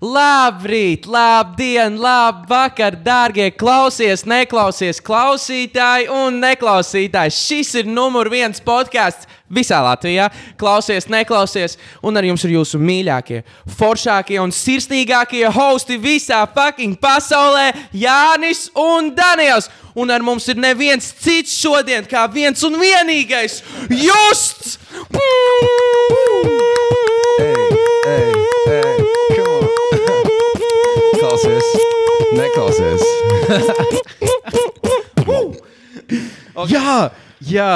Labrīt, labdien, labvakar, dārgie klausies, neklausies klausītāji un neklausītāji. Šis ir numur viens podkāsts visā Latvijā. Klausies, neklausies, un ar jums ir jūsu mīļākie, foršākie un sirsnīgākie hosti visā fucking pasaulē - Jānis un Daniels. Un ar mums ir neviens cits šodien, kā viens un vienīgais - Justs! Ej, Klausies, neklausies. Jā, jā.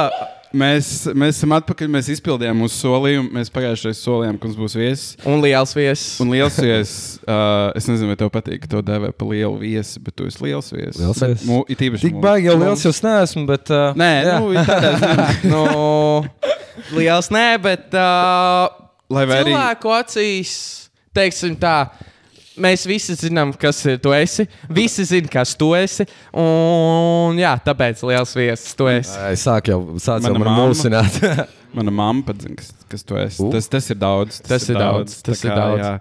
Mēs, mēs esam atpakaļ. Mēs izpildījām mūsu solījumu. Mēs pagājušajā reizē solījām, ka mums būs viesis. Un liels viesis. Un liels viesis. Uh, es nezinu, vai tev patīk, ka to dēvē par lielu viesi, bet tu esi liels viesis. Liels viesis. mu- it īpaši Tik baigi jau liels jūs neesmu, bet. Uh, Nē, jā. nu, tādā ziņā. nu, liels nē, bet uh, Lai arī- cilvēku acīs, teiksim tā. Mēs visi zinām, kas ir tu esi. Visi zina, kas tu esi. Un, jā, tāpēc liels viesis tu esi. Ai, Sāk jau, sāc jau Mana man mamma. mulsināt. Mana mamma pat zina, kas, kas tu esi. U. Tas, tas ir daudz. Tas ir daudz, tas ir daudz. jā.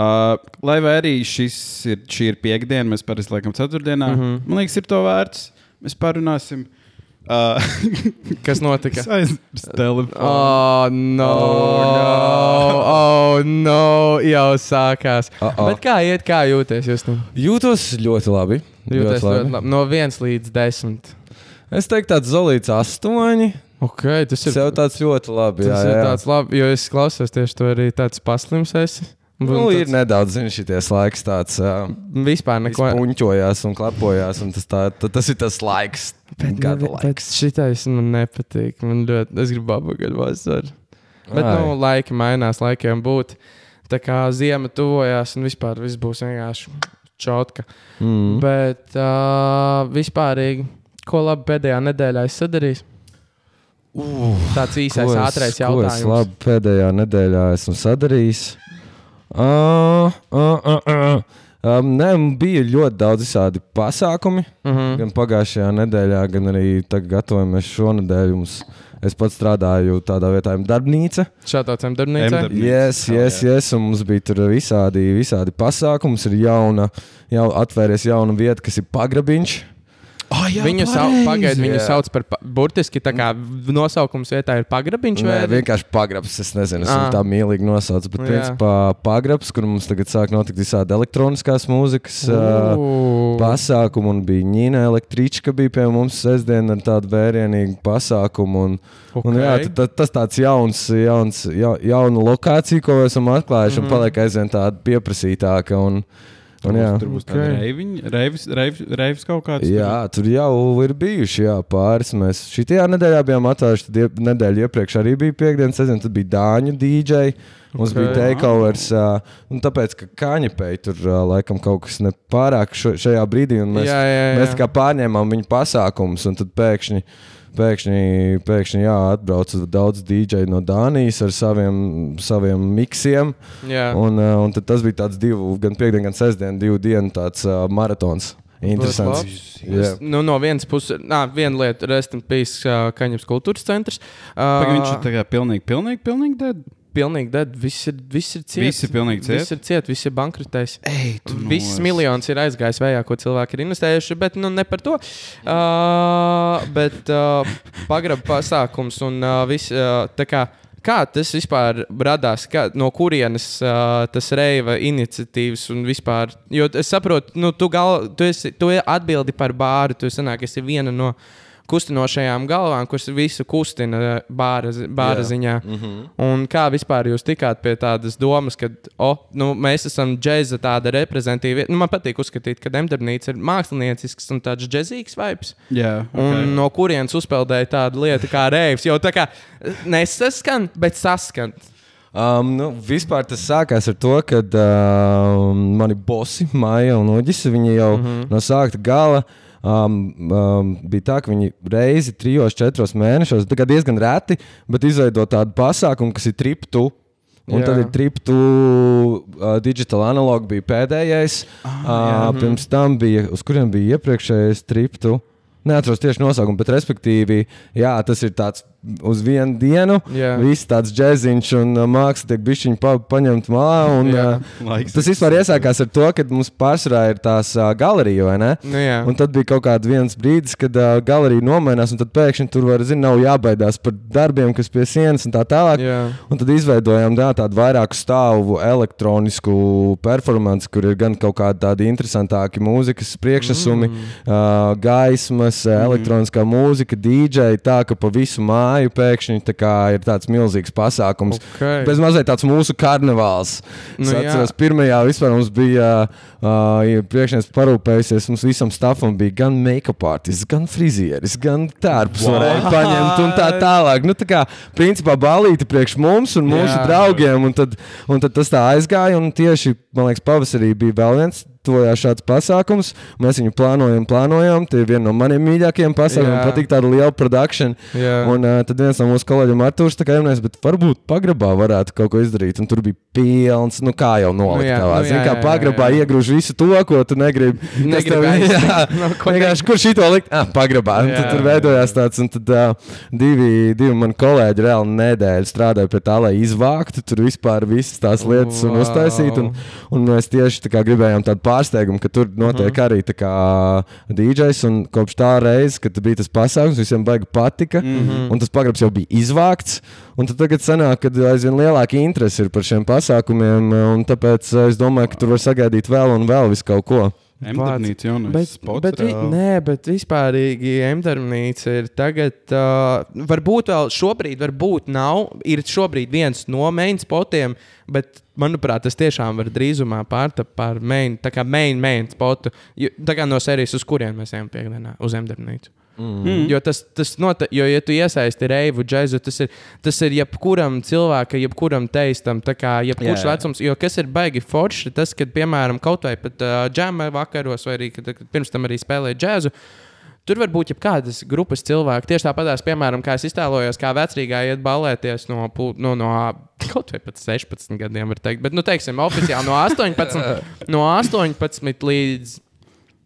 Uh, lai arī šis ir, šī ir piekdiena, mēs parasti liekam ceturtdienā. Mm. -hmm. Man liekas, ir to vērts. Mēs parunāsim. Uh, Kas notika? es aizmirsu telefonu. Oh, no! Oh, no! Jau sākās. Uh-oh. Bet kā iet, kā jūties? Jūs Jūtos ļoti labi. jūties ļoti labi. No 1 līdz 10. Es teiktu, tāds zolīts astoņi. Ok, tas ir. Sev tāds ļoti labi. Tas jā, ir jā. tāds labi, jo es klausos tieši to arī tāds paslims. Esi. Nu, ir tāds- nedaudz, zini, šities laiks tāds. Uh, Vispār neko. Puņķojās un klapojās, un tas, tā, ta- tas ir tas laiks. Gada bet laiks. šitais man nepatīk. Man ļoti, es gribu apgādāt vasaru. Bet, Ai. nu, laiki mainās, laikiem būt. Tā kā ziema tuvojās, un vispār viss būs vienkārši čotka. Mm. Bet uh, vispārīgi, ko labi pēdējā nedēļā es sadarīju? Uh, Tāds īsais, es- ātrais Ko es jautājums. labi pēdējā nedēļā esmu sadarījis? Uh, uh, uh, uh. Um, nē, bija ļoti daudz visādi pasākumi. Uh -huh. Gan pagājušajā nedēļā, gan arī tagad gatavojamies šonadēļ. Mums, es pats strādāju tādā vietā, kā darbnīca. Šādām darbnīcām. M-darbnīca. Yes, Oh, yes, jā. yes, un mums bija tur visādi, visādi pasākumi. Ir jauna, jau atvērties jauna vieta, kas ir pagrabiņš. Oh, jā, Viņu, sau, pagaid, viņu jā. sauc par pa- burtiski tā kā nosaukums vietā ir pagrabiņš. Nē, vai- vienkārši pagrabs. Es nezinu, es Ah. tā mīlīgi nosaucu. Bet, Jā. principā, pagrabs, kur mums tagad sāk notikt visādi elektroniskās mūzikas uh, pasākumi. Un bija Nīna Električka, bija pie mums sestdien ar tādu vērienīgu pasākumu. Un, okay. un, jā, ta- ta- tas tāds jauns, jauns ja, jauna lokācija, ko esam atklājuši, mm Mhm. -hmm. un paliek aizvien tāda pieprasītāka. Un, Tur būs, tur būs tāda Ok. reiviņa, reivis, reivis, reivis kaut kāds. Jā, tur jau ir bijuši jā, pāris. Mēs šajā nedēļā bijām atvēruši. Tad ie- nedēļu iepriekš arī bija piekdienas sezona. Tad bija Dāņu DJ. Mums Ok. okay. bija takeovers. Uh, un tāpēc, ka Kaņepēji tur uh, laikam kaut kas nepārāk šo, šajā brīdī. un Mēs, Jā, jā, jā. mēs kā pārņēmām viņu pasākumus. Un tad pēkšņi, pēkšņi, pēkšņi jā, atbrauca daudz DJ no Dānijas ar saviem, saviem miksiem. Jā. Un, uh, un tad tas bija tāds divu, gan piekdienas, gan sestdienas, divu dienu tāds uh, maratons. Interesants. Jā. Nu, no vienas puses, nā, viena lieta, restam pīs uh, Kaņepes kultūras centrs. Uh, Pagaid, viņš ir tā kā pilnīgi, pilnīgi, pilnīgi dead. Pilnīgi dead. Viss ir, viss ir ciets. Viss ir pilnīgi ciet? Viss ir ciet, viss ir bankrotējis. Viss miljonus ir aizgājis vējā, ko cilvēki ir investējuši, bet nu, ne par to. Uh, bet uh, pagraba pasākums un uh, viss uh, tā kā. Kā tas vispār radās? Kā, no kurienes uh, tas reiva iniciatīvas un vispār? Jo es saprotu, nu, tu, gal, tu, esi, tu atbildi par bāru. Tu sanāk, esi viena no kustinošajām galvām, kas visu kustina uh, bāra, bāra ziņā. Mm -hmm. Un kā vispār jūs tikāt pie tādas domas, ka oh, nu, mēs esam džēza tāda reprezentatīva? Nu, man patīk uzskatīt, ka Demdarbnīca ir māksliniecisks un tāds džēzīgs vibes. Un okay. no kurienes uzpeldēja tāda lieta kā reivs? Jau tā kā nesaskan, bet saskan. Um, nu, vispār tas sākās ar to, ka uh, mani bosi, Maija un Uģis, viņi jau mm -hmm. no sākta gala um, um, bija tā, ka viņi reizi trijos, četros mēnešos, kā diezgan reti, bet izveido tādu pasākumu, kas ir triptu. Un Jā. tad ir triptu, uh, digital analog bija pēdējais. Ah, uh, pirms tam bija, uz kuriem bija iepriekšējais triptu. Neatceros tieši nosaukumu, bet respektīvi, jā, tas ir tāds uz vienu dienu. Jā. Viss tāds džēziņš un uh, māksla tiek bišķiņi pa, paņemt malā. Un, Jā. uh, Laiks tas vispār iesākās ar to, ka mums pārsvarā ir tās uh, galerija, vai ne? Nu, jā. Un tad bija kaut kāds viens brīdis, kad uh, galerija nomainās, un tad pēkšņi tur var, zin, nav jābaidās par darbiem, kas pie sienas un tā tālāk. Jā. Un tad izveidojām tā, tādu vairāku stāvu elektronisku performanci, kur ir gan kaut kādi tādi interesantāki mūzikas priekšnesumi, mm. uh, gaismas, mm. elektroniskā mūzika, DJ. Tā ka pa visu māju pēkšņi tā kā, ir tāds milzīgs pasākums. Okay. Bez mazliet tāds mūsu karnevāls. Nu, es atceros, pirmajā vispār mums bija uh, priekšnieks parūpējusies. Mums visam stāvam bija gan make-up artists, gan frizieris, gan tērps wow. varēja paņemt un tā tālāk. Nu, tā kā principā balīti priekš mums un mūsu Jā. draugiem. Un tad, un tad tas tā aizgāja. Un tieši, man liekas, pavasarī bija vēl viens. Tojās šāds pasākums. Mēs viņu plānojam, plānojam. Tie ir viena no maniem mīļākajiem pasākumiem. Man patīk tāda liela produkcija. Un uh, tad viens no mūsu kolēģiem, Arthurs, tā kā jaunais, bet varbūt pagrabā varētu kaut ko izdarīt. Un tur bija pilns, nu kā jau nolikt. Nu jā, nu jā, kā jā, pagrabā iegrūž visu to, ko tu negribi. Negribi ko vienkārši, kur šī to likt? Ah, pagrabā. Un Jā, tad tur jā, veidojās tāds, un tad uh, divi, divi mani kolēģi reāli nedēļu strādāja pie tā, lai izvāktu tur vispār visas tās lietas un Wow. uztaisītu. Un, un mēs tieši tā kā gribējām tādu pārsteigumu, ka tur notiek Mhm. arī DJs. Un kopš tā reizes, kad bija tas pasākums, visiem baigi patika. Mhm. Un tas pagrabs jau bija izvākts. Un tagad sanāk, ka aizvien lielāka interese ir par šiem pasākumiem. Un tāpēc uh, es domāju, ka tur var sagaidīt vēl un vēl visu kaut ko. Spots. bet, vi, reāli. nē, bet vispārīgi emdarbnīca ir tagad, uh, varbūt vēl šobrīd, varbūt nav, ir šobrīd viens no main spotiem, bet, manuprāt, tas tiešām var drīzumā pārtapt par main, tā kā main, main spotu, jo, tā kā no serijas, uz kurien mēs ejam piekdienā, uz emdarbnīcu. Mm. Jo tas, tas nota, jo, ja tu iesaisti reivu, džēzu, tas ir, tas ir jebkuram cilvēkam, jebkuram teistam, kā jebkurš Jā, jā. vecums. Jo kas ir baigi forši, tas, kad, piemēram, kaut vai pat uh, džēma vakaros, vai arī kad, kad pirms tam arī spēlēja džēzu. Tur var būt jebkādas grupas cilvēki. Tieši tāpat, piemēram, kā es iztēlojos, kā vecrīgā iet balēties no, no, no kaut vai pat 16 gadiem, var teikt. Bet, nu, teiksim, oficiāli no 18, no 18 līdz.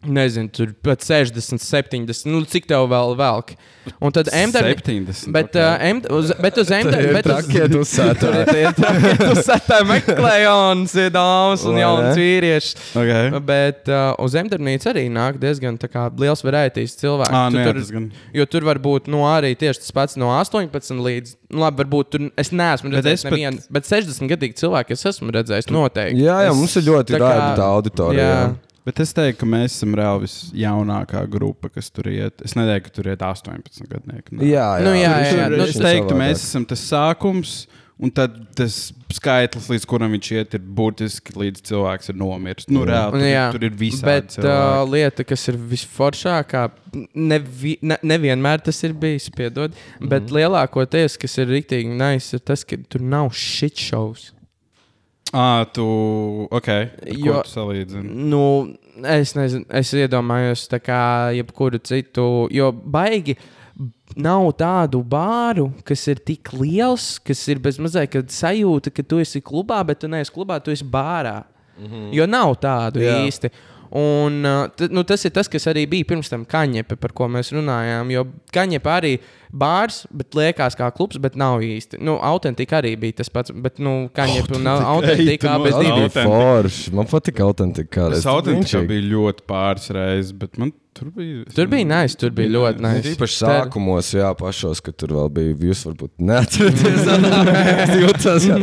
Nezinu, tur pat 60, 70. Nu, cik tev vēl velk? Un tad MDR. 70. Bet, ok. uh, M, uz, bet uz MDR. Bet uz, Trakiet uzsātā. Tur satā meklē jaunas dāmas un jaunas vīriešus. Okay. Bet uh, uz zemdarbnīcu arī nāk diezgan kā, liels varētīs cilvēku. Ā, Tu nu jā, tur, tas gan. jo tur var būt nu, arī tieši tas pats no 18 līdz. Nu, labi, varbūt tur es neesmu Bet redzējis pat- nevienu, bet 60 gadīgi cilvēki es esmu redzējis noteikti. Jā, jā, mums ir ļoti tā kā- raibta auditorija. jā. jā. Bet es teiktu, ka mēs esam reāli visjaunākā grupa, kas tur iet. Es neteiktu, ka tur iet 18 gadnieki. Nē. Jā, jā. Nu, jā, jā, jā. tur Nu, es teiktu, savādāk. mēs esam tas sākums. Un tad tas skaitlis, līdz kuram viņš iet, ir būtiski līdz cilvēks ir nomiris. Nu, reāli, tur, Jā, tur ir visādi Bet uh, cilvēki. lieta, kas ir visforšākā, nevi, ne, nevienmēr tas ir bijis, piedod, mm Mhm. -hmm. bet lielākoties, kas ir rīktīgi nice, ir tas, ka tur nav shit shows. Ah, tu. Ok. Jo... Tu salīdzini? Nu, es nezinu, es iedomājos, tā kā jebkuru citu, jo baigi. Nav tādu bāru, kas ir tik liels, kas ir bez mazliet kad sajūta, ka tu esi klubā, bet tu neesi klubā, tu esi bārā. Mm -hmm. Jo nav tādu. Jā. īsti. Un, nu, tas ir tas, kas arī bija pirms tam kaņepe, par ko mēs runājām. Jo kaņepe arī bārs, bet liekas kā klubs, bet nav īsti. Nu, autentika arī bija tas pats, bet nu, kaņepe un autentika Autentika. forši. Man patīk autentika. Tas autentikā bija ļoti pāris reizes, bet man tur bija. Tur bija nice, tur bija ļoti nice. Īpaši sākumos, jā, pašos, kad tur vēl bija. Jūs varbūt neatceraties. Es jūtos, ka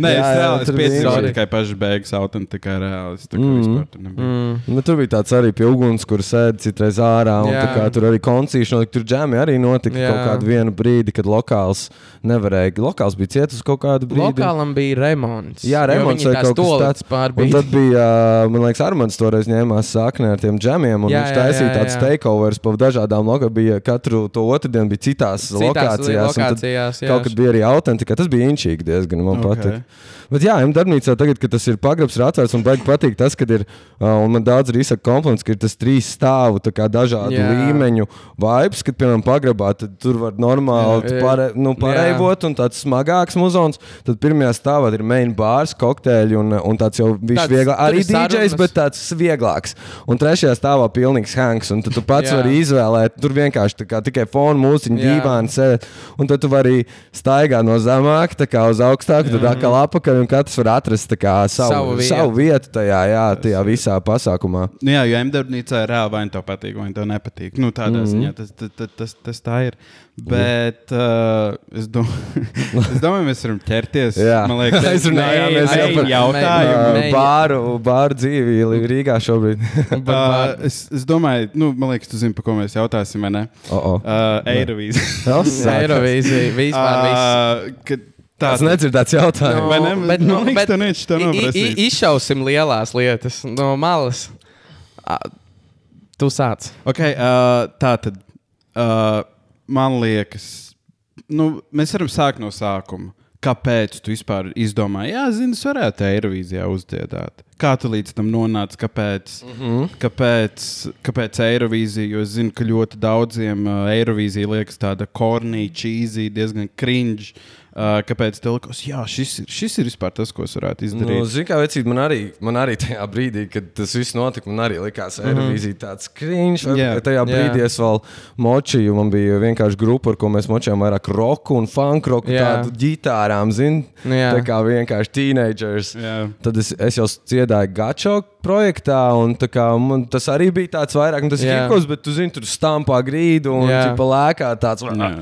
Nē, Jā, es reāli es tur vienkārši. tikai pašas beigas autentikā reāli. Es tā kā Mm. vispār tur nebiju. Mm. Nu, tur bija tāds arī pie uguns, kur sēdi citreiz ārā. Un, tā kā, tur arī koncīši notika. Tur džēmi arī notika Jā. kaut kādu vienu brīdi, kad lokāls nevarēja. Lokāls bija cietis kaut kādu brīdi. Lokālam bija remonts. Jā, remonts vai kaut kas tāds. Un tad bija, man liekas, Armāns toreiz ņēmās saknē ar tiem džemiem. Un Jā, viņš jā, taisīja jā. takeovers pa dažādām lokācijām. Bija katru to otrdienu bija citās, Citās lokācijās. lokācijās, jā. Kaut kad bija arī autentika. Tas bija inčīgi diezgan. Man Ok. patīk. Bet jā, M darbnīcā tagad, kad tas ir pagrabs, ir atvērts un baigi patīk tas, ka ir, un man daudz arī izsaka kompliments, ka ir tas trīs stāvu, dažādu Jā. līmeņu vibes, kad, piemēram, pagrabā, tur var normāli Jā. pāre, nu, pareivot un tāds smagāks muzons. Tad pirmajā stāvā ir main bārs, kokteļi un, un tāds jau Tāds- vieglāk, arī DJs, bet tāds vieglāks. Un trešajā stāvā pilnīgs Hanks. Un tu pats vari izvēlēt, tur vienkārši tā kā tikai Jā. dīvaini sēdēt. Un tad tu vari staigāt no zemāka tā kā uz augstāku, tad atkal apakaļ, un katrs var atrast kā Savu savu, vietu. savu vietu tajā, jā, tajā visā pasākumā. Nu, jā, jo M-darbnīcā ir reāli vai nu tev patīk, vai nu tev nepatīk. Nu, tādā mm -hmm. ziņā tas, tas, tas, tas, tas tā ir. Bet uh, es, dom es domāju, mēs varam ķerties. Jā. Man liekas, jau nē, par- jautājumu. Bāru, bāru dzīvi Rīgā šobrīd. Uh, es, es domāju, nu, man liekas, tu zini, par ko mēs jautāsim, vai ne? oh, oh. Uh, Eirovīzija. Eirovīzija vispār viss. Uh, kad Tas tā nedzirdēts jautājums. Vai ne? bet, Man nu, liekas, bet neviens to i- Izšausim lielās lietas no malas. Tu sāc. Okay, uh, tā tad uh, man liekas, nu, mēs varam sākt no sākuma. Kāpēc tu vispār izdomāji, jā, zini, es varētu Eirovīzijā uzdziedāt? Kā tu līdz tam nonāci? Kāpēc? Mm. -hmm. kāpēc, kāpēc Eirovīzija? Jo es zinu, ka ļoti daudziem uh, Eirovīzija liekas tāda kornīga, cheesy, diezgan cringe. Uh, kāpēc tev likās, jā, šis ir, šis ir vispār tas, ko es varētu Nu, izdarīt? Zini, kā vecīt, man arī, man arī tajā brīdī, kad tas viss notika, man arī likās, ka Mhm. Eirovīzija tāds krīņš. Yeah. Tajā brīdī Jā. es vēl močīju, man bija vienkārši grupa, ar ko mēs močījām vairāk roku un funk roku, Jā. tādu ģitārām, zini, Jā. tā kā vienkārši teenagers. Jā. Tad es, es jau dziedāju Gačo projektā, un tā kā, man, tas arī bija tāds vairāk, nu, tas ir kikos, bet tu zini, tur stampā grīdu un Jā. ķipa lēkā tāds. Jā.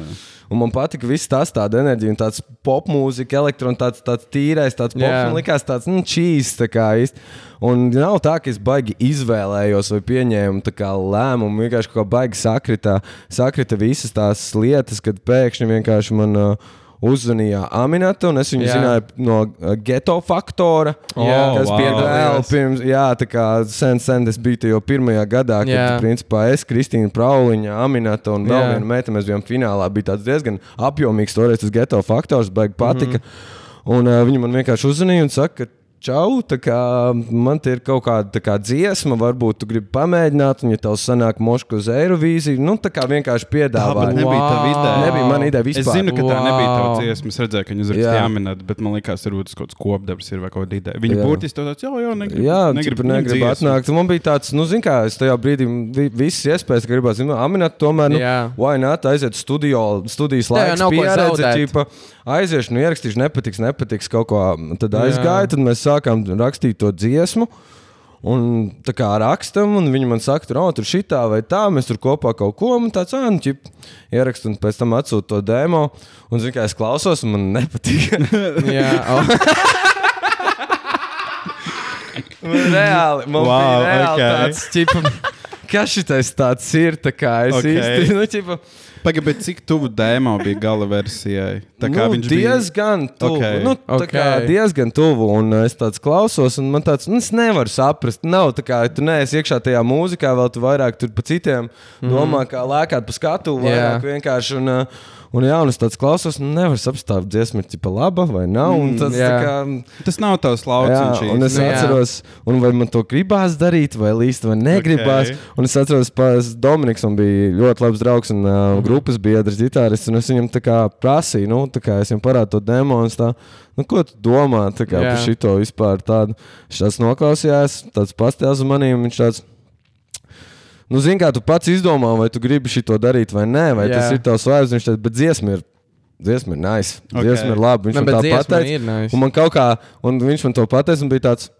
Un man patika viss tas, tāda enerģija, un tāds popmūzika, elektrons, tāds, tāds tīrais, tāds pops. Jā. Man likās tāds, nu, čīs, tā kā īsti. Un nav tā, ka es baigi izvēlējos vai pieņēmu tā kā lēmumu. Vienkārši kaut kā baigi sakrita, sakrita visas tās lietas, kad pēkšņi vienkārši man. Uh, Uzzvanīja Aminata, un es viņu Jā. zināju no uh, geto faktora. Jā. kas Oh, bija wow. vēl pirms, jā, tā kā sen, sen es biju tajā pirmajā gadā, kad, Jā. principā, es, Kristīna Prauliņa, Aminata un vēl viena meita, mēs bijām finālā. Bija tāds diezgan apjomīgs, toreiz tas geto faktors, baigi patika. Mm -hmm. Un uh, viņi man vienkārši uzzvanīja un saka, ka Čau, tā kā man te ir kaut kāda tā kā dziesma, varbūt tu gribi pamēģināt, un, ja tev sanāk moška uz Eirovīziju, nu tā kā vienkārši Tā bet piedāvāja. nebija tā Wow. ideja. Nebija mana ideja Es vispār. zinu, ka tā nebija tā Wow. dziesma. Es redzēju, ka viņi Jā. uzrakstīja jāminēt, bet man varbūt tas kaut kāds kopdarbs ir vai kaut kāda ideja. Viņi Jā. burtiski to tāds, jā, jā, negribu. Jā, negribu, gribu, negribu atnākt. Un Man bija tāds, nu, zini, kā es tajā brīdī vi- visas iespējas gribēju, zināt, aminēt, tomēr, nu, Jā. vai nē, aiziet studio, studijas ko pieredze, aiziešu, nu, ierakstīšu, nepatiks, nepatiks kaut ko. Tad Jā. aizgāju, tad mēs sākām rakstīt to dziesmu. Un tā kā rakstam, un viņi man saka, tur, oh, tur šitā vai tā, mēs tur kopā kaut ko, un tāds, ah, nu, ķip, ierakstu, un pēc tam atsūtu to demo. Un, zini, kā es klausos, man nepatīk. Jā, oh. Man reāli, man wow, reāli ok. tāds, ķipa, kas šitais tāds ir, tā kā es Ok. okay. īsti, nu, ķipa, Pagaid, bet cik tuvu demo bija gala versijai? Tā kā nu, viņš bija. diezgan tuvu. Ok. Okay. Nu, tā Ok. kā diezgan tuvu, un es tāds klausos, un man tāds, nu, es nevaru saprast, nav tā kā, tu neesi iekšā tajā mūzikā, vēl tu vairāk tur pa citiem mm. domā, kā lēkāt pa skatu, vairāk Jā. vienkārši, un, uh, un jā, un es tāds klausos, nu, nevaru saprast, tā dziesma ir tipa laba vai nav, un tas tā jā. kā... Tas nav tavs Jā, lauciņš. un es Nu, jā. atceros, un vai man to gribās darīt, vai līst, vai negribās. Ok. Okay. Un es atceros, ka Dominiks man bija ļoti labs draugs un uh, Mhm. mm. grupas biedrs, ģitārists. un Es viņam tā kā prasīju, nu, tā kā es viņam parādīju to demo. un es Tā, nu, ko tu domā tā kā, Jā. par šito vispār? Tādu, viņš tāds noklausījās, tāds pastāstījis uz maniem. Viņš tāds, nu, zini, kā tu pats izdomā, vai tu gribi šo darīt vai nē, vai. Jā. tas ir tavs vārds. Viņš tāds, bet dziesma ir. Dziesma ir nice. Ok. Okay. Dziesma ir labi. Viņš Ne, man tā pateica. nice. Un man kaut kā, un viņš man to pateica, un bija tāds,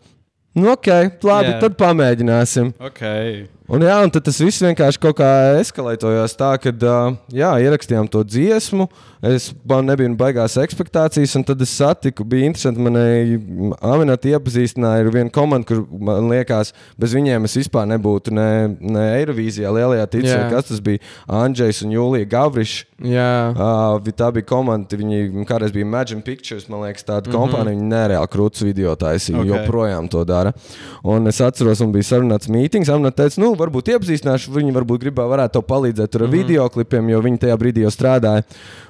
nu, ok, labi, yeah. tad pamēģināsim. Okay. Un, jā, un tas viss vienkārši kaut kā eskalētojās tā, jā, ierakstījām to dziesmu. Es man nebiju baigās expectācijas, un tad es satiku, bija interesanti. Manai Aminēta iepazīstināja ar vienu komandu, kur man liekas, bez viņiem es vispār nebūtu ne, ne Eirovīzijā, lielajā ticībā, kas tas bija Andrzejs un Jūlija Gavrišs. Uh, tā bija komanda, viņi kādreiz bija Imagine Pictures, man liekas, tāda mm. -hmm. kompānija. Viņi nereāli krūtis video taisīja, Ok. okay. joprojām to dara. Un es atceros, man bija sarunāts mītings. Amna teica, nu, varbūt iepazīstināšu, viņi varbūt gribēja varētu palīdzēt ar mm -hmm. video klipiem, jo viņi tajā brīdī jau strādāja.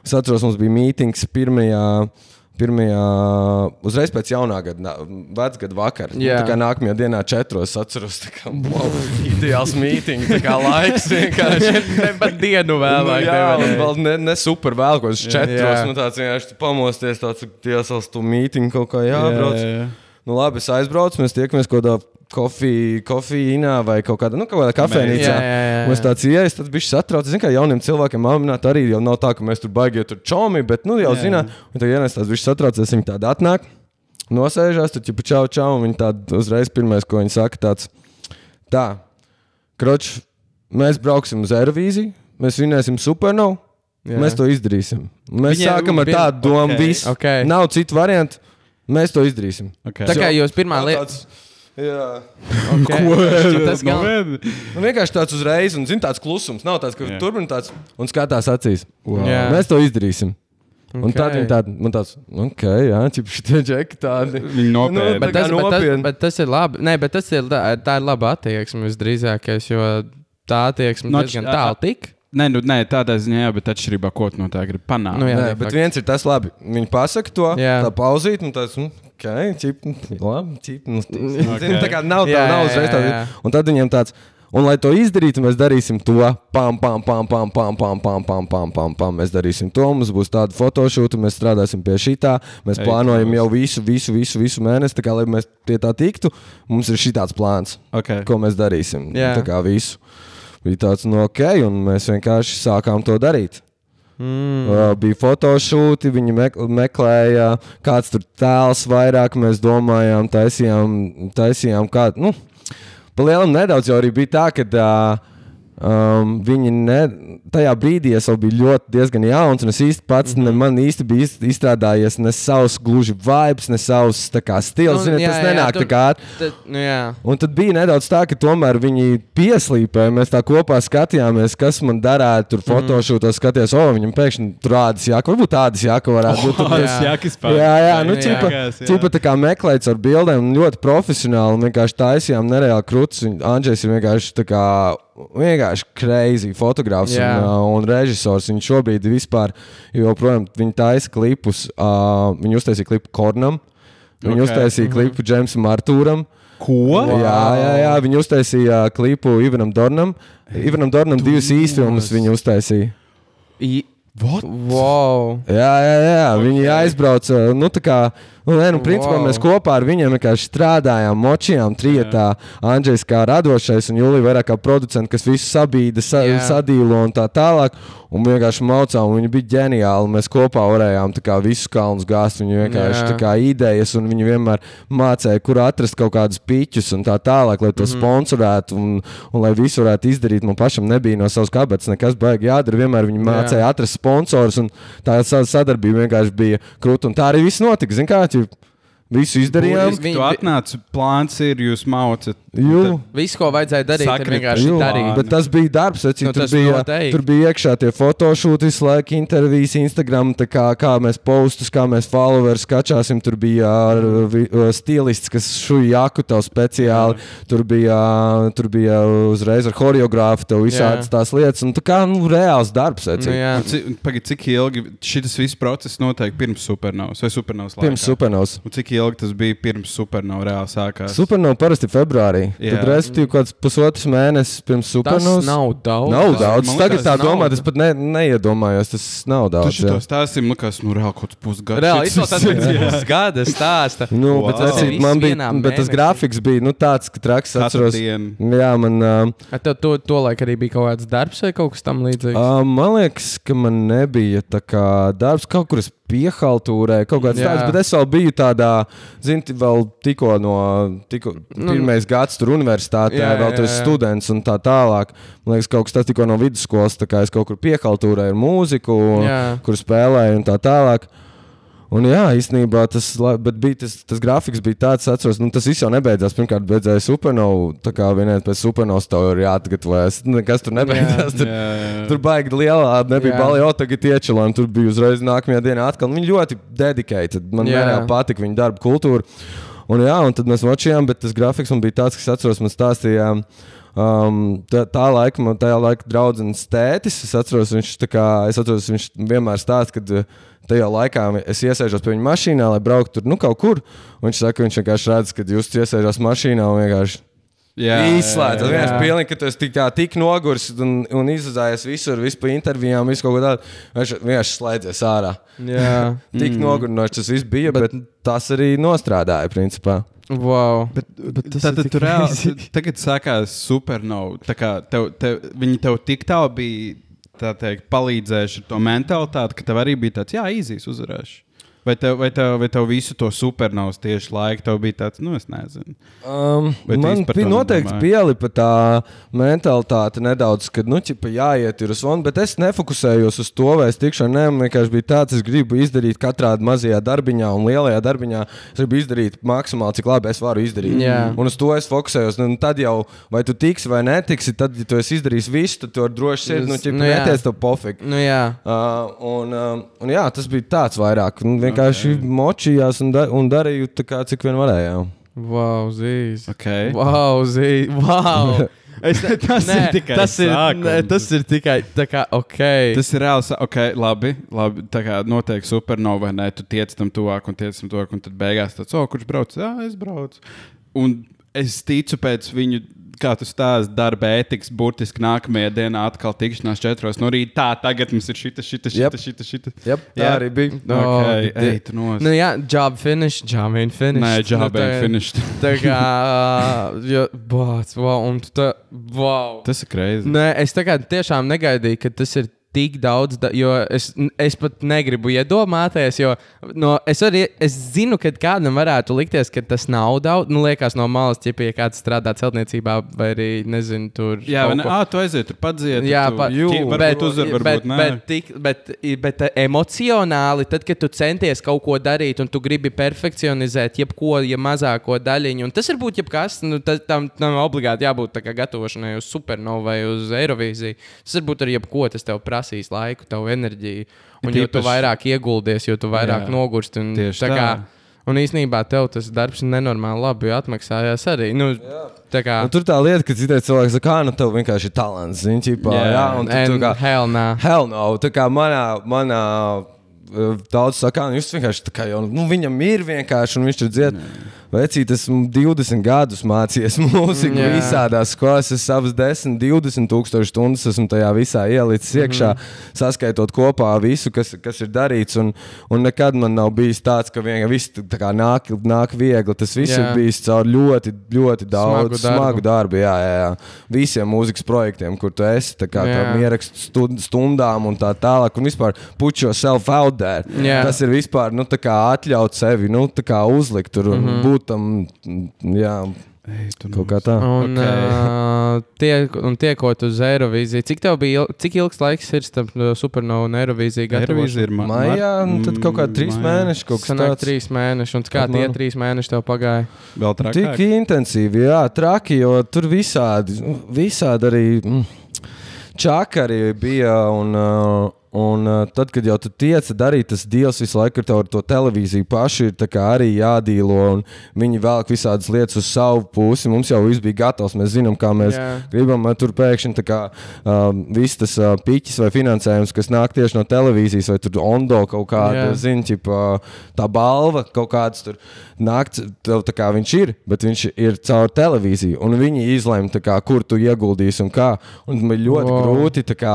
Es atceros, mums bija mītings pirmajā. Pirmajā, uzreiz pēc jaunā gada, vecgada vakarā. Nu, Jā. tā kā nākamajā dienā, četros, atceros, kā wow, ideāls mītings, tā kā laiks vienkārši. Pat dienu vēlāk. Nu, jā, un vēl ne, ne super vēl, ko es četros. Jā. Nu, tāds vienkārši pamosties, tāds tiesals tu mītiņu kaut kā jābrauc. Jā, jā, jā. Nu, labi, es aizbraucu, mēs tiekamies kaut kādā kofī, kofīnā vai kaut kādā, nu, kaut kādā kafejnīcā. Mums tāds ieejas, tad bija satrauc. Zinu, kā jauniem cilvēkiem māmināt arī jau nav tā, ka mēs tur baigiet tur čomi, bet, nu, jau Jā, zināt, un tad ienes tāds viņš satraucies, viņi tādi atnāk, nosēžās, tad ķipa čau, čau, un viņi tādi uzreiz pirmais, ko viņi saka, tāds, tā, kroč, mēs brauksim uz Eirovīziju, mēs vinēsim supernovu, mēs to izdarīsim. Mēs Viņiem sākam ar bija- tādu domu, ok, viss, ok. nav citu variantu, mēs to izdarīsim. Okay. Tā kā jūs pirmā lieta. Jā, Okay. Tas Nu, gal... vien. nu, vienkārši tāds uzreiz, un zina, tāds klusums. Nav tāds, ka Jā. turpina tāds un skatās acīs. Wow. Jā. Mēs to izdarīsim. Un Ok. tad viņi tādi, man tāds, ok, jā, šitie džeki tādi. Viņi nopietni. Nu, Bet tā tas, bet, tas, bet tas ir labi. Nē, bet tas ir, tā, tā ir laba attieksme visdrīzākais, jo tā attieksme No, diezgan tālu tik. Nē, nu, nē, tādā ziņā, jā, bet atšķirībā, ko no tā gribi panākt. Nu, jā. Nē, bet fakts. viens ir tas labi. Viņi pasaka to, Jā. tā pauzīt, un tas, nu, ok, čip, labi, čip. Nu, zini, tā kā nav tā, Jā, nav uzreiz tā. jā. Un tad viņiem tāds. Un, lai to izdarītu, mēs darīsim to. Pam, pam, pam, pam, pam, pam, pam, pam, pam, pam, pam. Mēs darīsim to. Mums būs tāda fotošūta, mēs strādāsim pie šitā. Mēs Ei, plānojam jau visu, visu, visu, visu mēnesi. Tā kā, lai mēs pie tā tiktu, mums ir šitāds plāns, Okay. ko mēs darīsim. Jā. Tā kā visu. Bija tāds, nu, ok, un mēs vienkārši sākām to darīt. Mm. Uh, bija fotošūti, viņi mek meklēja, kāds tur tēls vairāk. Mēs domājām, taisījām, taisījām kādu. Nu, pa lielam nedaudz jau arī bija tā, ka uh, um, viņi ne, tajā brīdī es jau biju ļoti diezgan jauns, un es īsti pats, mm -hmm. ne, man īsti bija iz- izstrādājies ne savs gluži vibes, ne savs tā kā stils. Nu, Nu, jā, tas jā, nenāk tur- tā kā. Tad, nu, jā. Un tad bija nedaudz tā, ka tomēr viņi pieslīpēja. Mēs tā kopā skatījāmies, kas man darīja. Tur fotošūtos skatījās, o, viņam pēkšņi tur rādas jāka. Varbūt tādas jāka varētu būt. Tas Jā. jākas Jā, jā, nu, Jā. čipa, Jākas, jā. čipa tā kā meklēts ar bildēm, un ļoti profesionāli. un Vienkārši taisījām nereāli krūtis. Andrzejs ir vienkārši tā kā. Vienkārši crazy fotogrāfs un, Jā. uh, un režisors. Viņš šobrīd vispār joprojām viņa taisa klipus. Uh, viņa uztaisīja klipu Kornam, viņa Ok. okay. uztaisīja klipu Džeimsam Artūram. Ko? Jā, jā, jā, viņi uztaisīja klipu Ivanam Dornam. Ivanam Dornam divas īsfilmas viņa uztaisīja. I... What? Wow. Jā, jā, jā. viņi aizbrauca. Nu, kā, nu, nu, principā Wow. mēs kopā ar viņiem vienkārši strādājām, močījām trietā. Andrzejs kā radošais un Julija vairāk kā producents, kas visu sabīda, sa, Jā. sadīlo un tā tālāk. Un vienkārši maucām, un viņi bija ģeniāli. Mēs kopā varējām kā, visus kalnus gāzt. Viņi vienkārši tā kā idejas, un viņi vienmēr mācīja, kur atrast kaut kādus piķus un tā tālāk, lai to mm. -hmm. sponsorētu un, un lai visu varētu izdarīt. Man pašam nebija no savas kabatas nekas baigi jādara. Vienmēr viņi mācīja atrast sponsors, un tā sa- sadarbība vienkārši bija krūta. Un tā arī viss notika. Zin ķip, visu izdarījām. Viņi- Tu atnāc, plāns ir, jūs maucat. Jū. Viss, ko vajadzēja darīt, ir Sakrit vienkārši Jū, darīt. bet tas bija darbs. Eci, Nu, tur, bija, tur bija iekšā tie fotošūti, visu laiku intervijas, Instagram, kā, kā mēs postus, kā mēs followers skačāsim. Tur bija ar, vi- stilists, kas šuja jaku tev speciāli. Tur bija, tur bija uzreiz ar choreogrāfu, tev visādas tās lietas. Un, tā kā nu, reāls darbs. Nu, Pagaid, cik ilgi šis viss process notiek pirms supernovas vai supernovas laikā? Pirms supernovas. Un cik ilgi tas bija pirms supernovas reāli sākās? Supernova parasti februārī. Jā. Tad respektīvi kaut kāds pusotrs mēnesis pirms Tas supernovas. nav daudz. Nav Tas- daudz. man Tagad tā nav. domā, es pat ne, neiedomājos. Tas nav daudz. šo jā. stāstījumu, likās, nu, reāli kaut kāds pusgads. Reāli viss- pēc pusgada stāsta. Nu, Wow. bet, Tas ir vecīt, man bija, bet tas grafiks bija nu, tāds, ka traks atceros. Jā, man, uh, tev to, to laiku arī bija kaut kāds darbs vai kaut kas tam līdzīgs. uh, man liekas, ka man nebija tā kā darbs kaut kur es piehaltūrēju, kaut kāds Jā. tāds, bet es vēl biju tādā, zini, vēl tikko no, tikko Nu, pirmais gads tur universitātē, jā, vēl tur jā. students un tā tālāk. Man liekas, kaut kas tāds tikko no vidusskolas, tā kā es kaut kur piehaltūrēju ar mūziku, Jā. kur spēlēju un tā tālāk. Un jā, īstenībā tas, bija tas, tas grafiks bija tāds, atceros, nu, tas viss jau nebeidzās. Pirmkārt, beidzēja supernovu. Tā kā vienā pēc supernovas tev ir jāatgatavojas. Nekas tur nebeidzās. Tur, Jā, jā. tur baigi lielā, nebija Jā. jau tagad iečelām. Tur bija uzreiz nākamajā dienā atkal. Viņi ļoti dedicated. Man Jā. nereāli patika viņa darba kultūra. Un jā, un tad mēs watchījām, bet tas grafiks man bija tāds, kas atceros, man stāstīja. Um, tā, tā laika, man tajā laikā draugs tētis. Es atceros, viņš, kā, es atceros, viņš vienmēr stāsta, ka uh, tajā laikā es iesēžos pie viņa mašīnā, lai brauktu tur nu, kaut kur. Un viņš saka, ka viņš vienkārši redz, ka jūs iesēžat mašīnā un vienkārši Jā, Izslēdz. Tas vienkārši pilnīgi, ka tu esi tik, tā, tik noguris un, un izzājies visur, vispār intervijām, visu kaut ko tādu. Viņš vienkārši slēdzies ārā. Jā. Tik mm. nogurinoši tas viss bija, bet, bet tas arī nostrādāja, principā. Wow. Bet, Bet tas tad, ir tad tik tu reāli, tagad sākās kā tev, tev, viņi tev tik tālu bija tā teikt, palīdzējuši ar to mentalitāti, ka tev arī bija tāds, jā, īzīs uzvarēšu. Vai tev, vai, tev, vai tev visu to supernovas tieši laiku tev bija tāds, nu, es nezinu. Um, Vai man bija noteikti pielipa tā mentalitāte nedaudz, kad, nu, ķipa, jāiet ir uz fonu, bet es nefokusējos uz to, vai es tikšu ar nē. Man vienkārši bija tāds, es gribu izdarīt katrā mazajā darbiņā un lielajā darbiņā. Es gribu izdarīt maksimāli, cik labi es varu izdarīt. Jā. Un uz to es fokusējos. Nu, tad jau, vai tu tiksi vai netiksi, tad, ja tu esi izdarījis visu, tad tu vari droši sirdi, nu, ķipa, nu, jā. neties to pofīgi. Nu, jā. Uh, un, uh, un jā, tas bija tāds vairāk. Un vienkārši okay. močījās un, da un darīju tā kā cik vien varējām. Wow, zīs. Okay. Wow, zīs. Wow. Es, Tas nē, ir tikai tas ir, nē, tas ir tikai tā kā ok. Tas ir reāls, ok, labi. labi tā kā notiek supernova, vai ne? Tu tiec tam tuvāk un tiec tam tuvāk, un tad beigās tāds, oh, kurš brauc? Jā, es braucu. Un es ticu pēc viņu. Kā tu stāsti, darba ētikas, burtiski nākamajā dienā atkal tikšanās četros no rīta. Tā, tagad mums ir šita, šita, šita, Jep. šita. šita. Yep, tā Jā. arī bija. No, Okay, di- ej. Nu, jā, job finish, job ain't finish. Nē, job nu, ain't finished. Tā kā, jo, bāc, wow, un tu tā, wow. Tas ir greizi. Nē, es tā kā tiešām negaidīju, ka tas ir tik daudz, da, jo es, es pat negribu iedomāties, jo no, es, arī, es zinu, ka kādam varētu likties, ka tas nav daudz. Nu, liekas, no malas, ja pie kāds strādā celtniecībā, vai arī, nezinu, tur. Jā, vai ne? Ah, tu aiziet, tur padziet. Jā, tu, pa, jū, bet, varbūt uzvar, varbūt bet, bet, tik, bet, bet emocionāli, tad, kad tu centies kaut ko darīt un tu gribi perfekcionizēt jebko, ja mazāko daļiņu, un tas var būt jebkas, nu, tas, tam, tam obligāti jābūt gatavošanai uz supernovu vai uz Eirovīziju. Tas var būt arī jebko, tas tev prasīs laiku, tavu enerģiju. Un jo tu vairāk ieguldies, jo tu vairāk Jā, nogursti. un tieši tā. Kā. Un īsnībā tev tas darbs nenormāli labi atmaksājās arī. Nu, tā kā, Nu, tur tā lieta, ka citreiz cilvēks saka, kā nu tev vienkārši ir talants. Zini, ķipā, jā, Jā. un tu, tu and kā, hell nā. hell no. Tā kā manā, manā daudz saka, nu, jūs vienkārši tā kā jau, nu, viņam ir vienkārši, un viņš tur dzied. Vecīt, esmu 20 gadus mācījies mūziku Jā. visādās skolās. Es savus 10, 20 tūkstošu stundas esmu tajā visā ielicis iekšā, saskaitot kopā visu, kas, kas ir darīts. Un, un nekad man nav bijis tāds, ka vienkārši viss tā kā nāk, nāk viegli. Tas viss Jā. ir bijis caur ļoti, ļoti daudz Smagu darbu. smagu darbu. Jā, jā, jā. Visiem mūzikas projektiem, kur tu esi, tā kā tam ierakstu stund, stundām un tā tālāk. Un vispār put yourself out there. Jā. Tas ir vispār nu, tā kā atļaut sevi nu, kā uzlikt tur un mm -hmm. būt tam. Jā, tu kaut kā tā. Un, Ok. okay. uh, tie, un tiekot uz Eirovīziju, cik tev bija, cik ilgs laiks ir starp Supernovu un Eirovīziju Eirovīzija ir ma- Maijā, nu, tad kaut kādā trīs Maijā. mēneši kaut kas tāds. trīs mēneši, un kā tie trīs mēneši tev pagāja? Vēl Tik trakāk. intensīvi, jā, traki, jo tur visādi, nu, visādi arī mm, čakari bija. Un, uh, un uh, tad, kad jau tu tiec darīt, tas dievs visu laiku ar tev ar to televīziju paši ir arī jādīlo. un Viņi velk visādas lietas uz savu pusi. Mums jau viss bija gatavs. Mēs zinām, kā mēs Jā. gribam. uh, Tur pēkšņi kā um, viss tas uh, piķis vai finansējums, kas nāk tieši no televīzijas, vai tur ondo kaut kāda, Jā. zini, ķipa, tā balva kaut kāds tur nāk, tev tā kā viņš ir, bet viņš ir caur televīziju. Un viņi izlemj, tā kā, kur tu ieguldīsi un kā. Un man ļoti wow. grūti. tā Kā,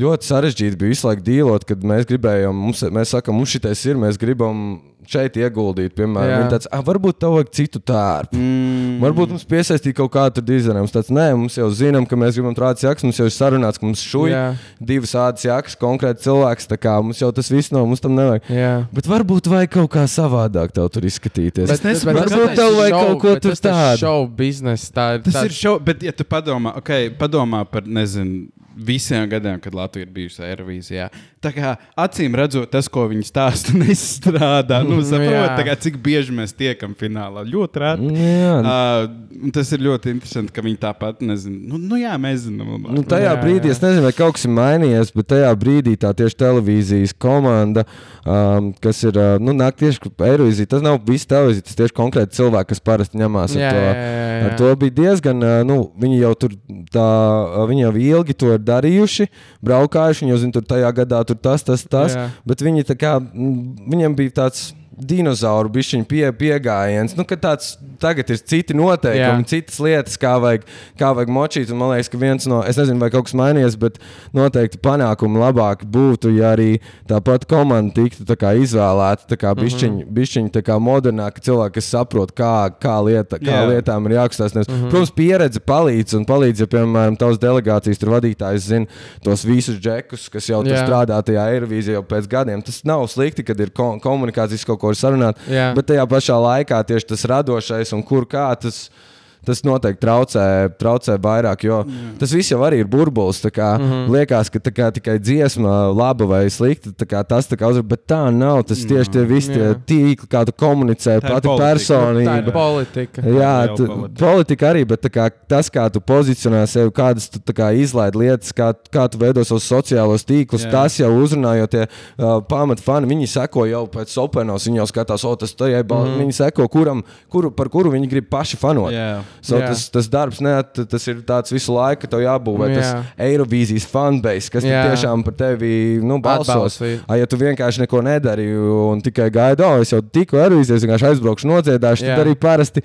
Ļoti sarežģīti bija visu laiku dīlot, kad mēs gribējām, mums, mēs sakām, mums šitais ir, mēs gribam šeit ieguldīt. Piemēram. Viņi tāds, ah, varbūt tev vajag citu tērpu. Mm. Varbūt mums piesaistīt kaut kādu dizainu. Mums tāds, nē, mums jau zinām, ka mēs gribam tādas jakas, mums jau ir sarunāts, ka mums šūj Jā. divas ādas jakas, konkrēti cilvēks. Tā kā mums jau tas viss nav, mums tam nevajag. Jā. Bet varbūt vajag kaut kā savādāk tev tur izskatīties. Bet- nesaprotu, varbūt tev ir vajag show- kaut ko tur tas tas tādu. Show biznesa, tā ir. Tas tā, ir šau, bet, ja tu padomā, okay, padomā par, nezinu, visiem gadiem, kad Latvija ir bijusi Eirovīzijā, tā kā acīm redzot, tas, ko viņi stāsta, nestrādā. Nu, Mm, saprot, kā, cik bieži mēs tiekam finālā. Ļoti reti. Jā, Uh, tas ir ļoti interesanti, ka viņi tāpat nezina. Nu, nu jā, mēs zinām. Nu, tajā Jā, jā, brīdī, jā. es nezinu, vai kaut kas ir mainījies, bet tajā brīdī tā tieši televīzijas komanda, um, kas ir, uh, nu, nāk tieši Eirovīzija, tas nav viss televīzija, tas tieši konkrēti cilvēki, kas parasti ņemās ar Jā, to. jā, jā, jā. Ar to bija diezgan, uh, nu, viņi jau tur, tā, uh, viņi jau ilgi to ir darījuši, braukājuši, viņi jau zina, tur tajā gadā tur tas, tas, tas, Jā. bet viņi kā, mm, viņiem bija tāds, dinozauru bišķiņu pie, piegājiens. Nu, tāds tagad ir citi noteikumi, Jā. citas lietas, kā vajag, kā vajag močīt. Un man liekas, ka viens no, es nezinu, vai kaut kas mainījies, bet noteikti panākumi labāk būtu, ja arī tāpat komanda tiktu tā izvēlēta, tā kā bišķiņ, mm -hmm. bišķiņ tā kā modernāka cilvēki, kas saprot, kā, kā, lieta, kā Jā. lietām ir jākustās. Mm -hmm. Protams, pieredze palīdz, un palīdz, ja, piemēram, tavs delegācijas vadītājs zina tos visus džekus, kas jau strādā tajā Eirovīzijā jau pēc gadiem. Tas nav slikti, kad ir ko komunikācijas kaut ko var sarunāt, Jā. bet tajā pašā laikā tieši tas radošais un kur kā tas. Tas noteikti traucē, traucē vairāk, jo mm. tas viss jau arī ir burbulis. tā Kā, mm -hmm. Liekas, ka tā kā, tikai dziesma, laba vai slikta, tā kā, tas tā kā uzvar, bet tā nav. Tas tieši tie visi tie tīkli, kā tu komunicē, Tā pati politika. Tā personība. ir politika. Jā, tu, politika. politika arī, bet tā kā, tas, kā tu pozicionē sevi, kādas tu tā kā, izlaidi lietas, kā, kā tu veido savus sociālos tīklus, Jā. Tas jau uzrunājot tie uh, pamatfani. Viņi seko jau pēc openos, viņi jau skatās, o, tas tā ir. Mm. Viņi seko, kuram, kuru, par kuru viņi grib paši fanot. Jā. So, Jā. tas, tas darbs, ne, tas ir tāds visu laiku, tev jābūvē Jā. tas Eirovīzijas fanbase, kas tiešām par tevi nu, balsos. Ai, ja tu vienkārši neko nedari un tikai gaidi, oh, es jau tikko Eirovīzijas, vienkārši aizbraukšu, nodziedāšu, Jā. tad arī parasti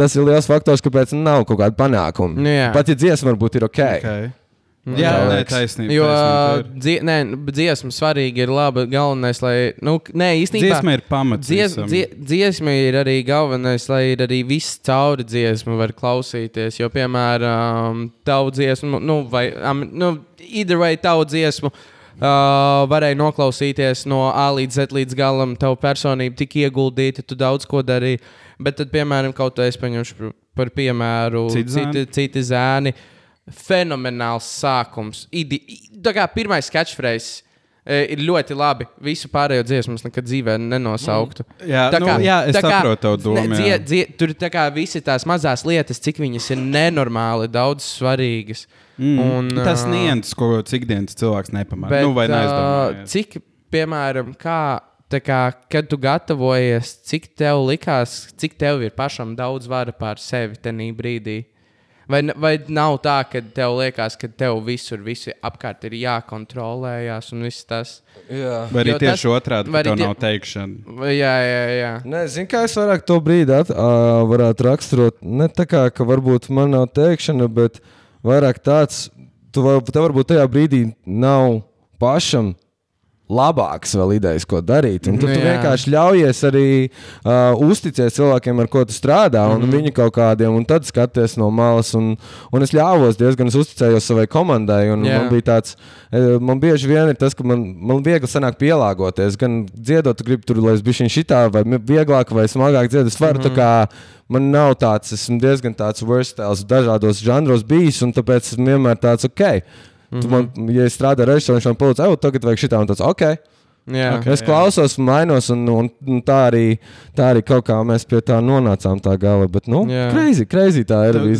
tas ir liels faktors, kāpēc nav kaut kāda panākuma. Nu, jā. Pat ja dziesma varbūt ir ok. Okay. Jā, tā nē, taisnība. Jo dzie, nē, dziesma svarīga ir laba. Galvenais, lai. Nu, nē, īstenībā. Dziesma ir pamats. Dzies, dzie, dziesma ir arī galvenais, lai ir arī viss cauri dziesmu var klausīties. Jo, piemēram, tavu dziesmu, nu, vai um, nu, either way, tavu dziesmu uh, varēja noklausīties no A līdz Z līdz galam. Tavu personību tik ieguldīta, tu daudz ko darīji. Bet, tad, piemēram, kaut ko es paņemšu par- piemēru, Citi zēni? citi, citi zēni. Fenomenāls sākums. Idi, tā kā pirmais catchphrase. e, Ir ļoti labi. Visu pārējo dziesmu es nekad dzīvē nenosauktu. Jā, nu, jā, es tā kā- saprotu tavu domu, dzie- dzie- Tur tā kā visi tās mazās lietas, cik viņas ir nenormāli daudz svarīgas. Mm, Un, tas nianses, ko cik dienas cilvēks nepamanā. Bet, Nu, vai ā, neaizdomājies. cik, piemēram, kā, tā kā, kad tu gatavojies, cik tev likās, cik tev ir pašam daudz vara pār sevi tajā brīdī? Vai, vai nav tā, ka tev liekas, ka tev visur visi apkārt ir jākontrolējas un viss tas? Jā. Vai arī jo tas- tieši otrādi, vai arī tev tie- nav teikšana. Jā, jā, jā. Nē, zinu, kā es vairāk to brīdi at, uh, varētu raksturot. Ne tā kā, ka varbūt man nav teikšana, bet vairāk tāds, tu var, tev varbūt tajā brīdī nav pašam labāks vēl idejas, ko darīt. Un Nu, tu jā. vienkārši ļaujies arī uh, uzticēt cilvēkiem, ar ko tu strādā, un mm Mhm. -hmm. viņu kaut kādiem, un tad skaties no malas. Un, un es ļāvos diezgan, es uzticējos savai komandai, un Jā. man bija tāds, eh, man bieži vien ir tas, ka man, man viegli sanāk pielāgoties. Gan dziedot, tu gribi tur, lai es biju šitā, vai vieglāk, vai smagāk dziedāt. Es varu mm -hmm. tā kā. Man nav tāds, esmu diezgan tāds versatils dažādos žanros bijis, un tāpēc esmu vienmēr tāds, ok. Tu man, ja es strādāju režisorā, viņš man palīdz, oh, tagad vajag šitā, un tāds, ok. jā. Ok. Es klausos, mainos, un, un, un tā, arī, tā arī kaut kā mēs pie tā nonācām tā gala. Bet, nu, Jā. crazy, crazy tā ir. Tā vēl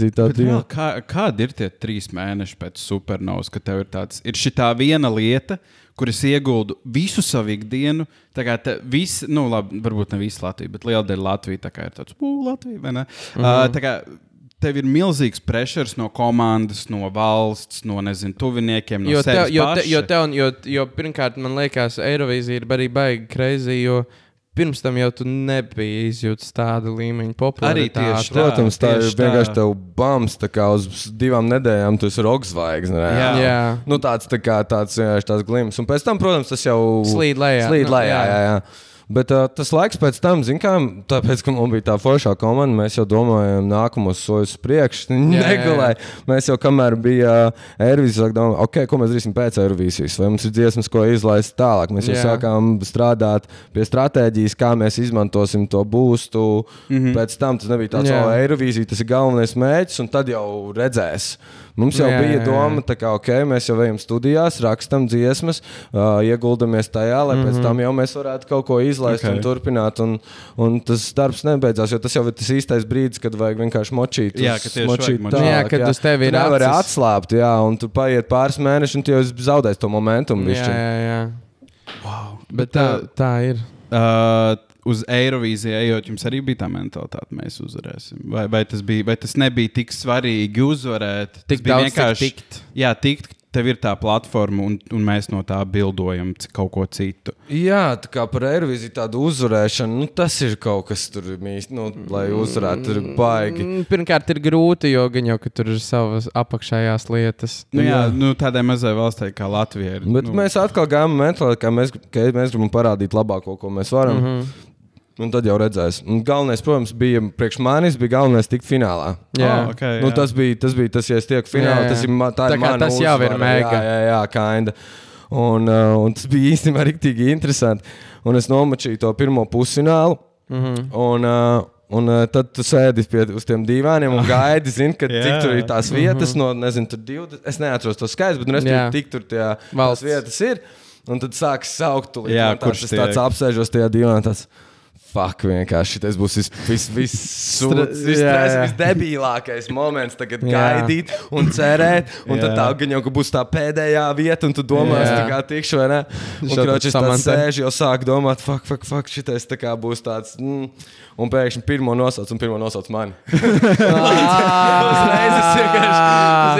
Kā, kādi ir tie trīs mēneši pēc supernovas, kad tev ir tāds, ir šī viena lieta, kuras ieguldu visu savu ikdienu? Tā kā te, vis, nu, labi, varbūt ne visu Latviju, bet liela daļa Latvijas tā kā ir tāds, ugh, Latvija, vai ne? Mm -hmm. uh, tā tev ir milzīgs pressures no komandas, no valsts, no, nezinu, tuviniekiem, no Jo, tev, jo, te, jo, tev, jo, jo pirmkārt, man liekas, Eirovīzija ir arī baigi greizi, jo pirms tam jau tu nebija izjūtis tādu līmeņu popularitāti. tieši tā. Protams, tā ir tieši tā. vienkārši tev bams, tā kā uz divām nedēļām tu esi roksvaigznes. Jā. Jā. Nu, tāds tā kā tāds vienkārši tās glims. Un pēc tam, protams, tas jau Slīd lejā. Slīd Nu, lejā, jā. jā, jā. Bet uh, tas laiks pēc tam, zin kā, tāpēc, ka mums bija tā foršā komanda, mēs jau domājām nākamos soļus priekš. jā, Negulēji. Mēs jau kamēr bija uh, Eirovīzija, domājām, ok, ko mēs darīsim pēc Eirovīzijas, vai mums ir dziesmas, ko izlaist tālāk. Mēs jau Jā. sākām strādāt pie stratēģijas, kā mēs izmantosim to būstu. Mm -hmm. Pēc tam tas nebija tāds, Jā. o, Eirovīzija, tas ir galvenais mērķis, un tad jau redzēs. Mums jau Jā, jā, bija jā, jā. doma, tā kā, ok, mēs jau ejam studijās, rakstam dziesmas, uh, ieguldamies tajā, lai mm -hmm. pēc tam jau mēs varētu kaut ko izlaist Ok. okay. un turpināt. Un, un tas darbs nebeidzās, jo tas jau ir tas īstais brīdis, kad vajag vienkārši močīt. Jā, uz- ka tieši močīt močīt. tālāk, Jā, kad uz tevi ir Tu nevari acis. atslābt, jā, un tu paiet pāris mēnešus, un tu jau esi zaudējis to momentumu. Jā, bišķiņ. jā, jā. Wow. Bet tā, tā ir. Uh, uz Eirovīziju ejot, jums arī bija tā mentalitāte, mēs uzvarēsim. Vai, vai, tas, bija, vai tas nebija tik svarīgi uzvarēt? Tik daudz, cik tikt. Jā, tikt, tev ir tā platforma, un, un mēs no tā bildojam kaut ko citu. Jā, tā kā par Eirovīziju tādu uzvarēšanu, nu, tas ir kaut kas tur īsti, nu, lai uzvarētu, tur ir baigi. Mm, Pirmkārt, ir grūti, jo gan jau tur ir savas apakšējās lietas. Nu, jā, Jā. nu, tādai mazai valstī kā Latvija. Ir, Bet nu, mēs atkal gājām mentāli, ka mēs, ka mēs gribam parādīt labāko, ko mēs varam. Mm. -hmm. Un tad jau redzēs. Un galvenais, protams, bija priekš manis, bija galvenais tikt finālā. Jā, Oh, okay, Nu, jā. tas, bija, tas bija tas, ja es tieku finālā. Jā, jā. Tas ir, tā Tā ir mana tas jau ir mega. Jā, jā, jā kinda. Un, uh, un tas bija īstenībā rīktīgi interesanti. Un es nomačīju to pirmo pusfinālu. Mm Mhm. -hmm. un, uh, Un uh, tad tu sēdi pie tiem divām un gaidi, zini, ka Jā. cik tur ir tās vietas, no, nezinu, tur 20. Es neatceros to skaidrs, bet nu, es tur tik tur tie tās Valsts. vietas ir. Un tad sāks saukt, tūlīt, Jā, kurš es tāds apsēžos tajā divā. Fuck, vienkārši tas būs visdebilākais moments. Tagad Jā. gaidīt un cerēt, un tad Jā. tā gan jau ka būs tā pēdējā vieta, un tu domā, tā kā tikšu vai ne. Un tāds Samantha. sēž, jau sāk domāt, fuck, fuck, fuck, šitais tā kā būs tāds. Mm, un pēkšņi pirmo nosauc, un pirmo nosauc mani. Uzreiz es vienkārši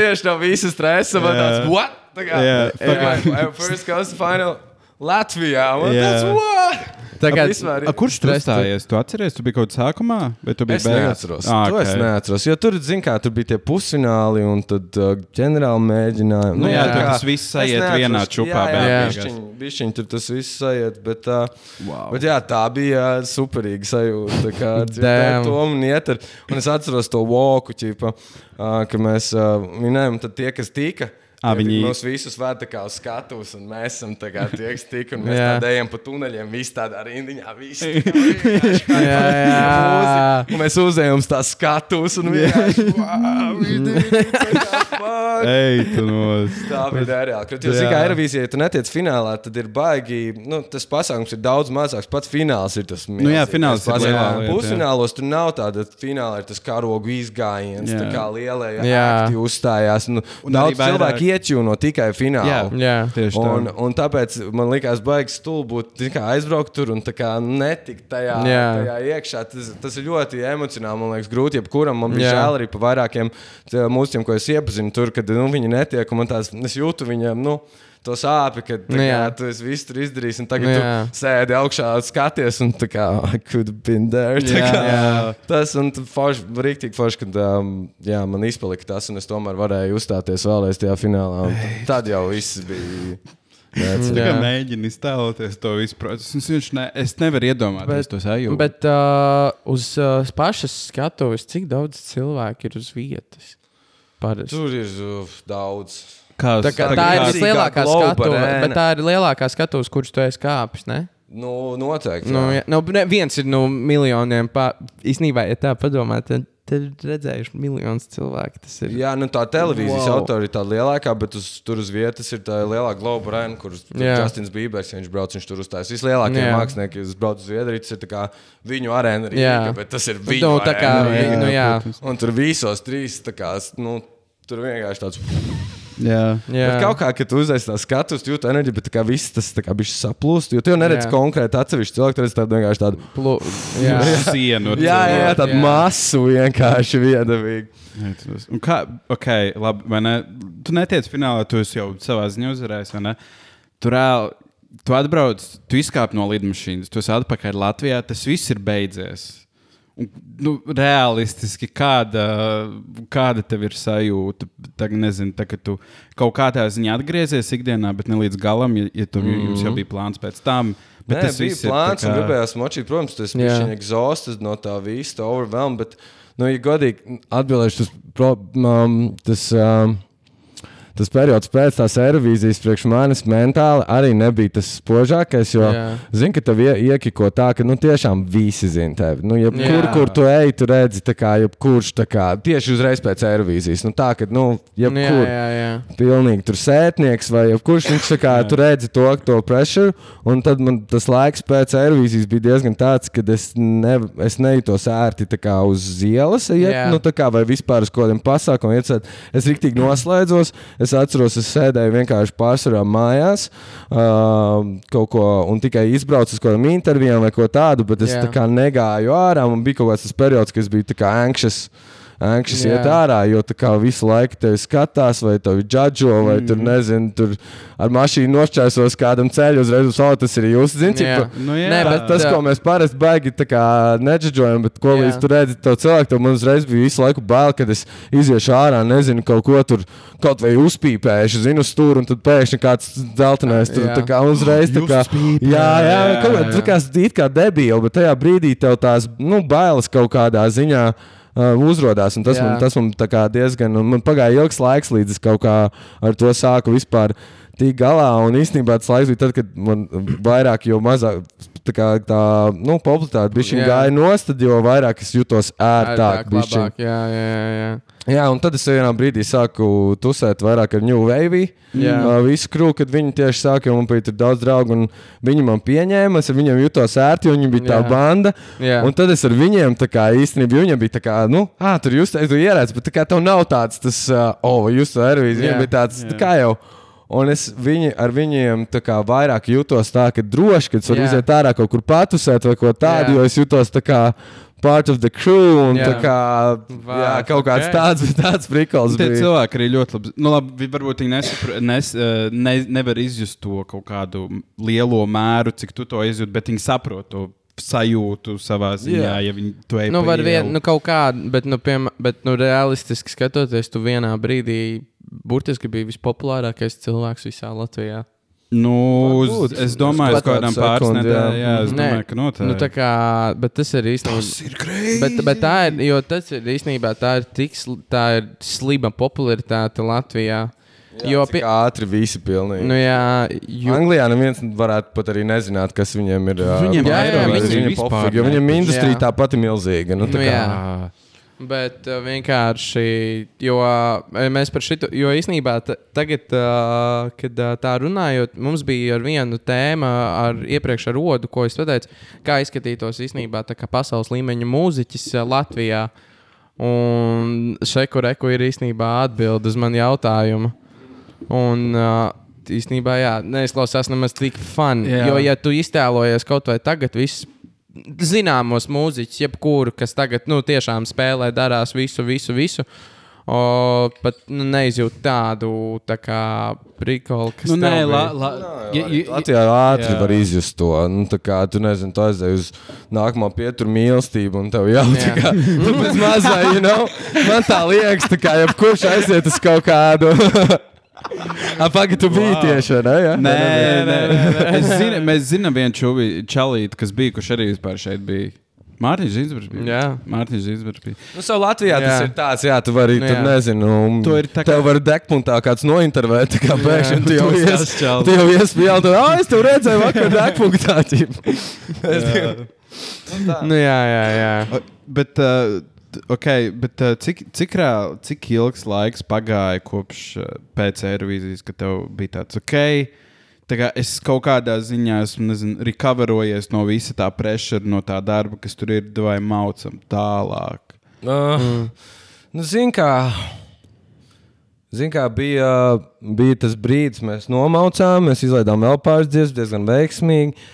vienkārši no visas stresa man tāds, what? Tā kā, Jā. jā. First to final Latvijā. Jā. tāds, what? Tagad, vispār- A, kurš tur Stress, tu- atceries, tu biji kaut kādā sākumā, vai tu biji Es beigās? neatceros. Ah, To es neatceros. Jo tur, zin, kā, tur bija tie pusfināli un tad uh, ģenerāli mēģinājumi. Nu, jā, jā. tur tas viss neatceros. vienā čupā. Jā, jā, beigās. bišķiņ, tur tas viss sajiet. Bet, uh, Wow. bet jā, tā bija superīga sajūta. tā Kā dzirdēt to un iet ar. Un es atceros to walku, ķipa, uh, ka mēs uh, minējām, tad tie, kas tika. Ā, Tie viņi- Mūs visus vēd tā kā uz skatuves, un mēs esam tā kā tie, kas tika. Un mēs ejam pa tuneļiem, visi tādā rindiņā. Visi, Jā, jā. Un mēs uzējām uz tās skatuves, un vienkārši wow, tā kā. Ej, tu nos. Tā bija nereāli. Jo, Jā. kā Eirovīzijā, ja tu netiec finālā, tad ir baigi. Nu, tas pasākums ir daudz mazāks. Pats fināls ir tas Nu jā, fināls ir pasākums. lielā lieta, jā. Pusfinālos tur nav tāda fināla, ir tas karogu izgājiens, Jā. tā kā lielie akti uzstājās. Nu, Un daudz cilvēku iečūno tikai finālā. Jā. Jā. Tieši tā. Un, un tāpēc man likās, baigi stulbi būt aizbraukt tur un netikt tajā, Jā. tajā iekšā. Tas, tas ir ļoti emocionāli, man liekas, grūti. Jebkuram man bija Jā. žēl arī par vairākiem mūziķiem, ko es iepazinu tur, kad nu, viņi netiek. un Man tās, es jūtu viņiem. Nu, To sāpju, tā Nu, kā, tu esi visu tur izdarījis, un tagad Nu, tu jā. sēdi augšā, skaties, un tā kā, I could have been there. Jā, kā. jā. Tas un forši, rīktīgi forši, kad um, jā, man izpalika tas, un es tomēr varēju uzstāties vēlreiz tajā finālā. un Tad jau viss bija. Mēģini iztēloties to visu procesu. Es, viņš ne, es nevaru iedomāties to sajūtu. Bet uh, uz uh, pašas skatuves, cik daudz cilvēku ir uz vietas? Parasti. Tur ir uh, daudz. Kā, Tā, kā, tā tā ir kā- vislielākā skatuve, bet tā ir lielākā skatuve, kurš tu esi kāpis. Ne? Nu, noteikti. Nu, jā. jā, nu, ne, viens ir no miljoniem. Pā... Īsnībā, ja tā padomā, tad, tad ir redzējuši miljonus cilvēku. Tas ir Jā, nu tā televīzijas Wow. autora ir tā lielākā, bet uz, tur uz vietas ir tā lielākā Globe Arena, kur Jā. Justins Bībers, ja viņš brauc, viņš tur uzstājas. Vislielākie Jā. mākslinieki, kas brauc uz Zviedriju, tas ir tā kā viņu arēna, Jā. Rīga, bet tas ir viņu Nu, tā kā, arēna. nu, jā. Un tur visos trīs, tā kā, nu, tur vienkārši tāds. Jā. Jā. Bet kaut kā, kad tu uzreiz tā skatus, tu jūti enerģiju, bet tā kā viss tas kā bišķi saplūst, jo tu jau neredzi Jā. konkrēti atsevišķu cilvēku, tu redzi tādu vienkārši tādu. Plu... Jā. Sienu. Jā, jā, jā, tādu Jā. masu vienkārši viedavīgi. Un kā, ok, labi, vai ne? Tu netiec finālā, tu esi jau savā ziņā uzvarējis, vai ne? Tu reāli, tu atbrauc, tu izkāp no lidmašīnas, tu esi atpakaļ Latvijā, tas viss ir beidzies. Un, nu, realistiski, kāda, kāda tev ir sajūta? Tagad, nezinu, tā, ka tu kaut kādā ziņā atgriezies ikdienā, bet ne līdz galam, ja, ja tu, mm -hmm. jums jau bija plāns pēc tam. Bet Nē, tas bija plāns, un kā- gribējās močīt. Protams, tas bija viņa exhausted no tā visa, overwhelmed. Bet, nu, ja godīgi atbildēšu, tas, pro, um, tas, um, tas periods pēc tās aerovīzijas priekš manis mentāli arī nebija tas spožākais. Jo, Jā. zini, ka tev ie, iekiko tā, ka nu, tiešām visi zina tevi. Nu, jebkur, kur tu ej, tu redzi, kā, jebkurš kā, tieši uzreiz pēc aerovīzijas. Nu, tā, ka, nu, Nu, jā, jebkur jā, jā. pilnīgi tur sētnieks vai kurš viņš kā tur redzi to, to pressure. Un tad man tas laiks pēc aerovīzijas bija diezgan tāds, ka es, ne, es nejūtos ērti kā uz ielas, iet, nu, kā, vai vispār uz kaut kādiem pasākumiem. Es rīktīgi noslēdzos. Es atceros, es sēdēju vienkārši pārsvarā mājās uh, kaut ko un tikai izbraucu uz kaut kādām intervijām vai ko tādu, bet es Jā. tā kā negāju ārā. Man bija kaut kāds periods, kad es biju tā kā anxious. Anxious Jā. iet ārā, jo tā kā visu laiku tevi skatās, vai tevi džadžo, vai mm. tur nezinu, tur ar mašīnu nošķērsos kādam ceļu uzreiz uz auto. Tas ir jūs, zināt, Jā. Nu, jā. Nē, Tā, bet, tas, ā, ko mēs parasti baigi nedžudžojam, bet ko Jā. līdz tur redzi, to cilvēku, tad man uzreiz bija visu laiku bail, kad es iziešu ārā, nezinu, kaut ko tur, kaut vai uzpīpēšu, zinu, stūri, un tad pēkšņi kāds dzeltenais tur Jā. tā kā uzreiz tā kā. Uzpīpē, Jā, jā, jā, kaut kā, jā. kā debīli, bet tajā brīdī tev tās, nu, bailes kaut kādā ziņā. Uh, uzrādās, un tas man, tas man diezgan, man pagāja ilgs laiks, līdz es kaut kā ar to sāku vispār tikt galā. Un īstenībā tas laiks bija tad, kad man vairāk, jo mazāk tā, kā, tā nu, popularitāte bija gāja nost, jo vairāk es jutos ērtāk. ērtāk, labāk, jā, jā, jā, jā. Un tad es vienā brīdī sāku tusēt vairāk ar New Wave. Jā. Uh, visu krūku, kad viņi tieši sāka, man bija daudz draugu, un viņi man pieņēma. Es ar viņiem jutos ērti, jo viņi bija tā Jā. banda. Jā. Un tad es ar viņiem tā kā īstenībā, viņiem bija tā kā, nu, ah, tur jūs tur ierēdz, bet tā kā tev nav tāds, tas, uh, oh, jūs tur arī, viņiem bija tāds, tā Jā. kā jau. Un es viņi, ar viņiem tā kā vairāk jutos tā, ka droši, ka es varu iziet ārā kaut kur patusēt vai ko tādu, Jā. jo es jutos tā kā part of the crew un Jā. tā kā Vā, jā, kaut kāds ok. tāds, tāds prikals. Tie bija. cilvēki arī ļoti labi. Nu, labi varbūt viņi nesapra, nes, eh, ne, nevar izjust to kaut kādu lielo mēru, cik tu to izjūti, bet viņi saprot to sajūtu savā ziņā, Jā. ja viņi to ej Nu, var vien, nu, kaut kāda, bet, nu, piem, bet, nu, realistiski skatoties, tu vienā brīdī burtiski biji vispopulārākais cilvēks visā Latvijā. Nu, Varbūt. es domāju, Uz kādām pāris nedēļām. jā. Es Nē, domāju, ka noteikti. Nu, tā kā, bet tas ir īstenībā. ir grūti. Bet, bet tā ir, jo tas ir īstenībā tā ir tik sl- tā ir sliba popularitāte Latvijā. Jā, jo, pie, ātri visi pilnīgi. nu, jā, jo, Anglijā neviens varētu pat arī nezināt, kas viņiem ir. Viņiem vai- jā, jā, vai viņi viņiem vispār pofīgi, jo viņiem nepatīk. industrija tāpat ir milzīga. Nu, tā Nu, kā. Bet uh, vienkārši, jo uh, mēs par šito, jo īsnībā tagad, uh, kad uh, tā runājot, mums bija ar vienu tēmu, ar iepriekš ar rodu, ko es teicu, kā izskatītos īsnībā tā kā pasaules līmeņa mūziķis Latvijā. Un šeku reku ir īstenībā atbild uz manu jautājumu. Un uh, īstenībā, jā, neizklausās nemaz tik. Jā. Jo, ja tu iztēlojies kaut vai tagad, viss zināmos mūziķus, jebkuru, kas tagad nu, tiešām spēlē, darās visu, visu, visu. O, pat nu, neizjūt tādu tā kā prikolu, kas Nu, nē, la, bija. la, Jā, ja, ja, Latvijā ātri jā. var izjust to. Nu, tā kā tu nezini, tu aizdevi uz nākamo pieturu mīlestību, un tev jau tā Jā. kā tu pēc mazā, you know, man tā liekas, tā kā jebkurš aiziet uz kaut kādu. Apakaļ, tu biji Wow. tieši, vai ne? Ja? Nē, nē, nē. Es zinu, mēs zinām vienu čubi, čalīti, kas bija, kurš arī vispār šeit bija. Mārtiņš Zīsbergs bija. Jā. Mārtiņš Zīsbergs bija. Nu, savu Latvijā jā. tas Jā. ir tāds, jā, tu vari, Nu, jā. nezinu, To ir tā kā- tev var degpunktā kāds nointervēt, tā kā Jā. pēkšņi tu jau Tu ies, tu jau iespējām, tad, ah, es tev redzēju vakar degpunktā, tīp. Nu, jā, jā, jā. O, Bet, uh, okay, bet uh, cik, cik, rā, cik ilgs laiks pagāja kopš uh, pēc Eirovīzijas, kad tev bija tāds ok? Tā kā es kaut kādā ziņā esmu nezinu, recoverojies no visa tā pressure, no tā darba, kas tur ir, vai maucam tālāk. Uh, mm. nu, zin kā, zin kā bija, bija tas brīdis, mēs nomaucām, mēs izlaidām vēl pāris dziesmas, diezgan veiksmīgi.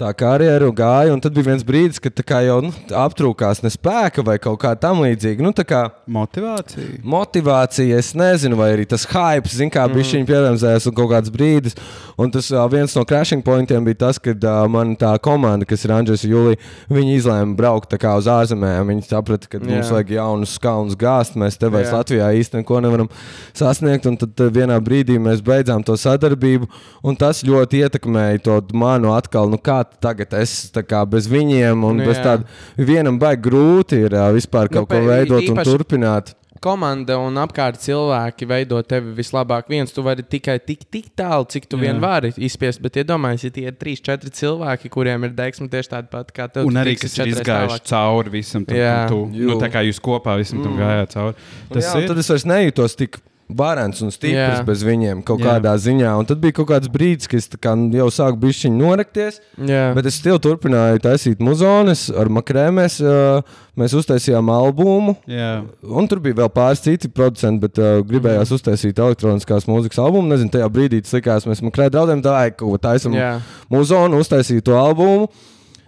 Tā karjeru gāja, un tad bija viens brīdis, kad jau nu, aptrūkās ne spēka vai kaut kā tam līdzīga. Nu, kā Motivācija. motivācija, es nezinu, vai arī tas hype, zin, kā bija šī pieredzējis un kaut kāds brīdis. Un tas viens no crashing pointiem bija tas, kad uh, man tā komanda, kas ir Andrzejs Julija, viņi izlēma braukt uz ārzemēm. Viņi saprata, ka mums Jā. vajag jaunus kalnus gāzt. Mēs te vairs Jā. Latvijā īstenībā neko nevaram sasniegt. Un tad vienā brīdī mēs beidzām to sadarbību, un tas ļoti ietekmēja to manu atkal, nu kā tagad es kā bez viņiem, un Nu, bez jā. tāda vienam baigi grūti ir vispār Nu, kaut ko pē- veidot un īpaši- turpināt. Komanda un apkārt cilvēki veido tevi vislabāk. Viens tu vari tikai tik, tik tālu, cik tu vien vari izspiest. Bet, iedomājieties, ja tie ir trīs, četri cilvēki, kuriem ir deksme tieši tāda pati kā tev. Un arī, kas ir izgājuši tālāk. cauri visam tam, Jā. tu, nu, tā kā jūs kopā visam tam gājāt cauri. Tas jā, un ir. Tad es vairs nejūtos tik varants un stiprs Jā. bez viņiem kaut Jā. kādā ziņā. Un tad bija kaut kāds brīdis, kad es tā kā jau sāku bišķiņu norakties. Jā, Bet es still turpināju taisīt muzones ar makrēmēs. Uh, mēs uztaisījām albumu. Jā. Un tur bija vēl pāris citi producenti, bet uh, gribējās Mhm. uztaisīt elektroniskās mūzikas albumu. Nezinu, tajā brīdī tas likās, mēs makrējām draudiem, tā kā taisām jā. muzonu, uztaisīju to albumu,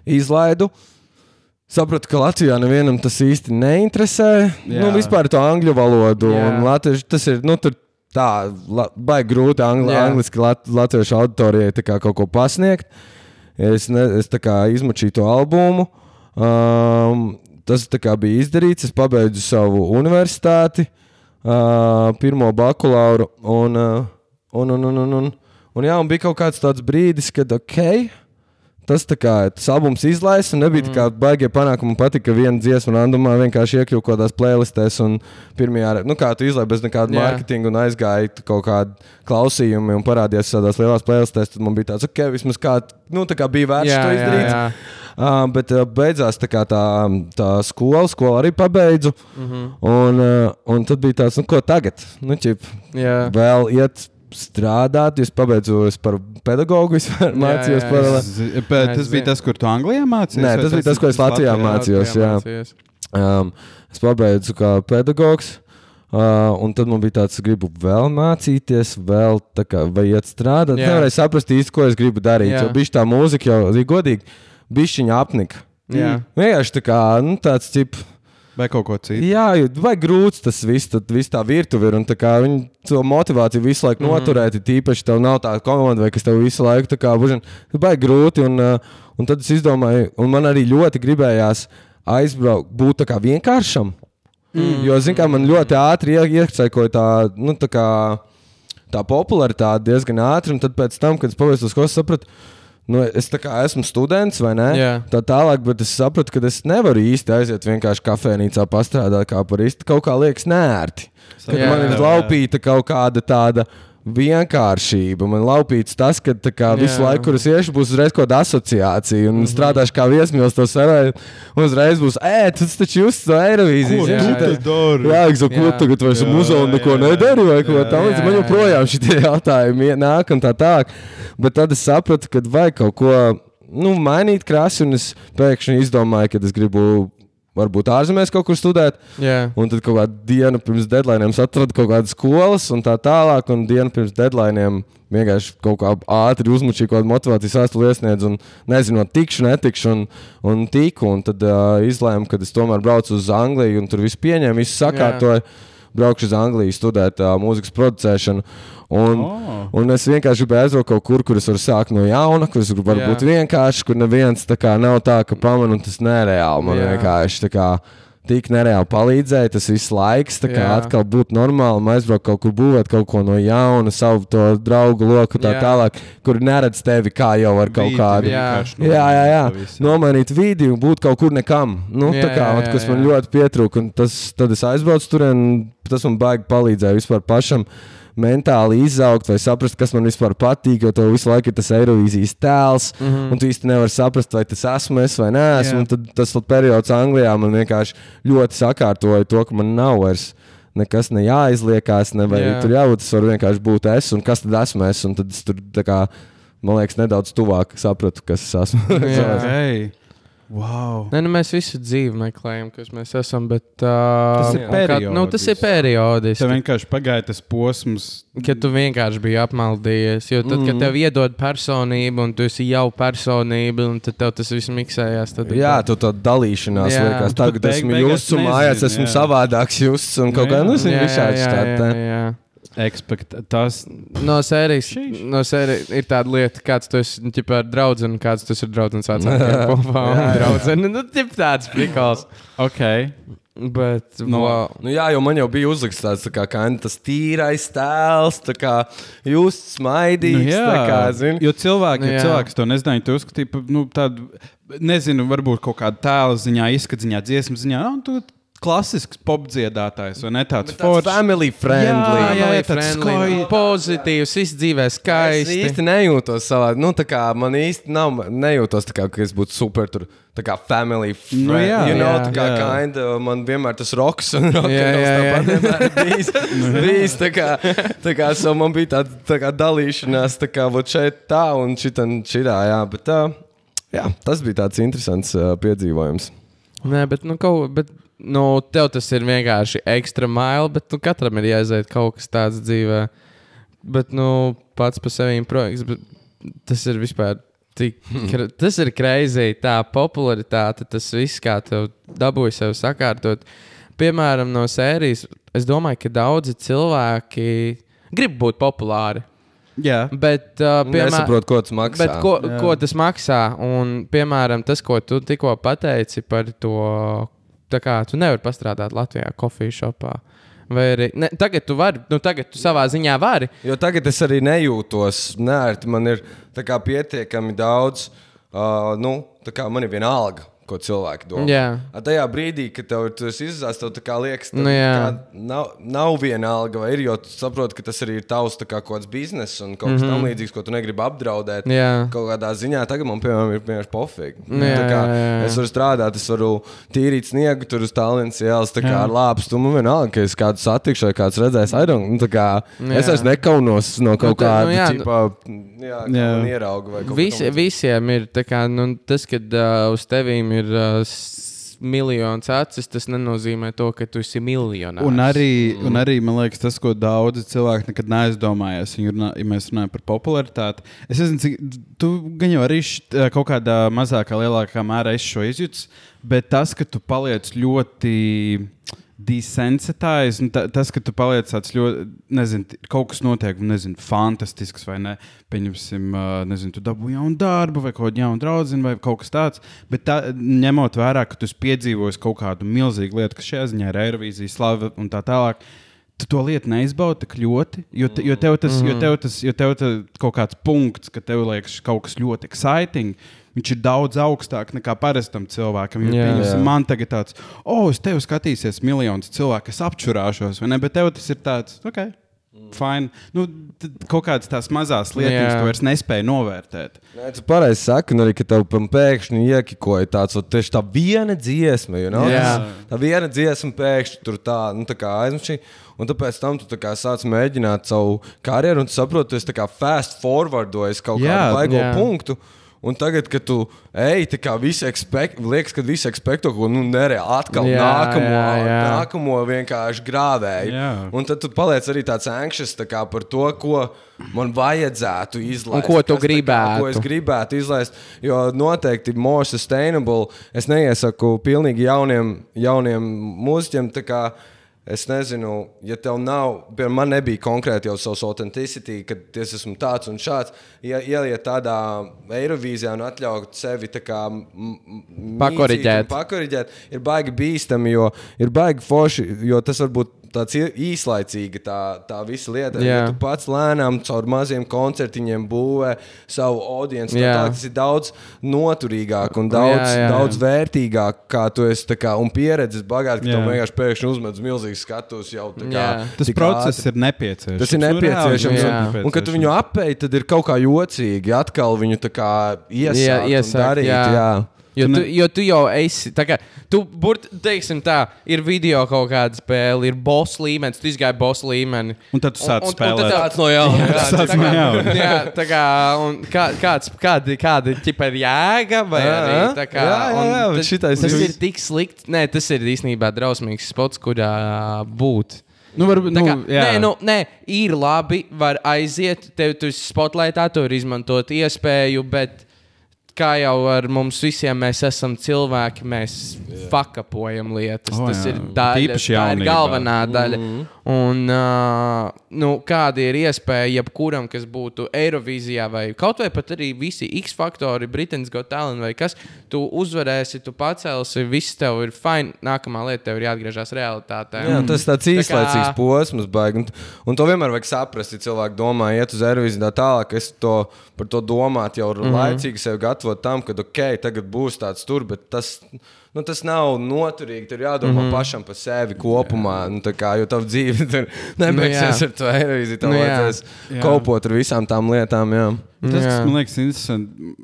izlaidu. Sapratu, ka Latvijā nevienam tas īsti neinteresē. Jā. Nu, vispār to angļu valodu. Jā. Un latviešu tas ir. Nu, Tā baigi grūti angli, angliski lat, latviešu auditorijai kaut ko pasniegt. Es, ne, es izmučīju to albumu. Um, tas bija izdarīts. Es pabeidzu savu universitāti, uh, pirmo bakalauru. Un, uh, un, un, un, un, un, un, jā, un bija kaut kāds brīdis, kad ok. Tas, tā kā, tas albums izlaists, un nebija mm. tā kā baigie panākumi. Man patika, ka viena dziesma randumā vienkārši iekļuva kaut kādās playlistēs. Un pirmajā, nu, kā tu izlaiž bez nekāda Jā. mārketinga un aizgāja kaut kāda klausījuma un parādījās tādās lielās playlistēs, tad man bija tāds, ok, vismaz kā, nu, tā kā bija vērts Jā, to izdarīt. jā. Uh, bet uh, beigās tā, tā, tā skola, skola arī pabeidzu. Mm. -hmm. un, uh, un tad bija tāds, nu, ko tagad? Nu, ķip, Jā. vēl iet strādāt. Es pabeidzu es par pedagogu, vispār mācījos paralēli. Es tas bija tas, kur tu Anglijā mācījies? Nē, tas bija tas, ko es Latvijā mācījos. jā. mācījos. Um, es pabeidzu kā pedagogs. Uh, un tad man bija tāds, es gribu vēl mācīties, vēl tā kā, vai iet strādāt. Yeah. Nevarēju saprast īsti, ko es gribu darīt. Jā. Jo bija tā mūzika jau, ja godīgi, bija viņa apnika. Jā. Vienkārši tā kā, nu, tāds tips. Vai kaut ko citu? Jā, jo vai grūts tas viss, tad viss tā virtuve ir. Un tā kā viņi to motivāciju visu laiku mm Mhm. -hmm. noturēt, ir tīpaši tev nav tāda komanda, vai kas tev visu laiku tā kā bužina. Bija grūti. Un, uh, un tad es izdomāju, un man arī ļoti gribējās aizbraukt, būt tā kā vienkāršam. Mm. Jo, zināmā mērā, man ļoti ātri ie- iekšķēkoja tā, nu, tā kā tā popularitāte diezgan ātri, un tad pēc tam, kad es pabeidzu to skolu, sapratu, nu, es tā kā esmu students vai ne? Jā. Tā tālāk, bet es sapratu, ka es nevaru īsti aiziet vienkārši kafejnīcā pastrādāt kā par īsti. Kaut kā liekas nērti. Kad Jā, man ir laupīta kaut kāda tāda. Vienkāršība. Man laupīts tas, ka kā, visu Jā. laiku, kur es iešu, būs uzreiz kaut kāda asociācija. Un mm -hmm. strādāšu kā viesmīlis to sarunu. Un uzreiz būs, ē, tas taču jūs to Eirovīziju. Ko Jā. es saku, ko tagad vairs Jā, muzejā neko nedari vai ko tādu. Man jā. joprojām šie jautājumi nāk un tā tālāk. Bet tad es sapratu, ka vajag kaut ko nu, mainīt krāsu, un es pēkšņi izdomāju, ka es gribu varbūt ārzemēs kaut kur studēt. Jā. Un tad kaut kādā dienā pirms deadline es atradu kaut kādas skolas, un tā tālāk. Un dienu pirms deadline vienkārši kaut kā ātri uzmučīju kaut kādu motivācijas vēstuli iesniedzu, un nezinot, tikšu, netikšu, un, un tiku. Un tad uh, izlēmu, ka es tomēr braucu uz Angliju, un tur viss pieņēmu, viss sakārtoju. Braukšu uz Angliju, studēt uh, mūzikas producēšanu. Un, Oh. un es vienkārši gribēju aizbraukt kaut kur, kur es varu sākt no jauna, kur es varu būt vienkārši, kur neviens tā kā nav tā, ka pamanu, un tas nereāli man Jā. vienkārši tā kā tik nereāli palīdzēja. Tas viss laiks, tā kā Jā. atkal būt normāli, aizbraukt kaut kur, būvēt kaut ko no jauna, savu to draugu loku, tā Jā. tālāk, kur neredz tevi kā jau ar kaut Vidi kādu. Jā. Jā, jā, jā. nomainīt vidi un būt kaut kur nekam. Nu, Jā, tā kā, jā, jā, kas man jā. ļoti pietrūka. un Tas, tad es aizbraucu tur, un tas man baigi palīdzēja vispār pašam. Mentāli izaugt, vai saprast, kas man vispār patīk, jo tev visu laiku ir tas Eirovīzijas tēls, mm. -hmm. un tu īsti nevari saprast, vai tas esmu es vai nē. Un tad tas periods Anglijā man vienkārši ļoti sakārtoja to, ka man nav vairs nekas ne jāizliekās, ne vai jā. tur jābūt. Es varu vienkārši būt es, un kas tad esmu es. Un tad es tur, kā, man liekas, nedaudz tuvāk sapratu, kas es esmu. Jā. Wow. Nē, nu mēs visu dzīvi meklējam, kas mēs esam. Bet, uh, Tas ir un kā- Nu, tas ir periodiski. Tev vienkārši pagāja tas posms. Kad tu vienkārši biji apmaldījies. Jo tad, mm. kad tev iedod personību, un tu esi jau personība, un tad tev tas viss miksējās. Tad Jā, tu tā dalīšanās Jā. liekas. Tagad esmu nezini, mājās esmu jā. savādāks justs, un kaut kā, nu, zini, jā, visādi jā, jā, jā. Expect, tas No sērijas, no sērijas ir tāda lieta, kāds tu esi ģipā, ar draugu, un kāds tas ir draugs vecākiem kopā. un draudzene. Nu, tip tāds prikals. ok. Bet, No. wow. Nu, jā, jo man jau bija uzlikts tāds, tā kā, kā tas tīrais tēls, tā kā jūs smaidījāt. Nu, tā kā, zini. jo cilvēki, Nu, ja jā. cilvēks to nezināja, tu uzskatīji par nu, tādu, nezinu, varbūt kaut kādu tēlu ziņā, izskatu ziņā, dziesmu ziņā. Nu, tu klasisks popdziedātājs, vai ne tāds tāds family friendly. Jā, jā, Jā, jā, skai- pozitīvs, viss dzīvē Es skaisti. īsti nejūtos savā. Nu, tā kā man īsti nav, nejūtos tā kā, ka es būtu super tur. Tā kā family friend. Nu, jā, you know, jā, tā kā jā. kinda, man vienmēr tas roks un rokas Jā, jā, jā. tāpat vienmēr ir bijis. bijis tā kā, tā kā so man bija tāda tā kā dalīšanās, tā kā vot šeit tā un šitan šitā, jā. Bet tā, jā, tas bija tāds interesants uh, piedzīvojums. Nē, bet, nu, kaut, bet, nu, tev tas ir vienkārši ekstra maila, bet nu, katram ir jāiziet kaut kas tāds dzīvē. Bet, nu, pats par sevi projekts, tas ir vispār Tik, kra- tas ir kreizīgi. Tā popularitāte, tas viss, kā tev dabūja sev sakārtot. Piemēram, no sērijas, es domāju, ka daudzi cilvēki grib būt populāri. Jā, Bet, uh, piemēram, Nesaprotu, ko tas maksā. Bet ko, Jā. ko tas maksā? Un, piemēram, tas, ko tu tikko pateici par to, tā kā tu nevari pastrādāt Latvijā, kofijas šopā. Vai arī ne, tagad tu vari, nu tagad tu savā ziņā vari. Jo tagad es arī nejūtos nērti. Man ir kā, pietiekami daudz, uh, nu, tā kā man ir viena alga. Ko cilvēki domā. Jā. A, tajā brīdī, kad tev ir izsācis, tev tā kā liekas, Nu, jā. nav, nav viena alga, vai ir, jo tu saproti, ka tas arī ir tavs tā kā, kaut kāds bizness un kaut kas mm -hmm. tam līdzīgs, ko tu negribi apdraudēt. Jā. Kaut kādā ziņā tagad man, piemēram, ir vienkārši pofīgi. Nu, jā, Tā kā jā, jā. Es varu strādāt, es varu tīrīt sniegu tur uz tālruņa ielas, tā kā Jā. ar lāpstu. Man vienalga, ka es kādu satikšu vai kāds redzēs. Nu, tā kā, Nu, es jā. vairs nekaunos no kaut Nu, tā- kāda nu, jā, nu- tipa, jā, kā Jā. ierauga Visi, visiem ir tā kā, nu, tas, ka uh, uz tevīm ir uh, s- miljons acis, tas nenozīmē to, ka tu esi miljonārs. Un arī, un arī, man liekas, tas, ko daudzi cilvēki nekad neaizdomājās, runā, ja mēs runājam par popularitāti. Es nezinu, cik tu gan jau arī št, kaut kādā mazākā, lielākā mērā esi šo izjūts, bet tas, ka tu paliec ļoti desensitized, un ta, tas, ka tu paliec tāds ļoti, nezinu, kaut kas notiek, nezinu, fantastisks vai ne. Pieņemsim, nezinu, tu dabūji jaunu darbu vai kaut kādu jaunu draugu vai kaut kas tāds. Bet tā, ņemot vērā, ka tu esi piedzīvojis kaut kādu milzīgu lietu, kas šajā ziņā ir Eirovīzija, slava un tā tālāk. Tu to lietu neizbaudi tik ļoti, jo, te, jo tev tas, jo tev tas, jo tev tas kaut kāds punkts, ka tev liekas kaut kas ļoti exciting, viņš ir daudz augstāk nekā parastam cilvēkam. Jo, Jā. Jā. man tagad tāds, oh, uz tevi skatīsies miljonus cilvēku, es apčurāšos, vai ne? Bet tev tas ir tāds, ok. Fine. Nu, tad kaut kādas tās mazas lietas, Jā. tu vairs nespēji novērtēt. Nē, tu pareizi saki, arī, ka tev pēkšņi iekikoja tāds, tieši tā viena dziesma, you know? Jā. tā viena dziesma pēkšņi tur tā, nu, tā kā aizmušķi. Un tāpēc tam tu tā sāc mēģināt savu karjeru, un tu saproti, tu esi fast forwardojies kaut Jā, kādu baigo jā. punktu. Un tagad, kad tu ej, tā kā visi ekspekt, liekas, ka visi ekspekto, ko nu, nereāli atkal Jā, nākamo, jā, jā. nākamo vienkārši grāvēju. Jā. Un tad tu paliec arī tāds anxious tā kā, par to, ko man vajadzētu izlaist. Un ko tu kas tā kā- Ko es gribētu. gribētu izlaist. Jo noteikti more sustainable. Es neiesaku pilnīgi jauniem, jauniem mūziķiem. Es nezinu, ja tev nav, piemēram, man nebija konkrēti jau savs autenticitāte, kad es esmu tāds un šāds. Ja ieliet tādā Eirovīzijā un atļaut sevi tā kā Pakoriģēt. Pakoriģēt, ir baigi bīstami, jo ir baigi forši, jo tas var būt tāds īslaicīgi tā, tā visa lieta. Jā. Ja tu pats lēnām caur maziem koncertiņiem būvē savu audienci. Jā. Tā, tas ir daudz noturīgāk un daudz, Jā, jā, jā. daudz vērtīgāk, kā tu esi kā, un pieredzes bagāts, ka Jā. tev vienkārši pēkšņi uzmet milzīgs skatus jau kā. Jā. Tas process ātri. ir nepieciešams. Tas ir nepieciešams. Jā. Un, un kad tu viņu apēji, tad ir kaut kā jocīgi atkal viņu tā kā iesākt, Jā, un iesākt, darīt. jā. Jā. Jo Tu ne- jo tu jau esi. Kā, tu, burt, teiksim, tā, ir video kaut kāda spēle, ir boss līmenis, tu izgāji boss līmeni. Un tad tu sāc spēlēt. tad Tāds no jauna. Jā, Jā, tā no kā- jauna. jā, tā kā, un kā, kāds, kāda, kāda ķipa ir jēga, vai Jā, arī tā kā. Jā, jā, un jā, un tas- šitais Tas ir- ir tik slikti. Nē, tas ir īstenībā drausmīgs spots, kurā būt. Nu, Tā nu, kā, jā. nē, nu, nē, ir labi, var aiziet, tev tur spotlightā, tur izmantot iespēju, bet kā jau ar mums visiem, mēs esam cilvēki, mēs fakapojam lietas. O, Tas jā. ir daļa, tā ir galvenā daļa. Mhm. Un, uh, nu, kāda ir iespēja jebkuram, kas būtu Eirovīzijā, vai kaut vai pat arī visi X faktori, Britain's Got Talent vai kas, tu uzvarēsi, tu pacelsi, viss tev ir fine. Nākamā lieta tev ir jāatgriežas realitātē. Jā, Un- tas ir tāds Tā kā- īslaicīgs posms, baigi. Un, un to vienmēr vajag saprast. Ja cilvēki domā, iet uz Eirovīziju tā tālāk, es to, par to domāju jau mm Mhm. -hmm. laicīgi sev gatavot tam, ka ok, tagad būs tāds tur, bet tas. Nu, tas nav noturīgi. Tur jādomā mm. -hmm. pašam par sevi kopumā. Nu, tā kā, jo tava dzīve tur nebeigsies jā. ar to Eirovīziju. Tev Nu, vajadzēs kopot ar visām tām lietām. Jā. Tas, kas man liekas, interesanti.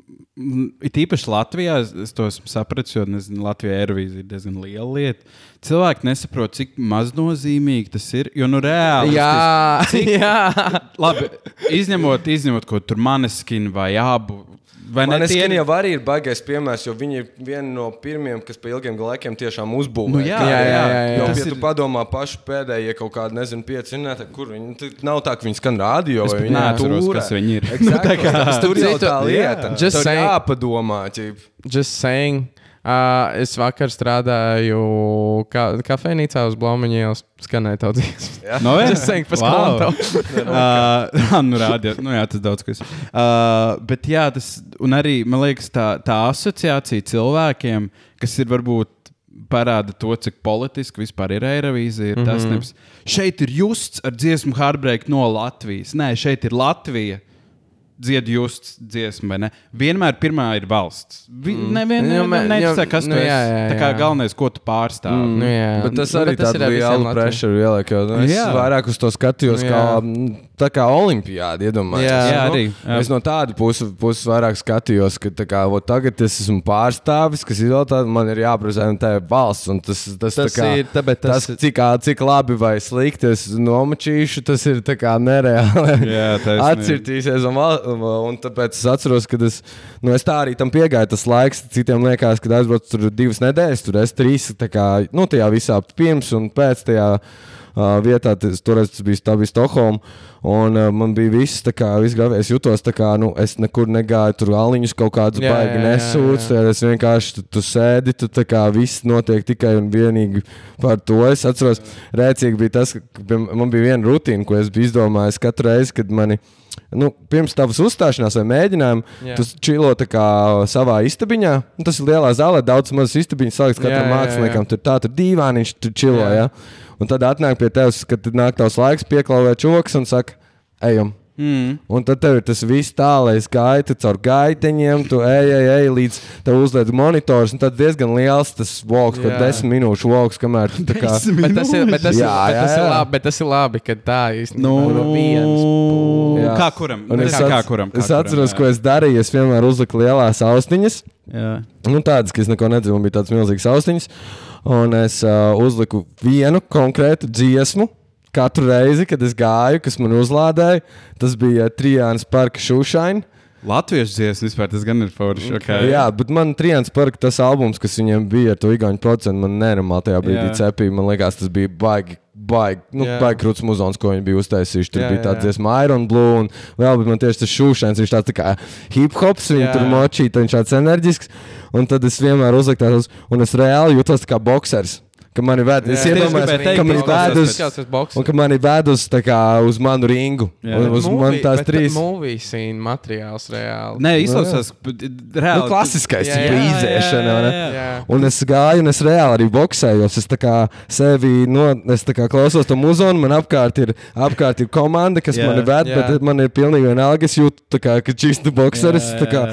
It īpaši Latvijā, es- es to esmu sapratis, jo nezinu, Latvijā Eirovīzija ir diezgan liela lieta. Cilvēki nesaprot, cik maznozīmīgi tas ir. Jo, nu, reāli. Jā, jā. Labi, izņemot, izņemot ko tur maneskin vai abu Vai ne? Tie ir- jau arī ir baigais piemērs, jo viņi ir vieni no pirmiem, kas pēc ilgiem laikiem tiešām uzbūvēja. Nu, jā, jā, jā, jā, jā. Jo, Tas ja ir- tu padomā paši pēdējie kaut kādi, nezinu, pieci minēti, kur viņi tu- nav tā, ka viņi skan radio vai viņi neatceros, kas viņi ir. Exactly. Nu, tā kā- Tur jau Citu- tā lieta. Just Tur saying. jāpadomā. ķip. Just saying. Uh, es vakar strādāju ka kafejnīcā uz Blūmiņa ielas. Skanēja tā dziesma. No, jā. Saying, pa Wow. skonto. uh, nu, nu, jā, tas daudz kas. Uh, bet jā, tas un arī man liekas, tā, tā asociācija cilvēkiem, kas ir varbūt. Parāda to, cik politiski vispār ir Eirovīzija. Mm -hmm. Tas nevis. Šeit ir justs ar dziesmu Hardbreak no Latvijas. Nē, šeit ir Latvija. Dzied justs dziesmu, vai ne? Vienmēr pirmā ir valsts. Vi, mm. Nevienam Nu, ne, me- ne, ne, kas nu, tu esi. jā, jā, Tā kā jā. galvenais, ko tu pārstāvi. Nu, jā. Bet tas Nu, arī visiem lielu Latviju. pressure ieliek. jo, Nu, es Jā. vairāk uz to skatījos, Nu, kā, jā. mm, tā kā olimpiāda. Iedomājieties. Jā. Jā, Nu, arī, jā. Es no tāda puses puses vairāk skatījos, ka kā, vot tagad es esmu pārstāvis, kas ir vēl tāds, man ir jāprezentē valsts. un Tas, tas, Tas tā kā, ir, tāpēc tas, tas cik, cik labi vai slikti es nomačīšu, tas ir kā nereāli. Jā. Atcirtīsies, un, un tāpēc es atceros, ka es, nu, es tā arī tam piegāju. Tas laiks, citiem liekas, ka aizbraucu tur divas nedēļas, tur es trīs, tā kā, nu, tajā visā pirms un pēc tajā vietā. Tas, toreiz tas bija, bija Stokholma. Un uh, man bija viss, kā viss gājis. Es jutos, tā kā nu, es nekur negāju, tur aliņus kaut kādus baigi nesūdzu. Es vienkārši tu, tu sēdi, tu tā kā viss notiek tikai un vienīgi par to. Es atceros, rēcīgi bija tas, ka man bija viena rutīna, ko es biju izdomājis katru reizi, kad mani. Nu, pirms tavas uzstāšanās vai mēģinājuma, Jā. tu čilo savā istabiņā. Tas ir lielā zālē, daudz mazas istabiņas, Jā, katram jā. māksliniekam. Tur tā, tur dīvāniņš, tur čilo. Jā. Ja? Un tad atnāk pie tevis, kad nāk tavs laiks, pieklauvē čoks un saka, ejam. Mm. Un tad tev ir tas viss tālais gaita, caur gaiteņiem, tu ej, ej, ej līdz tev uzliek monitors. un Tad diezgan liels tas voks, kad Jā. desmit minūšu voks, kamēr tu tā kā. Bet tas ir, bet tas ir, Jā, bet jā, tas ir jā. labi, bet tas ir labi, ka tā īstenībā Nu, no vienas puses. Jā. kā kuram? Es, kā, kā kuram? Kā es atceros, ko es darīju. Es vienmēr uzliku lielās austiņas. Jā. Nu, tādas, ka es neko nedzirdu, bija tādas milzīgas austiņas. Un es uh, uzliku vienu konkrētu dziesmu. Katru reizi, kad es gāju, kas man uzlādēja, tas bija Trijāns Parka Šūšaina. Latviešu dziesmu vispār tas gan ir forši. Okay. Jā, bet man Trijāns Parka tas albums, kas viņiem bija ar to igauņu procentu, man nenormāli tajā brīdī Jā. cepīja. Man liekas, tas bija baigi. Baigi, nu, Jā. baigi krūts muzons, ko viņi bija uztaisījuši. Tur jā, bija tāds dziesma, Iron Blue, un vēl bija tieši tas šūšana. Viņš tāds tā kā hip hops, viņa Jā. tur močīja, viņš tāds enerģisks. Un tad es vienmēr uzliku tādus, un es reāli jutos kā boxers. Ka mani ved, es iedomājos, ka mani ved uz, un ka mani ved uz, tā kā, uz manu ringu. Jā. Un uz man tās trīs. Movie scene materiāls reāli. Nē, izklausās Nu, reāli. klasiskais, ne? jā, Jā. Un es gāju, un es reāli arī boxējos. Es tā kā sevi no, es tā kā klausos to muzonu, man apkārt ir, apkārt ir komanda, kas Jā. mani ved, Jā. bet man ir pilnīgi vienalga. Es jūtu, tā kā, ka šis ir boxeris. Jā, es tā kā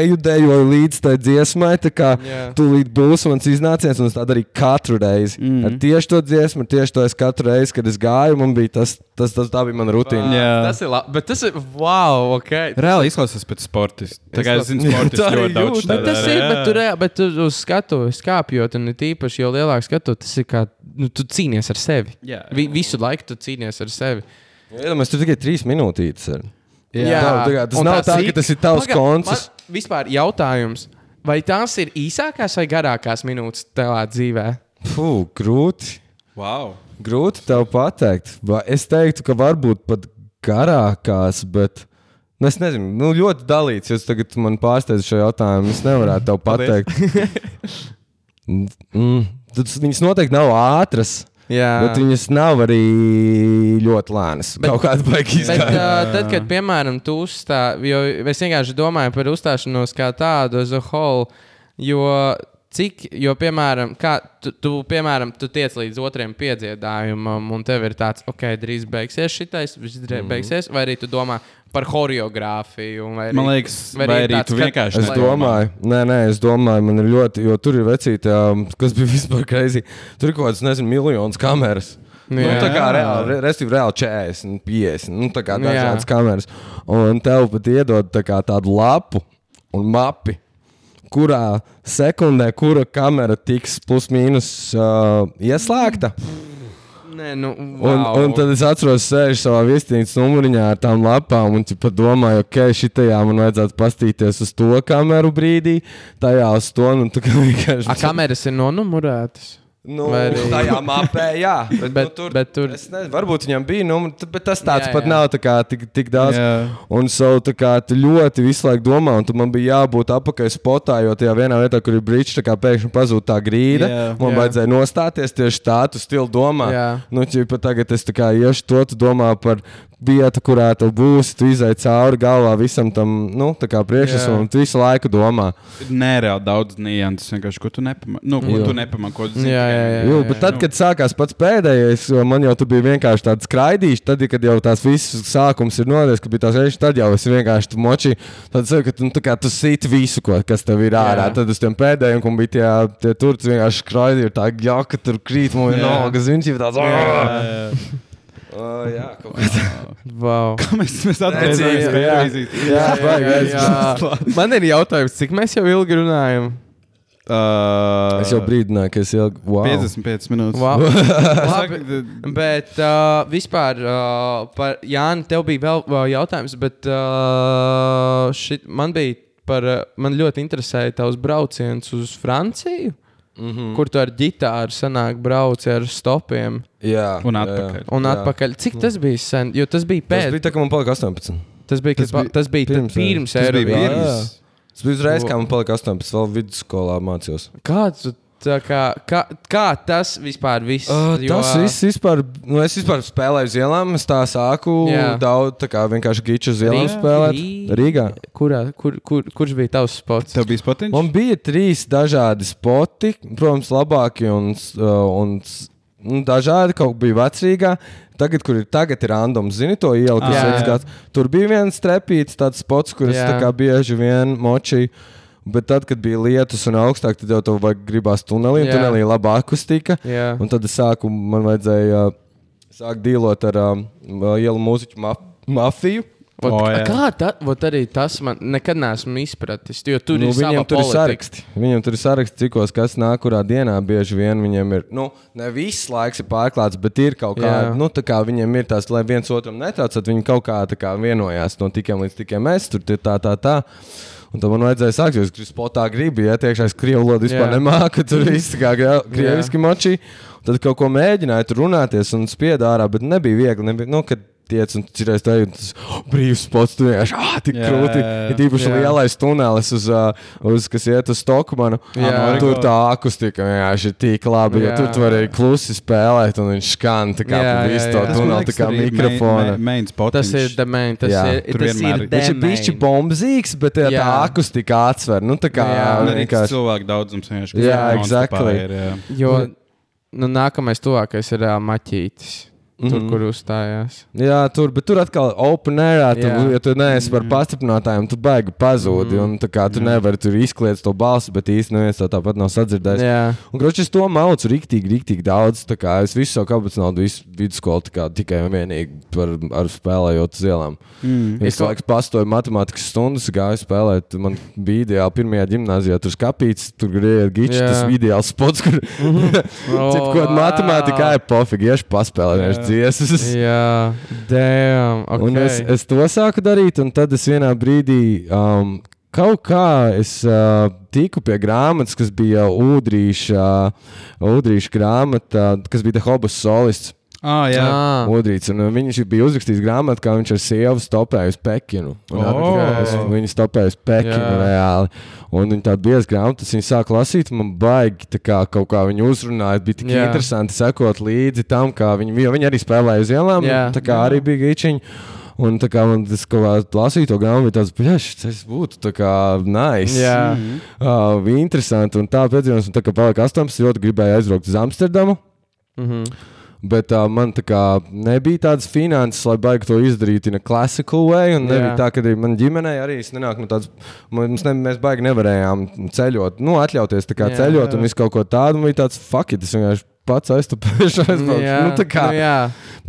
eju, dejoju līdz tai dziesmai, tā kā tūlīt būs mans iznāciens, un es tādu arī katru reizi. Mm. Mm. Ar tieši to dziesmu, ar tieši to es katru reizi, kad es gāju, man bija tas, tas, tas tā bija mana rutīna. Jā. Tas ir labi, bet tas ir wow, ok. Reāli izklausās pēc sportista. Tā kā es zinu, Jā, sportists tā arī ļoti daudz jūt. Bet tas ir, jā. bet tur, jā, bet tur uz skatuves kāpjot, un it īpaši, jo lielāk skatu, tas ir kā, nu, tu cīnies ar sevi. Jā. Vi, visu laiku tu cīnies ar sevi. Iedomājieties, tur tikai trīs minūtītes. Ir. Jā. Tā- tā kā tas un nav tā, ik- ka tas ir tavs Paga- man Vispār jautājums, vai tās ir īsākās vai garākās minūtes tavā dzīvē? Fū, grūti. Wow. Grūti tev pateikt. Es teiktu, ka varbūt pat garākās, bet nu, es nezinu, nu, ļoti dalīts. Jūs tagad man pārsteidzat šo jautājumu. Es nevaru tev pateikt. mm, tas, viņas noteikti nav ātras. Jā, Bet viņas nav arī ļoti lēnas. Bet- Kaut kāda baigta izgāja. uh, tad, kad, piemēram, tu uzstāji, jo es vienkārši domāju par uzstāšanos kā tādu, as a whole, jo cik, jo, piemēram, kā, tu, tu, piemēram, tu tiec līdz otrajam piedziedājumam, un tev ir tāds, ok, drīz beigsies šitais, viss drīz beigsies, vai arī tu domā par choreogrāfiju? vai Arī, Man liekas, vai ir arī tāds, tu vienkārši Es domāju, nē, nē, es domāju, man ir ļoti, jo tur ir vecīti, um, kas bija vispār greizi. Tur ir kaut kāds, nezinu, miljonus kameras. Nu, Jā. tā kā reāli, re, respektīvi, reāli 40, 50, nu, tā kā Nu, dažādas kameras. Un tev pat iedod tā kā tādu lapu un mapi, kurā sekundē, kura kamera tiks plus mīnus uh, ieslēgta. Nē, nu, Un, wow. un tad es atceros, sēžu savā viesnīcas numuriņā ar tām lapām, un ķipa, domāju, ok, šitajā man vajadzētu pastīties uz to kameru brīdī, tajā uz to. Un, tā kā vienkārši. A, kameras ir nonumurētas. Nu, arī- tajā mapē, jā. Bet, Bet- nu, tur, bet tur- Es nezinu, varbūt viņam bija, nu, bet tas tāds Jā, pat jā. nav tā kā, tik, tik daudz. Jā. Un so, tā kā tu ļoti visu laiku domā, un man bija jābūt apakaļ spotā, jo tajā vienā vietā, kur ir brīdis, tā kā pēkšņi pazūd tā grīda. Jā. Man Jā. vajadzēja nostāties tieši tā, tu stili domā. Jā. Nu, ķipa, tagad es tā kā iešu to, tu domā par vietu, kurā tu būsi, tu izai cauri galvā visam tam, nu, tā kā priekšnesam, Jā. un tu visu laiku domā. Nereāli daudz nianses, vienkārši ko tu nepamani. Nu, ko Jā. tu nepamani, ko tu zini. Jā, tikai- jā, jā. Jū, bet tad, kad sākās pats pēdējais, jo man jau bija vienkārši tāds skraidījums, tad, kad jau tās visas sākums ir nodies, kad bija tās reizes, tad jau es vienkārši tu moči, tad saku, ka tu, nu, tā kā tu sit visu, ko, kas tev ir ārā. Jā. Tad uz tiem pēdējiem, kur bija tie, tie tur, tu vienkārši skraidīji, ir tā jaka, tur krīt, man ir Jā. nogas, viņš ir tāds. Jā, "Ā!" jā. Jā, kaut kā tā. Wow. Kā mēs, mēs atgriezāmies Jā, pie jā. televīzijas? Jā, baigi, jā. Man ir jautājums, cik mēs jau ilgi runājam? Uh, Es jau brīdināju, ka es jau. Wow. 55 minūtes. Wow. Labi, bet uh, vispār uh, par Jānu tev bija vēl uh, jautājums, bet uh, šit, man bija par, uh, man ļoti interesēja tavs brauciens uz Franciju, Mm -hmm. kur tu ar ģitāru sanāk brauci ar stopiem Jā, Un jā, atpakaļ. un jā. atpakaļ. Cik tas bija sen? Jo tas bija Tas pēc. bija tā, ka man palika 18. Tas bija, Tas tas bija, tas bija pirms, pirms, pirms Tas bija. Tas uzreiz, kā man palika 18. vēl vidusskolā mācījos. Kāds tā kā, kā, kā tas vispār viss? Uh, jo- tas viss vispār, nu es vispār spēlēju uz ielām. Es tā sāku Jā. daudz, tā kā vienkārši giču uz ielām Rīgā? spēlēt. Rī- Rīgā. Kurā, kur, kur, kurš bija tavs spots? Tev bija spotiņš? Man bija trīs dažādi spoti, protams, labāki un, un s- nu, dažādi. Kaut kā bija vecrīgā. Tagad, kur ir tagad, ir random, zini to ielu, kas ir gads. Tur bija viens trepīts, tāds spots, kur es Jā. tā kā bieži vien močīju. Bet tad, kad bija lietus un augstāk, tad jau tev vajag gribās tunelī, un Jā. tunelī laba akustika. Jā. Un tad es sāku, man vajadzēja uh, sākt dīlot ar um, ielu mūziķu ma mafiju. Ot, O, jā. kā tā, vot arī tas man nekad neesmu izpratis. Jo tur Nu, ir viņiem tur ir politika. saraksti. Viņiem tur ir saraksts, cikos, kas nāk, kurā dienā bieži vien viņiem ir. Nu, ne viss laiks ir pārklāts, bet ir kaut kāda. Nu, tā kā viņiem ir tās, lai viens otram netraucētu, viņi kaut kā, tā kā vienojās no tikiem līdz tikiem mēs. Tur ir tā, tā, tā. Un tad man vajadzēja sākt, jo es spotā gribu, ja tiekšā es krievu valodu vispār Jā. nemāku. Tur viss kā krieviski moči. Tad kaut ko mēģināju tur runāties un spied ārā, bet nebija viegli. Nebija, nu, kad tiec un cirēs tā, un tas oh, brīvs spots, tu vienkārši, ah, tik Jā, krūti. Ir īpaši Jā. lielais tunelis, uz, uz, kas iet uz Stokmanu. Jā. Tur tā akustika vienkārši ir tik labi, jo Jā. tur tu vari klusi spēlēt, un viņš skan tā kā visu to tuneli, tā kā mikrofona. Main spotiņš. Tas ir demēns. Tas Jā. ir, Tur tas ir ir. Viņš ir the bijis main. bombzīgs, bet jā, tā Jā. akustika atsver. Nu, tā kā. Un arī vienkārši. cilvēku daudzums vienkārši. Jā, exactly. Ir, jā. Jo nu, nākamais tuvākais ir uh, maķītis. Tur, Mhm. kur uzstājās. Jā, tur, bet tur atkal open air, tu, Jā. ja tu neesi par pastiprinātājiem, tu baigi pazūdi. Mm. Un, tā kā tu nevari tur izkliegt to balsi, bet īstenībā neviens to tāpat nav sadzirdējis. Jā, Un, kroči, es to maucu rīktīgi, rīktīgi daudz. Tā kā es visu savu kabatas naudu, visu vidusskolu kā tikai un vienīgi par, ar spēlējot uz ielām. Mm. Es laikam pastoju matemātikas stundas, gāju spēlēt. Man bija ideāli pirmajā gimnājā, tur skāpīts, tur griezt gičs, Jā. tas bija ideāls spots, kur Cik Oh, kaut kāda matemātikā ir pofīgi, iešu paspēlēt, dziesmas. Jā, damn. Okay. Un es, es to sāku darīt, un tad es vienā brīdī um, kaut kā es, uh, tiku pie grāmatas, kas bija Udrīša, uh, Udrīša grāmata, kas bija The Hobos solists. Ah, jā. Ah, Udrīts, un uh, viņš bija uzrakstījis grāmatu, kā viņš ar sievu stopēja uz Pekinu. Un, Oh. Viņi stopēja uz Pekinu Jā. reāli. Un viņi tādu biezu grāmatu, viņi sāka lasīt, man baigi kā kaut kā viņi uzrunāja. Bija tik Jā. interesanti sekot līdzi tam, kā viņi, jo viņi arī spēlēja uz ielām. Jā. Tā kā arī bija gīčiņi. Un tā kā man tas kaut kā lasīja to grāmatu, bija tāds, ka tas būtu tā kā nice. jā. Uh, bija interesanti. Un tā piedzīvojums, un tā kā palika 18, ļoti gribēju aizbraukt uz Amsterdamu. Mhm. Bet uh, man tā kā nebija tādas finanses, lai baigtu to izdarīt in a classical way. Un nebija Jā. tā, ka arī man ģimenei arī es nenāku no tādas, mums ne, mēs baigi nevarējām ceļot, nu, atļauties tā kā Jā, ceļot jā. un visu kaut ko tādu. Man bija tāds, fuck, it, es vienkārši pats aiztupēšu, aizbraukšu. Jā, Nu, tā kā nu, jā.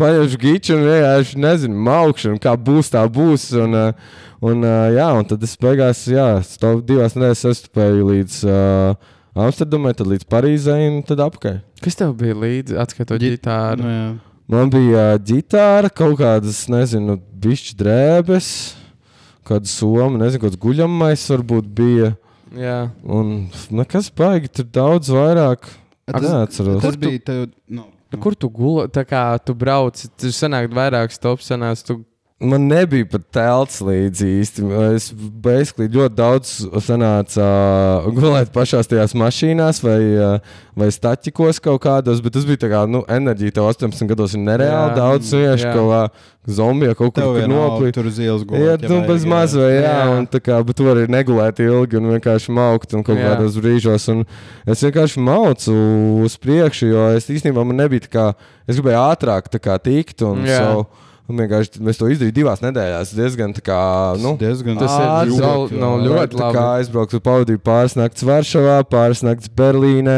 paņemšu giču un vienkārši nezinu, maukšu, un kā būs, tā būs. Un, uh, un, uh, jā, un tad es beigās, jā, stāv divās nedēļas aiztupēju līdz. Uh, Amsterdamai, tad līdz Parīzai un tad apkārt. Kas tev bija līdzi, atskatot Ģi- ģitāru? Nu, jā. Man bija ģitāra, kaut kādas, nezinu, bišķi drēbes, kāda soma, nezinu, kāds guļamais varbūt bija. Jā. Un nekas baigi, tur daudz vairāk. Tas- Neatceros. Tas bija tev. Nu, Nu, Kur tu gulēji? Tā kā tu brauc, tur sanāk vairāk stops, sanāk, tu Man nebija pat telts līdzi īsti. Es basically ļoti daudz sanāca gulēt pašās tajās mašīnās vai, uh, vai staķikos kaut kādos, bet tas bija tā kā, nu, enerģija tev 18 gados ir nereāli Jā, daudz jā. kaut kā zombija kaut kur kur noplīt. tur uz ielas Jā, gulēt. nu, bez maz vai jā, Jā. un tā kā, bet tu vari negulēt ilgi un vienkārši maukt un kaut Jā. kādos brīžos. Un es vienkārši maucu uz priekšu, jo es īstenībā man nebija tā kā, es gribēju ātrāk tā kā tikt un Jā. savu. Un vienkārši mēs to izdarījām divās nedēļās. diezgan tā kā, nu, diezgan Tas ir ātri. ļoti- nu, ļoti kā labi. aizbraucu, pavadīju pāris naktis Varšavā, pāris naktis Berlīnē,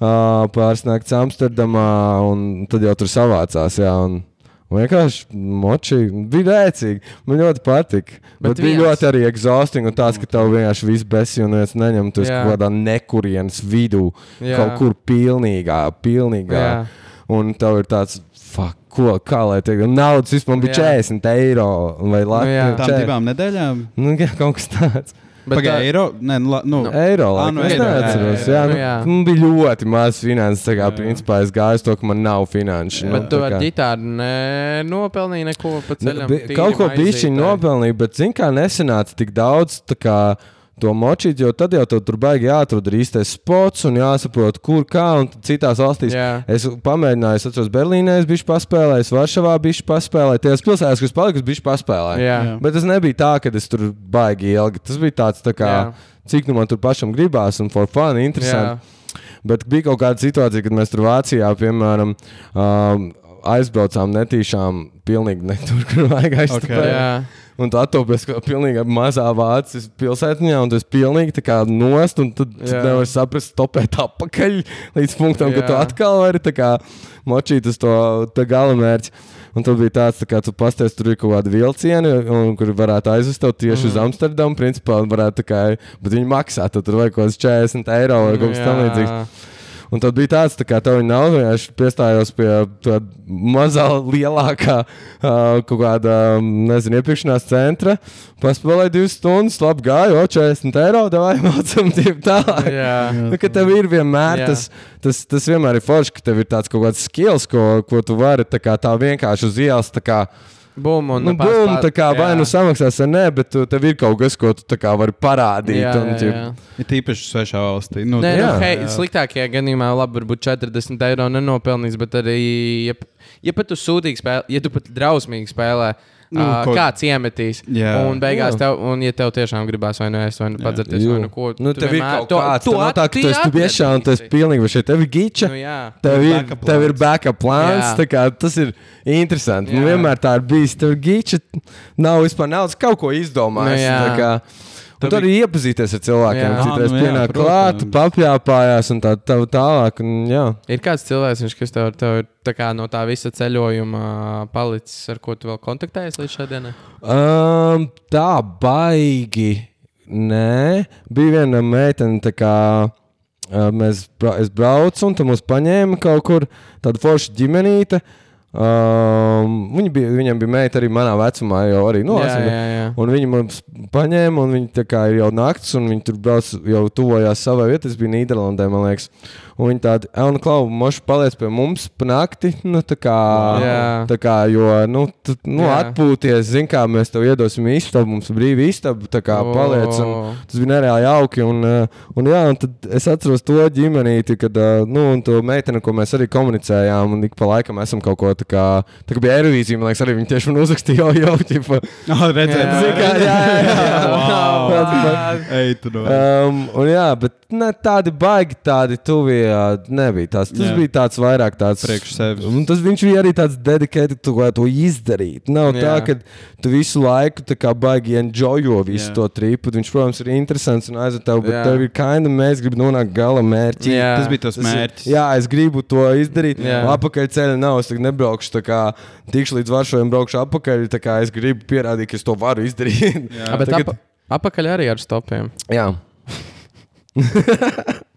pāris naktis Amsterdamā, un tad jau tur savācās. Jā, un, un vienkārši moči bija rēcīgi. Man ļoti patika. Bet, Bet bija ļoti arī exhausting, un tāds, ka tev vienkārši viss besi un viens neņem. Jā. kaut kādā nekurienes vidū, Jā. kaut kur pilnīgā, pilnīgā. Jā. Un tev ir tāds, fuck, ko, kā lai teikt, un naudas vispār bija Jā. 40 eiro vai jā. Latvijas Tām divām nedēļām. Nu, jā, kaut kas tāds. Bet Pagaidām, tā- eiro. Nē, nu, nu, Eiro Ā, laikam, nu, es jā, neatceros. jā, Jā, jā. nu, Jā. man bija ļoti maz finanses. Tā kā, Jā. principā, es gāju uz to, ka man nav finanšu. Bet tu tā ar ģitāru nenopelnīji neko pa Ne, ceļam. bi- tīri Kaut ko bišķiņu nopelnīju, bet zinu, kā nesenāca tik daudz. tā kā, To močīt, jo tad jau tur baigi jāatrod īstais spots un jāsaprot, kur kā. Un citās valstīs Jā. es pamēģināju, es atceros, Berlīnē es biju paspēlējis, Varšavā biju paspēlējis, tajās pilsētās, kas paliku, es biju paspēlējis. Jā. Bet tas nebija tā, ka es tur baigi ilgi. Tas bija tāds, tā kā, Jā. cik nu man tur pašam gribās un for fun, interesanti. Jā. Bet bija kaut kāda situācija, kad mēs tur Vācijā, piemēram, um, aizbraucām netīšām, pilnīgi ne tur, kur vajag aizstāt. Ok. Jā. Un tu atopies kā pilnīgi mazā vācijas pilsētiņā, un esi pilnīgi tā kā nost, un tad tu Jā. nevari saprast, topēt atpakaļ līdz punktam, ka tu atkal vari tā kā močīt uz to, to galamērķi. Un tad bija tāds, tā kā tu pasties, tur ir kaut kāda vilciena, un, kur varētu aizvest tev tieši mm. uz Mhm. Amsterdamu. Principā un varētu tā kā, bet viņi maksā, tad tur vajag kaut kāds 40 eiro vai kaut kas tam līdzīgs. Jā. Un tad bija tāds, tā kā tev viņa nav. Es piestājos pie tā mazā, lielākā uh, kaut kāda, nezinu, iepirkšanās centra. Paspēlēju divas stundas, labi gāju, o 40 eiro, vai mācām tie tālāk. Jā. Nu, ka tev ir vienmēr Jā. tas, tas, tas vienmēr ir forši, ka tev ir tāds kaut kāds skills, ko, ko tu vari tā, kā, tā vienkārši uz ielas. tā Kā, Bum, un nu, bum, tā kā vai jā. nu samaksās, vai nē, bet tu, tev ir kaut kas, ko tu vari parādīt. Jā, un, jā, jā. Ir tīpaši svešā valstī. Nu, Nē, nu, Jā. hei, sliktākajā gadījumā labi, varbūt 40 eiro nenopelnīs, bet arī, ja, ja pat tu sūtīgi spēlē, ja tu pat drausmīgi spēlē, Nu, nu, uh, ko- kāds iemetīs. Jā. Un beigās, Jā. tev, un, ja tev tiešām gribās vai nu ēst, vai nu padzerties, vai nu ko Nu, tev ir vienmēr- kaut tu- kāds, nav at- tā, ka tu esi biešā un tu esi pilnīgi, vai šeit tev ir gīča. Nu, jā. Tev ir, Backup tev ir plāns. backup plāns. Tā kā Tas ir interesanti. Nu, vienmēr tā ir bijis. Tev ir gīča, nav vispār naudas, kaut ko izdomājis. Nu, Un tu arī iepazīties ar cilvēkiem. Jā. Citreiz nu pienāk klāt, papjāpājās un tā, tā tālāk. Un, jā. Ir kāds cilvēks, kas tev, tev ir tā kā no tā visa ceļojuma palicis, ar ko tu vēl kontaktējies līdz šodienai? Um, tā baigi. Nē, bija viena meitene, tā kā uh, mēs es braucu, un tur mūs paņēma kaut kur tāda forša ģimenīte. Um, viņa bija, viņam bija meita arī manā vecumā, jau arī no jā, jā, jā. Un viņi mums paņēma, un viņi tā kā ir jau naktis, un viņi tur brauc, jau tuvojās savai vietai. Tas bija Nīderlandē, man liekas. Un viņi tādi, Elna Klau, moši paliec pie mums pa nakti. Nu, tā kā, Jā. tā kā, jo, nu, tu, nu Jā. atpūties, zin kā mēs tev iedosim istabu, mums ir brīva istaba, tā kā O. paliec. Un, tas bija nereāli jauki. Un, un, jā, un tad es atceros to ģimenīti, kad, nu, un to meiteni, ko mēs arī komunicējām, un ik pa laikam esam kaut ko tā kā, tā kā bija Eirovīzija, man liekas, arī viņi tieši man uzrakstīja, jau, jau, ķipa. Oh, redzēt, Jā. Zini, kā, jā, jā, jā. Wow. Tāds, Ej, tu no. Um, un jā, bet ne, tādi baigi, tādi tuvie uh, nebija. Tās, tas Jā. bija tāds vairāk tāds Priekš sevis. Un tas viņš bija arī tāds dedikēts, varētu to izdarīt. Nav jā. tā, ka tu visu laiku baigi enjoyo visu Jā. to tripu. Viņš, protams, ir interesants un aizved tev, bet Jā. tev ir kaina, mēs gribam nonākt gala mērķī. Jā. Tas bija tas mērķis. Jā, es gribu to izdarīt. Apakaļ ceļā nav. Es nebraukšu tā kā tikšu līdz varšavai un braukšu apakaļ. Es gribu pierādīt, ka es to varu izdarīt. Jā. Bet Tagad- apa, apakaļ arī ar stopiem. Jā.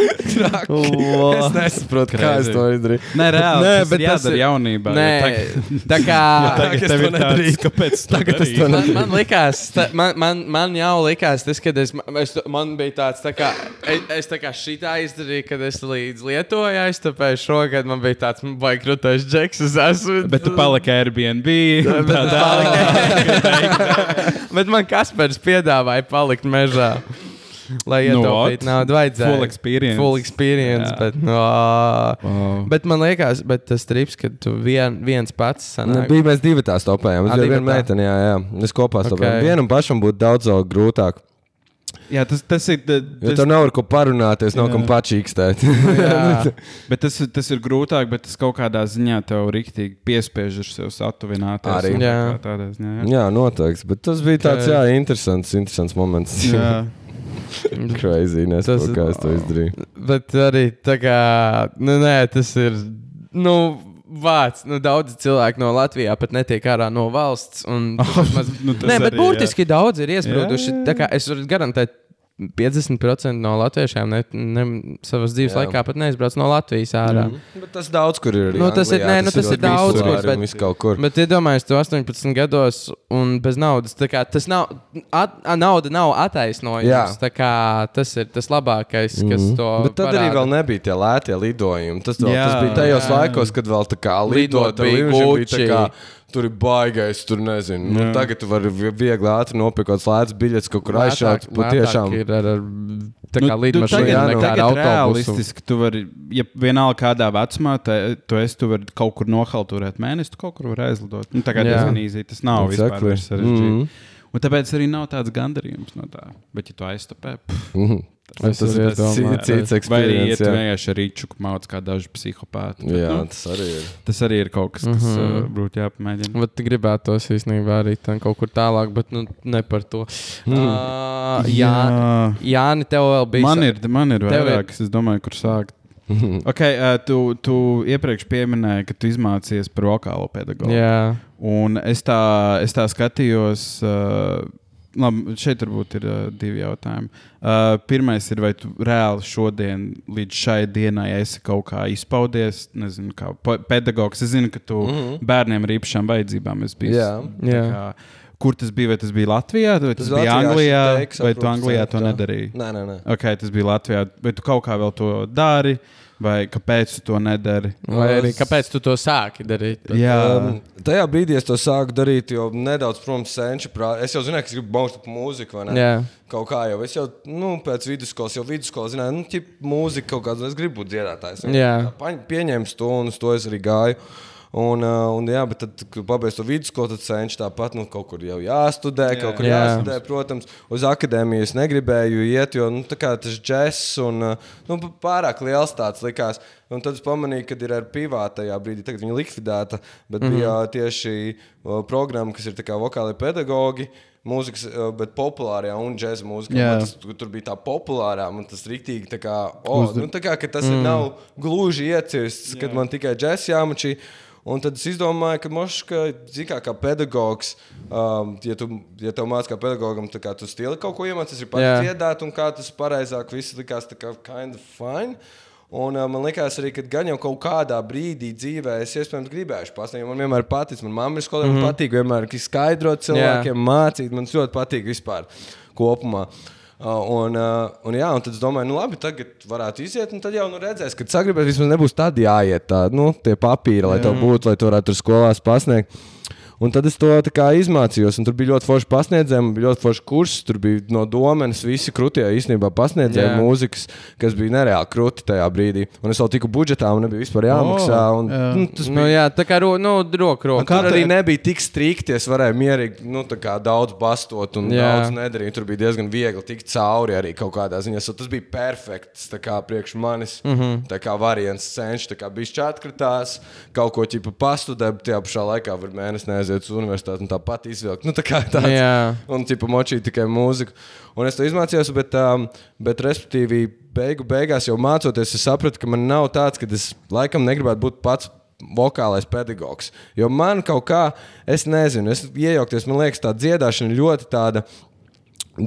Es nesaprotu, kā es Crazy. to izdarīju. Nē, reāli. Nē, bet tas ir jaunībā. Nē, tagad- tā kā. Tagad es to nedarītu. kāpēc Tagad es to darīji? Man, man likās, ta, man, man, man jau likās, tas, kad es, es, man bija tāds, tā kā, es, es tā kā šitā izdarīju, kad es līdz Lietuvai aiztapēju šogad, man bija tāds, vai krūtais džeks, es esmu. Bet tu paliki Airbnb. un Bet tā es tālāk. Bet man Kaspars piedāvāja palikt mežā. Lai Nu, ietaupītu what? naudu, vajadzēja. Full experience. Full experience Jā. bet, no, Wow. bet man liekas, bet tas trips, ka tu vien, viens pats Nu, sanāk. bija mēs divi tās topējām. Ā, Es biju viena tā. meitene, jā, jā. Mēs kopā Ok. stāvējām. Vienam pašam būtu daudz vēl grūtāk. Jā, tas, tas ir. Jo Tas, tur nav ar ko parunāties, nav kam pačīkstēt. Jā. bet tas, ir- tas ir grūtāk, bet tas kaut kādā ziņā tev rīktīgi piespiež ar sevi satuvināties. Arī. un Jā. Tādā ziņā. Jā. jā, noteikti. Bet tas bija tāds, jā, interesants, interesants moments. Jā. Crazy, nesaprotu, Tas- kā es to izdarīju. Bet arī tā kā, nu, nē, tas ir. Nu, Vārds, nu, daudz cilvēku no Latvijas pat netiek ārā no valsts. Un, maz... Nu, tas Nē, bet arī, jā. burtiski daudz ir iesprūduši. Jā, jā, Tā kā Es varu garantēt, 50% no latviešiem ne, ne, savas dzīves Jā. laikā pat neizbrauc no Latvijas ārā. Mm. Bet tas daudz kur ir. arī Nu, tas ir- Anglijā, nē, nu, tas ir ļoti daudz kur, arī bet- kur. Bet iedomājieties, tu 18 gados un bez naudas. tā Kā, tas nav, at, a, nauda nav attaisnojums. Kā, tas ir tas labākais, kas Mhm. to Bet tad arī parāda. vēl nebija tie lētie lidojumi. Tas, vēl, Jā, tas bija tajos jā. laikos, kad vēl tā kā Lidot bija līnijām tā. Tur ir baigais, tur nezinu. Nu, tagad tu vari vi- viegli ātri nopirkt lētas biļetes, kaut kur aizšaut. Patiešām. ir ar, ar tā kā Nu, nu, nekā ar autobusu. realistiski tu vari, ja vienalga kādā vecumā, te, tu esi, tu vari kaut kur nohalturēt mēnesi, tu kaut kur vari aizlidot. Nu, tā kā diezgan īsi, tas nav vispār Exactly. vairs sarežģīti. Mhm. Un tāpēc arī nav tāds gandarījums no tā. Bet, ja tu aiztapē, pff, Mhm. Es Tas ir arī domāju, cits- cits vai arī jā. vienkārši ar rīču mauc kā daži psihopāti. Bet, Jā, nu, tas arī ir. tas arī ir kaut kas, kas Mhm. uh, būtu jāpamēģina. Bet gribētos īstenībā arī kaut kur tālāk, bet nu, ne par to. Mm. Uh, jā, Jāni, tev vēl bija. Man ir, man ir Tev ir- es domāju, kur sākt. okay, uh, tu, tu iepriekš pieminēji, ka tu izmācījies par vokālo pedagogu. Jā, Un es tā, es tā skatījos. Uh, Labi, šeit varbūt ir uh, divi jautājumi. Uh, pirmais ir, vai tu reāli šodien, līdz šai dienai, esi kaut kā izpaudies, nezinu, kā pe- pedagogs. Es zinu, ka tu mm -hmm. bērniem ar īpašām vajadzībām esi bijis. Jā. tā Jā. Kā, kur tas bija? Vai tas bija Latvijā, vai tas, tas bija Anglijā, šitek, vai tu Anglijā to tā. nedarīji? Nē, nē, nē. Ok, tas bija Latvijā. Vai tu kaut kā vēl to dari, vai kāpēc tu to nedari? vai arī kāpēc tu to sāki darīt? Jā, Um, tajā brīdī es to sāku darīt, jo nedaudz, protams, senču prātā. Es jau zināju, ka es gribu baust par mūziku, vai ne? Jā. Kaut kā jau es jau nu, pēc vidusskolas, jau vidusskolas zināju, nu, ķip, mūzika kaut kāda, es gribu būt dziedātājs. Jā. Pieņēmu to un uz to es arī gāju. Un, uh, un, jā, bet tad, kad pabeigts to vidusskolu, tad cenšos tāpat nu, kaut kur jau jāstudē, jā, kaut kur Jā. jāstudē. Protams, uz akadēmiju es negribēju iet, jo nu, tā kā tas džeks un uh, nu, pārāk liels tāds likās. Un tad es pamanīju, ka ir ar privātu tajā brīdī, tagad viņa likvidēta, bet mm -hmm. bija tieši uh, programma, kas ir tā kā vokāli pedagogi. Mūzikas, bet populārajā un džēza mūzikā. Man Tas, tur tur bija tā populārā, un tas rīktīgi tā kā, oh, nu, tā kā ka tas mm. nav gluži iecirsts, kad man tikai džēza jāmačī. Un tad es izdomāju, ka mošs, ka, zini, kā, kā pedagogs, um, ja, tu, ja tev mācās kā pedagogam, tad kā tu stili kaut ko iemācīties, ir pats dziedāt, un kā tas pareizāk viss likās tā kā kind of fine. Un, uh, man liekas, arī, ka gan jau kaut kādā brīdī dzīvē es iespējams gribēšu pasniegt. Man vienmēr patīk, man mamma ir skolā, mm -hmm. man patīk vienmēr skaidrot cilvēkiem, mācīt. Man ļoti patīk vispār kopumā. Uh, un, uh, un, jā, un tad es domāju, nu labi, tagad varētu iziet, un tad jau nu, redzēs, ka sagribēs vismaz nebūs tad jāiet tā, nu, tie papīri, lai tev būtu, lai tu varētu tur skolās pasniegt. Un tad es to izmācījos, un tur bija ļoti forši pasniedzēji, bija ļoti forši kurs. Tur bija no domenes visi krūtie īstenībā pasniedzēji Jā. mūzikas, kas bija nereāli krūti tajā brīdī. Un es vēl tiku budžetā, un nebija vispār jāmaksā. Un, jā. nu, tas Nu, jā, tā kā ro, nu, roku Un roku. Tur arī nebija tik strikti. Es varēju mierīgi nu, daudz bastot un. Jā. daudz nedarīt. Tur bija diezgan viegli tikt cauri arī kaut kādā ziņā. So, tas bija perfekts priekš manis. Mm -hmm. Tā kā variants cenšas, tā kā bija šķērskrutās, kaut ko ķipa pastudēt, tajā pašā laikā var mēnesi neaiziet uz universitāti un tāpat izvilkt. Nu, tā kā tāds. Jā. Un tipa močīja tikai mūziku. Un es to izmācījos, bet, um, bet respektīvi, beigu beigās jau mācoties, es sapratu, ka man nav tāds, ka es laikam negribētu būt pats vokālais pedagogs. Jo man kaut kā, es nezinu, es iejaukties, man liekas, tā dziedāšana ļoti tāda.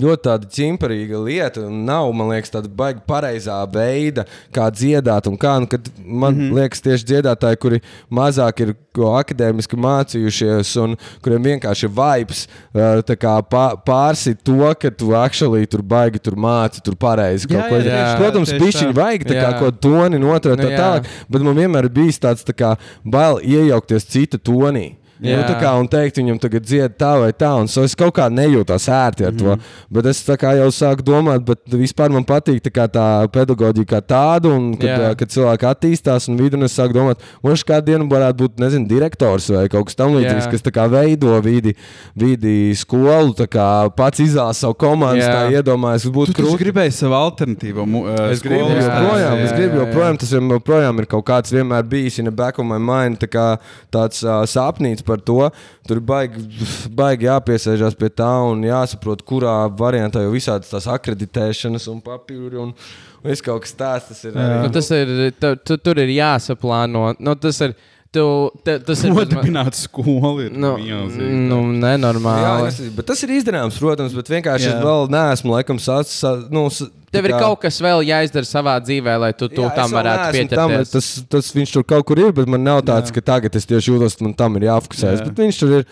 Ļoti tāda cimperīga lieta. un Nav, man liekas, tāda baigta pareizā veida, kā dziedāt. un Kā, nu, man mm -hmm. liekas, tieši dziedātāji, kuri mazāk ir akadēmiski mācījušies, un kuriem vienkārši ir vibes, uh, tā kā pā- pārsit to, ka tu actually tur baigi tur māci, tur pareizi kaut Jā, ko. jā, Protams, pišķiņi tā. vajag tā kā kaut toni noturēt Nu, tā jā. tālāk, bet man vienmēr ir bijis tāds tā kā bail iejaukties cita tonī. Jā. Nu, tā kā, un teikt viņam, tagad dzied tā vai tā, un so es kaut kā nejūtos ērti ar mm -hmm. to. Bet es tā kā jau sāku domāt, bet vispār man patīk tā, kā tā pedagoģija kā tāda, un kad, Jā. uh, kad cilvēki attīstās un vidu, un es sāku domāt, man kādu dienu varētu būt, nezinu, direktors vai kaut kas tamlīdzīgs, Jā. kas tā kā veido vidi, vidi skolu, tā kā pats izvēlas savu komandu, Jā. tā iedomājas, būtu Tu taču krūti. gribēji savu alternatīvu. Uh, Es gribu, skolu joprojām, stāstīt. es gribu joprojām, tas joprojām ir kaut kāds vienmēr bijis in the back of my mind, tā kā tāds uh, sapnīts par to. Tur baigi, baigi jāpiesēžās pie tā un jāsaprot, kurā variantā jau visādas tās akreditēšanas un papīri un viss kaut kas tāds. Tas ir arī. Nu, tas ir, tu, tu, tur ir jāsaplāno. Nu, tas ir, tu, te, tas ir Nodibināt skolu ir Nu, milzīgi. nu, Jā, nenormāli. tas, ir- bet tas ir izdarāms, protams, bet vienkārši Jā. es vēl neesmu laikam sasprāstījis. Nu, Tev ir kā- kaut kas vēl jāizdara savā dzīvē, lai tu, tu Jā, tam varētu pieturēties. tas, tas viņš tur kaut kur ir, bet man nav tāds, Jā. ka tagad es tieši jūtos, man tam ir jāfokusējas. Jā. Bet viņš tur ir.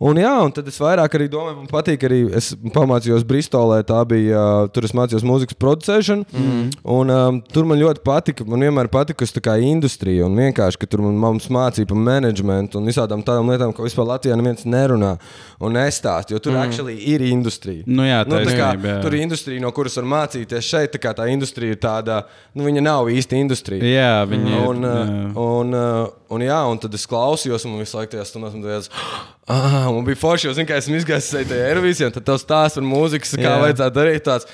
Un, jā, un tad es vairāk arī domāju, man patīk arī. Es pamācījos Bristolē, tā bija. Uh, tur es mācījos mūzikas producēšanu. Mm. Un, um, tur man ļoti patika. Man vienmēr patika tā kā industrija. Un vienkārši, ka tur man mums mācīja par menedžmentu un visādām tādām lietām, ko vispār Latvijā neviens nerunā un nestāsta. Jo tur mm. actually ir industrija. Nu jā, Nu, tā kā, jā. tur ir industrija, no kuras var mācīties šeit. Tā, kā tā industrija ir tāda, nu, viņa nav īsti industrija. Jā, viņi ir. Un, jā. uh, un, uh, un, jā, un tad es klausījos, un man visu laiku tajā stundā bija tāds, ah, man bija forši, jo, zinu, kā esmu izgājis tajā Eirovīzijā, un tad tas stāsts par mūziku, kā Jā. vajadzētu darīt. Tāds,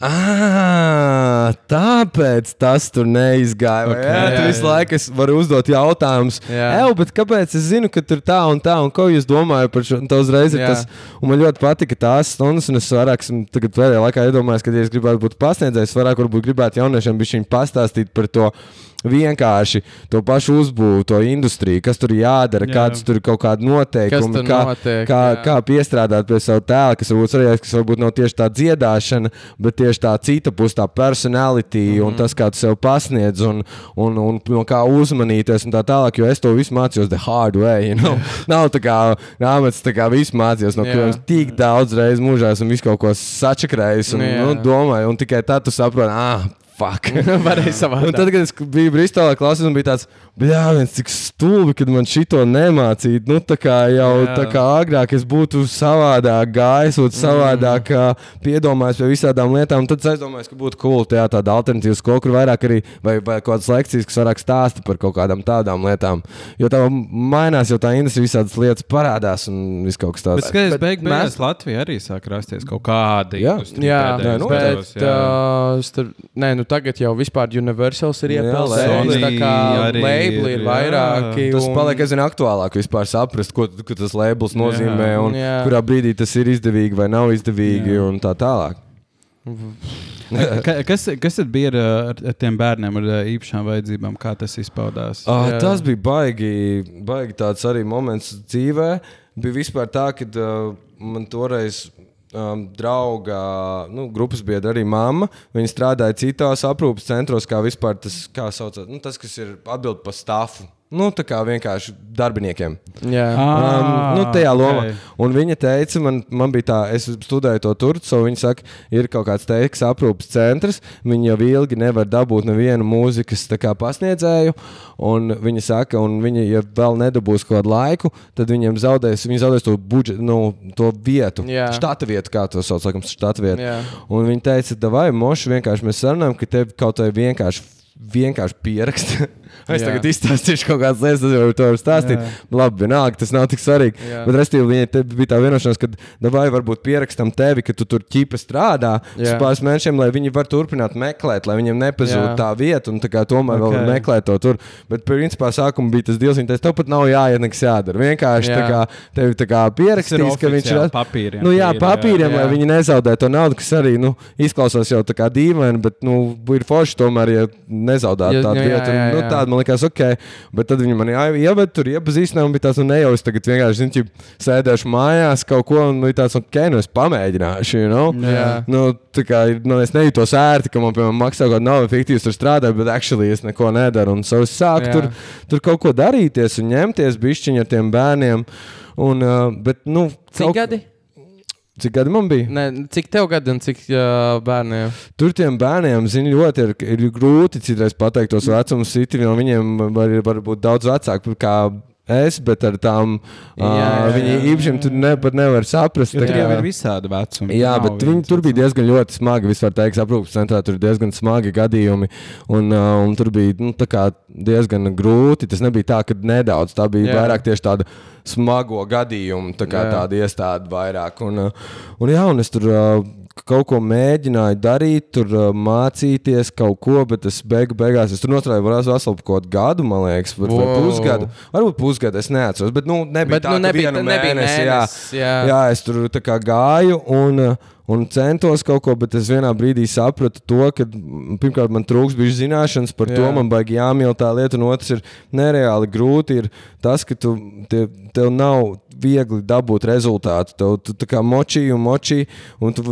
Ah, tāpēc tas tur neizgāja. Okay, jā, jā, jā, visu jā. laiku es varu uzdot jautājumus. Jā, bet kāpēc es zinu, ka tur tā un tā, un ko jūs domājat par šo? Un tā uzreiz ir Jā. tas, un man ļoti patika tās stundas, un es vairāk esmu tagad pēdējā laikā iedomājies, ka, ja es gribētu būt pasniedzējs, vairāk varbūt gribētu jauniešiem bišķiņ pastāstīt par to vienkārši to pašu uzbūvu, to industriju, kas tur jādara, Jā. kāds tur ir kaut kāda noteikuma, tur kā, notiek, kā, jā. kā piestrādāt pie sava tēla, kas varbūt svarīgāks, kas varbūt nav tieši tā dziedāšana, bet tieši tā cita puse, tā personalitāte mm Mhm. -hmm. un tas, kā tu sev pasniedz un, un, un no kā uzmanīties un tā tālāk. Jo es to visu mācījos the hard way. You know? Nav tā kā grāmatas, tā kā visu mācījos, no kuriem tik daudz reizes mūžā esmu visu kaut ko sačakrējis un Nu, jā. nu, domāju, un tikai tad tu saproti, ah, fuck. Varēja savādāk. Un tad, kad es biju Bristolē, klausījos, man bija tāds, bļāviens, cik stulbi, kad man šito nemācīja. Nu, tā kā jau Jā. tā kā agrāk es būtu savādāk gājis, un savādāk mm. piedomājis pie visādām lietām. un Tad es aizdomājos, ka būtu cool tā, tāda alternatīva skola, kur vairāk arī, vai, vai kaut kādas lekcijas, kas vairāk stāsta par kaut kādām tādām lietām. Jo tā mainās, jo tā industrija visādas lietas parādās un viss kaut kas Bet tāds. skaties, bet beig, mēs- beigās Latvijā arī sāk rasties kaut kāda Jā. Jā, pēdējos nu, bet jā. uh, tur, nē, nu tagad jau vispār Universals ir Jā, iepildījis. Tā kā labeli ir ir, vairāki. Tas un- paliek aizvien aktuālāk vispār saprast, ko, ko tas labels nozīmē un Jā. kurā brīdī tas ir izdevīgi vai nav izdevīgi Jā. un tā tālāk. Ka, kas, kas tad bija ar, ar, ar tiem bērniem ar īpašām vajadzībām? Kā tas izpaudās? Uh, Jā. tas bija baigi, baigi tāds arī moments dzīvē. Bija vispār tā, ka uh, man toreiz. Um, drauga, nu, grupas biedra arī mamma. Viņa strādāja citās aprūpes centros, kā vispār tas, kā saucās, nu, tas, kas ir atbild par stāfu. Nu, tā kā vienkārši darbiniekiem. Jā, Um, nu, tajā lomā. ok. Un viņa teica, man, man bija tā, es studēju to tur, so viņa saka, ir kaut kāds teiks, aprūpes centrs. Viņi jau ilgi nevar dabūt nevienu mūzikas tā kā, pasniedzēju. Un viņa saka, un viņi, ja vēl nedabūs kaut kādu laiku, tad viņiem zaudēs, viņi zaudēs to, budžet, nu, to vietu. Jā. Štata vietu, kā to sauc, laikam, štata vietu. Jā. Un viņi teica, vai moši vienkārši mēs sarunājam, ka tev kaut kā vienkārši, vienkārši pierakst. es Jā. tagad izstāstīšu kaut kādas lietas, tas jau var stāstīt. Jā. Labi, vienalga, tas nav tik svarīgi. Jā. Bet, restīvi, viņai bija tā vienošanās, ka vai varbūt pierakstam tevi, ka tu tur ķipa strādā uz pāris mēnešiem, lai viņi var turpināt meklēt, lai viņiem nepazūd Jā. tā vieta, un tā kā tomēr okay. Ok. vēl meklēt to tur. Bet, principā, sākumā bija tas viņa teica, tev pat nav jāiet nekas jādara. Vienkārši tā Jā. kā tevi tā kā pierakstīs, ka viņš ir. papīriem Nu, jā, tīri, jā. papīriem, jā. lai viņi nezaudē to naudu, kas arī nu, izklausās jau tā kā dīvaini, bet nu, ir forši tomēr, ja nezaudētu tādu vietu. Nu, tāda, man liekas, ok. Bet tad viņi man ieveda tur, iepazīstināja, un bija tāds, nu, ne jau es tagad vienkārši, zinu, sēdēšu mājās kaut ko, un bija tāds, ok, nu, es pamēģināšu, you know? Jā. Nu, tā kā nu, es nejūtos ērti, ka man, piemēram, maksā kaut kāda nauda, fiktīvs tur strādāju, bet actually es neko nedaru. Un so es sāku Jā. tur, tur kaut ko darīties un ņemties bišķiņi ar tiem bērniem. Un, uh, bet, nu, Cik kaut- gadi? Cik gadi man bija? Ne, cik tev gadi un cik uh, bērniem? Tur tiem bērniem, zini, ļoti ir, ir grūti citreiz pateikt tos vecumus. Citi no viņiem var, var būt daudz vecāki kā es, bet ar tām jā. viņa īpašiem tur ne, pat nevar saprast. Jo tā kā- jau ir visādi vecumi. Jā, bet viņi tur bija diezgan ļoti smagi. Vispār teiks, aprūpes centrā tur ir diezgan smagi gadījumi. Un, uh, un tur bija nu, diezgan grūti. Tas nebija tā, ka nedaudz. Tā bija Jā. vairāk tieši tāda smago gadījumu, tā kā tāda iestāde vairāk. Un, uh, un, jā, un es tur uh, kaut ko mēģināju darīt, tur uh, mācīties kaut ko, bet es beigu, beigās es tur varētu veselu kaut gadu, man liekas, vai, vai Wow. pusgadu. Varbūt pusgadu, es neatceros. Bet nu, nebija Bet, tā, nu, nebija- vienu nebija mēnesi, jā, mēnesis, jā. jā, es tur gāju un, uh, un centos kaut ko, bet es vienā brīdī sapratu to, ka mm, pirmkārt man trūks bija zināšanas par jā. to, Jā. man baigi jāmīl tā lieta, un otrs ir nereāli grūti. Ir tas, ka tu, tie, tev nav viegli dabūt rezultātu. Tev tu tā kā močī un močī, un tu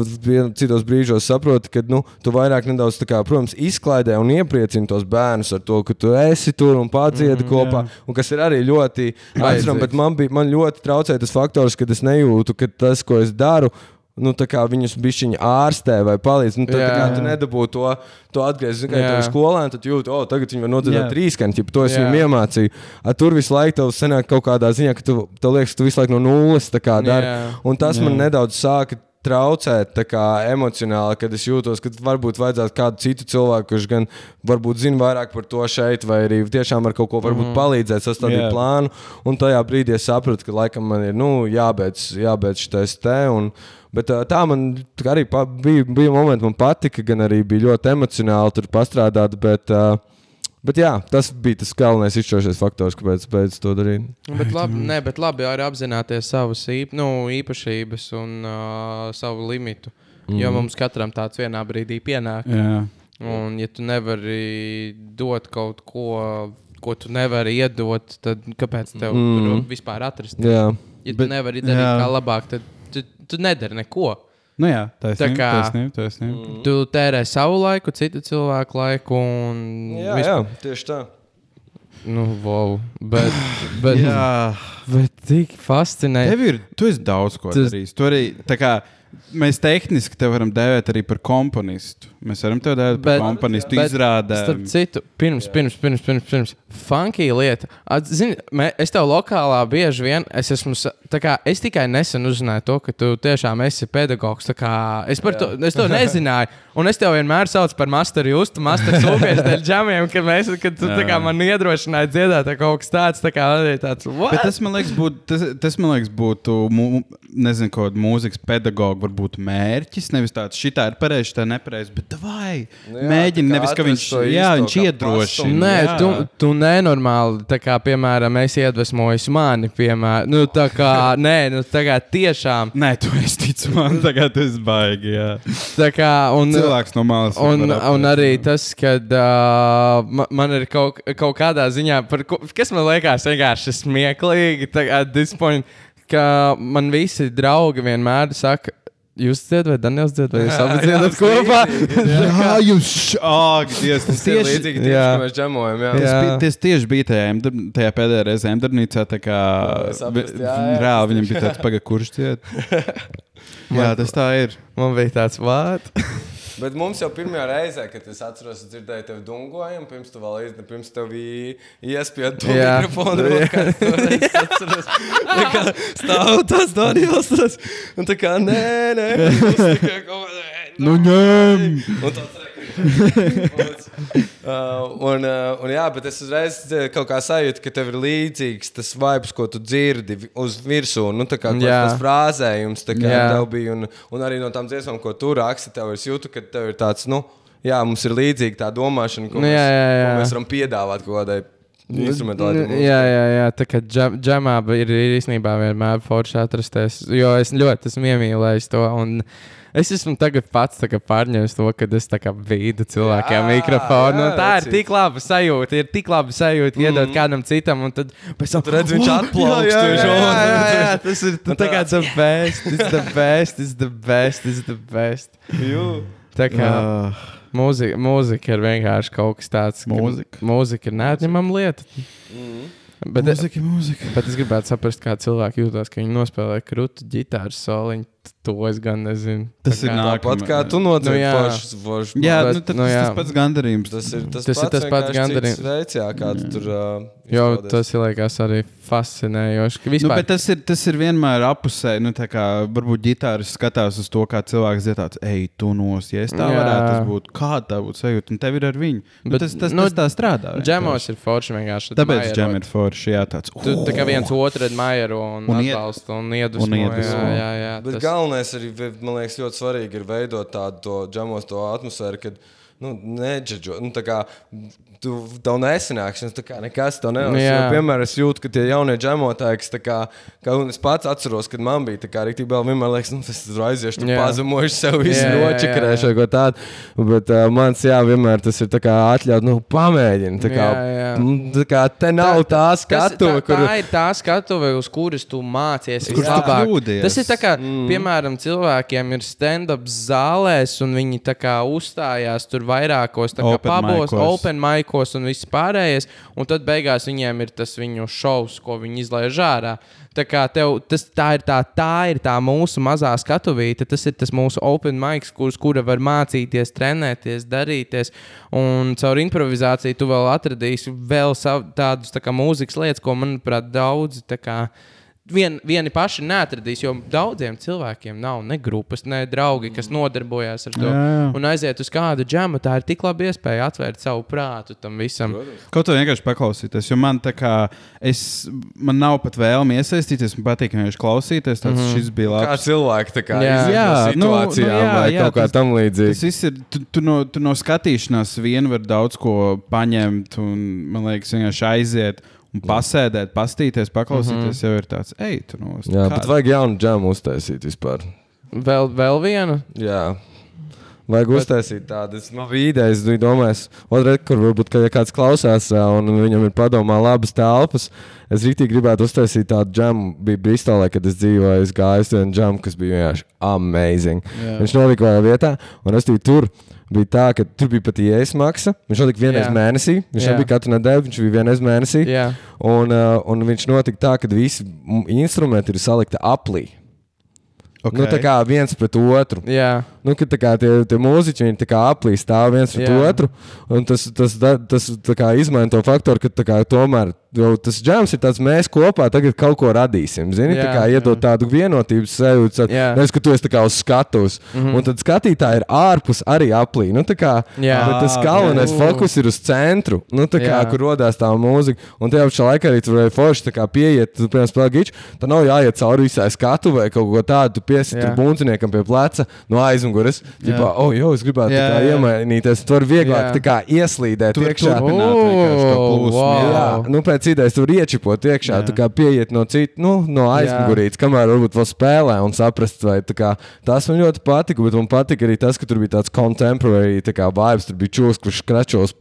citos brīžos saproti, ka nu, tu vairāk nedaudz, kā, protams, izklaidē un iepriecini tos bērnus ar to, ka tu esi tur un padziedi mm, kopā, jā. un kas ir arī ļoti aizsmeļams. Bet man, bija, man ļoti traucēja tas faktors, ka es nejūtu, ka tas, ko es daru, nu, viņus bišķiņi ārstē vai palīdz. Nu, tad, tā kā Jā. tu nedabū to, to atgriezt, kā Jā. ir skolēni, tad jūti, o, tagad viņi var Jā. nodzirdēt trīskaņu, ja to es Jā. viņiem iemācīju. A, tur visu laiku tev senāk kaut kādā ziņā, ka tu, tev liekas, ka tu visu laiku no nulles dari. Jā. Un tas man Jā. nedaudz sāka traucēt kā, emocionāli, kad es jūtos, ka varbūt vajadzētu kādu citu cilvēku, kurš gan varbūt zina vairāk par to šeit, vai arī tiešām ar kaut ko varbūt Mhm. palīdzēt, sastādīt Jā. plānu. Un tajā brīdī es sapratu, ka laikam man ir nu, jābeidz, jābeidz šis te. Un, Bet tā man tā arī pa, bija, bija momenti, man patika, gan arī bija ļoti emocionāli tur pastrādāt. Bet, bet jā, tas bija tas galvenais izšķirošais faktors, kāpēc es beidzu to darīt. Bet labi, ne, bet labi arī apzināties savas īp, nu, īpašības un uh, savu limitu. Mm. Jo mums katram tāds vienā brīdī pienāk. Jā. Un, ja tu nevari dot kaut ko, ko tu nevari iedot, tad kāpēc tev mm. Mm. tur vispār atrast? Jā, Ja tu Bet- nevari darīt jā. kā labāk, tad tu, tu nedari neko. Nu jā, taisnība. Tā kā- taisnība, taisnība. Mm. Tu tērē savu laiku, citu cilvēku laiku. Un jā, jā tieši tā. Nu, wow. Bet, bet, Jā, bet tik fascinējoši. tev ir, tu esi daudz ko Tas- darījis. Tu arī, kā, mēs tehniski te varam dēvēt arī par komponistu. Mēs varam te dēvēt par komponistu bet izrādē. Starp citu, pirms, pirms, pirms, pirms, pirms funky lieta. At, Zini, mē, es tev lokālā bieži vien, es esmu, kā, es tikai nesen uzzināju to, ka tu tiešām esi pedagogs. tā kā Es, par to, es to nezināju. Un es tev vienmēr saucu par masteru justu, masteru sūpēs dēļ džamiem, kad, mēs, kad tu kā, Jā. man iedrošināji dziedāt vai kaut kas tāds. Tā kā tāds what? Bet tas man liekas, būt, tas, tas, man liekas būtu mu, nezinu, kaut kāda mūzikas pedagoga varbūt mērķis. Nevis tāds, šī tā ir pareizi, tā ir nepareizi. Bet vai Nu jā, mēģini, kā nevis ka viņš, to jā, viņš kā iedrošina. Nē, jā. tu, tu nenormāli, tā kā, piemēram, es iedvesmoju mani, piemēram, nu, tā kā, nē, nu, tā kā tiešām, Nē, tu esi ticis man, tagad tas baigi. Jā. tā kā, un, Cilvēks no malas. Un, un aptvert. arī tas, ka uh, man, man ir kaut, kaut kādā ziņā, par, ko, kas man liekas vienkārši smieklīgi, tā, at this point, ka man visi draugi vienmēr saka, jūs dziedat, vai Daniels dziedat, vai jūs abi dziedat kopā. Jā, jūs šādi tas Tas ir tieši līdzīgi, tieši, jā. kā mēs džemojam. Jā. Tas, Jā. bija, tas tieši bija tajā, tajā pēdējā reizē Emdārnīcā. Tā kā saprast, jā, jā, reāli viņam bija tāds pagaidi, kurš ciet. jā, tas tā ir. Man bija tāds vārds. Bet mums jau pirmajā reizē, kad es atceros, dzirdēju tevi dungojumu, pirms tu vēl iznāci, pirms tev bija iespēja to mikrofonu es atceros. Kā Stāv tas Daniels, tas, un tā kā nē, nē, tas kā kaut kā, Nu, ņem! Un tāds rekords. Uh, un, uh, un jā, bet es uzreiz uh, kaut kā sajūtu, ka tev ir līdzīgs tas vibes, ko tu dzirdi uz virsmu. Nu, tā kā tas frāzējums, tā kā Jā. tev bija. Un, un arī no tām dziesmām, ko tu raksti, tev es jūtu, ka tev ir tāds, nu, jā, mums ir līdzīga tā domāšana, ko, Nu, mēs, jā, jā, jā. ko mēs varam piedāvāt kaut kādai Instrumentāli. Nu, Jā, jā, jā. Tā kā džem, džemā ir, ir īstenībā vienmēr forši atrasties. Jo es ļoti esmu iemīlējis to. Un es esmu tagad pats tā pārņēmis to, ka es tā vīdu cilvēkiem Jā, mikrofonu. jā, tā ir tik laba sajūta. Ir tik laba sajūta mm. iedot kādam citam. Un tad pēc tam Tu redzi, viņš "Oh, atplaukst jā, jā, jā, žogu." jā, jā, Tas ir Un tā kā the best. It's the best. It's the best. It's the best. Jū. Tā kā Uh, mūzika, mūzika ir vienkārši kaut kas tāds. ka Mūzika. Mūzika ir neatņemama lieta. Bet, mūzika, mūzika. Bet es gribētu saprast, kā cilvēki jūtas, ka viņi nospēlē krūtu ģitāras soliņu. To es gan nezinu. Tas ir Tāpat kā tu Nu, nodzīvi jā. foršs, foršs. Jā, Bet, nu, tad, nu, tas, jā. tas pats gandarījums. Tas ir tas, Tas ir tas pats gandarījums. Veids, jā, kā tu tur. Uh, Jo tas ir liekas arī fascinējoši. Nu, Vispār, bet tas ir, tas ir vienmēr apusē. Nu, tā kā varbūt ģitāris skatās uz to, kā cilvēks dzied tāds, ej, tu nos, ja es tā Jā. varētu, tas būtu, kā tā būtu sajūta, un tev ir ar viņu. Nu, Bet, tas, tas, nu, tas tā strādā. džemos ir forši vienkārši. Tāpēc džem ir forši, jā, tāds. Tu tā kā viens otru admairu un, Un un ied- atbalsta un iedvesmo. Galvenais arī, man liekas, ļoti svarīgi ir veidot tādu džemos, atmosfēru, kad nu, neģeģo. Nu, tu tev nesanākšanas, tā kā nekas tev Nu, nesanāks. Jo, piemēram, es jūtu, ka tie jaunie džemotāji, kas kā, kā es pats atceros, kad man bija tā kā rīktībā, vēl vienmēr liekas, nu, tas tur aiziešu, tur pazemošu sev, visu nočakarēšu vai ko tādu. Bet uh, mans, jā, vienmēr tas ir tā kā atļaut, nu, pamēģini. Tā kā, Jā, jā. tā kā te nav tā, tā skatuve, kur. tā ir tā skatuve, uz kuras tu mācies. Vislabāk. Tas ir tā kā, mm. piemēram, cilvēkiem ir stand-up zālēs, un viņi tā kā uzstājās tur vairākos tā kā Open pabos, micos. open maikos un viss pārējais. Un tad beigās viņiem ir tas viņu šovs, ko viņi izlaiž ārā. Tā tev, tas, tā, ir tā, tā ir tā mūsu mazā skatuvīte, tas ir tas mūsu open mics, kurus kura var mācīties, trenēties, darīties. Un caur improvizāciju tu vēl atradīsi vēl sav, tādus tā kā, mūzikas lietas, ko, manuprāt, daudzi kā, vien, vieni paši neatradīs. Jo daudziem cilvēkiem nav ne grupas, ne draugi, kas nodarbojas ar to. Jā, jā. Un aiziet uz kādu džemu, tā ir tik laba iespēja atvērt savu prātu tam visam. Kaut kā vienkārši paklausīties, jo man tā kā es, man nav pat vēlme iesaistīties, man patīk vienkārši klausīties. Tas mm -hmm. bija Kā labs. cilvēki tā kā Jā. Jā, nu, nu, jā, vai jā, kaut kā tas- tam Tas līdzīga. viss ir. Tu, tu, no, tu no skatīšanās vien var daudz ko paņemt, un man liekas, vienkārši aiziet pasēdēt, pastīties, paklausīties. Jau ir tāds, ej, tu no Jā, bet vajag jaunu džemu uztaisīt vispār. Vēl, vēl viena. Jā. Vajag bet... uztaisīt tādu, es man bija ideja, es biju domājis, otrreiz, kur varbūt, ka ja kāds klausās un viņam ir padomā labas telpas, es rītīgi gribētu uztaisīt tādu džemu, bija Bristolē, kad es dzīvoju, es gāju uz vienu džemu, kas bija vienkārši amazing. Jā. Viņš nolika vēl vietā, un es biju tur. Bija tā, ka tur bija pat ielas maksa. Viņš notika vienreiz Jā. mēnesī. Viņš Jā. nebija katru nedēļu, viņš bija vienreiz mēnesī. Jā. Un, uh, un viņš notika tā, ka visi instrumenti ir salikti aplī. Okay. Nu, tā kā viens pret otru. Jā. Nu, ka, kā tie, tie mūziķi viņi tā kā aplī stāv viens pret Jā. otru. Tas, tas, tas tā kā izmaina to faktoru, ka kā tomēr tas džēms ir tāds, mēs kopā tagad kaut ko radīsim. Zini, tā kā iedot tādu vienotības sajūtu. Jā. Nevis, ka tu esi kā uz skatuves. Mm -hmm. Un tad skatītāji ir ārpus arī aplī. Nu, tā kā, bet tas galvenais jā. fokus ir uz centru. Nu, tā kā, Jā. kur radās tā mūzika. Un tajā pašā laikā arī tur varēja forši pieiet, tu, piemēram, spēlē giču. Tad nav jāiet cauri visai skatu vai kaut ko tādu. Tu piesi Jā. tur bundziniekam pie pleca no aizmugures. Tipā, oh, jo, es gribētu Jā, tā jā. iemainīties. Tu vari vieglāk Jā. kā ieslīdēt Tur iekšā. to Oh, wow. jā. Nu, pēc idejas tur iečipot iekšā, Jā. tā kā pieiet no citas, nu, no aizmugurītes, kamēr varbūt vēl spēlē un saprast, vai kā, tas man ļoti patika. Bet man patika arī tas, ka tur bija tāds contemporary tā kā vibes, tur bija čūlis, kurš skračo uz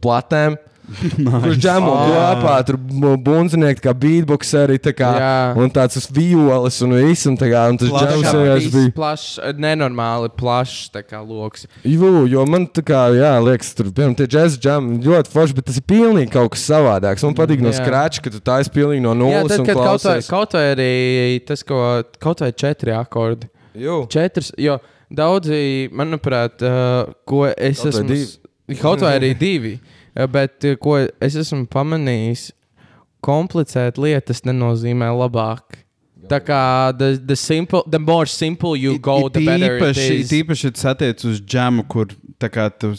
platēm. Kurš džemo kopā, tur bunzinieki, kā beatboxeri, tā kā, Jā. un tāds uz violas un viss, un, tā kā, un tas Tā vienkārši bija. plašs, nenormāli plašs tā kā loks. Jū, jo man tā kā, jā, liekas, tur, piemēram, tie džēzus džemi ļoti forši, bet tas ir pilnīgi kaut kas savādāks. Man patīk no Jā. skrāča, ka tu taisi pilnīgi no Jā, nulles tad, un kad kaut vai, kaut vai arī tas, ko kaut vai četri akordi. Jū. Četras, jo daudzi, manuprāt, uh, ko es Kaut esmu. Kaut vai arī divi. Uh, Bet uh, ko es esmu pamanījis, komplicēt lietas nenozīmē labāk. Tā kā the, the, simple, the more simple you go, the better it Īpaši, is. tīpaši tas attiec uz džemu, kur tu,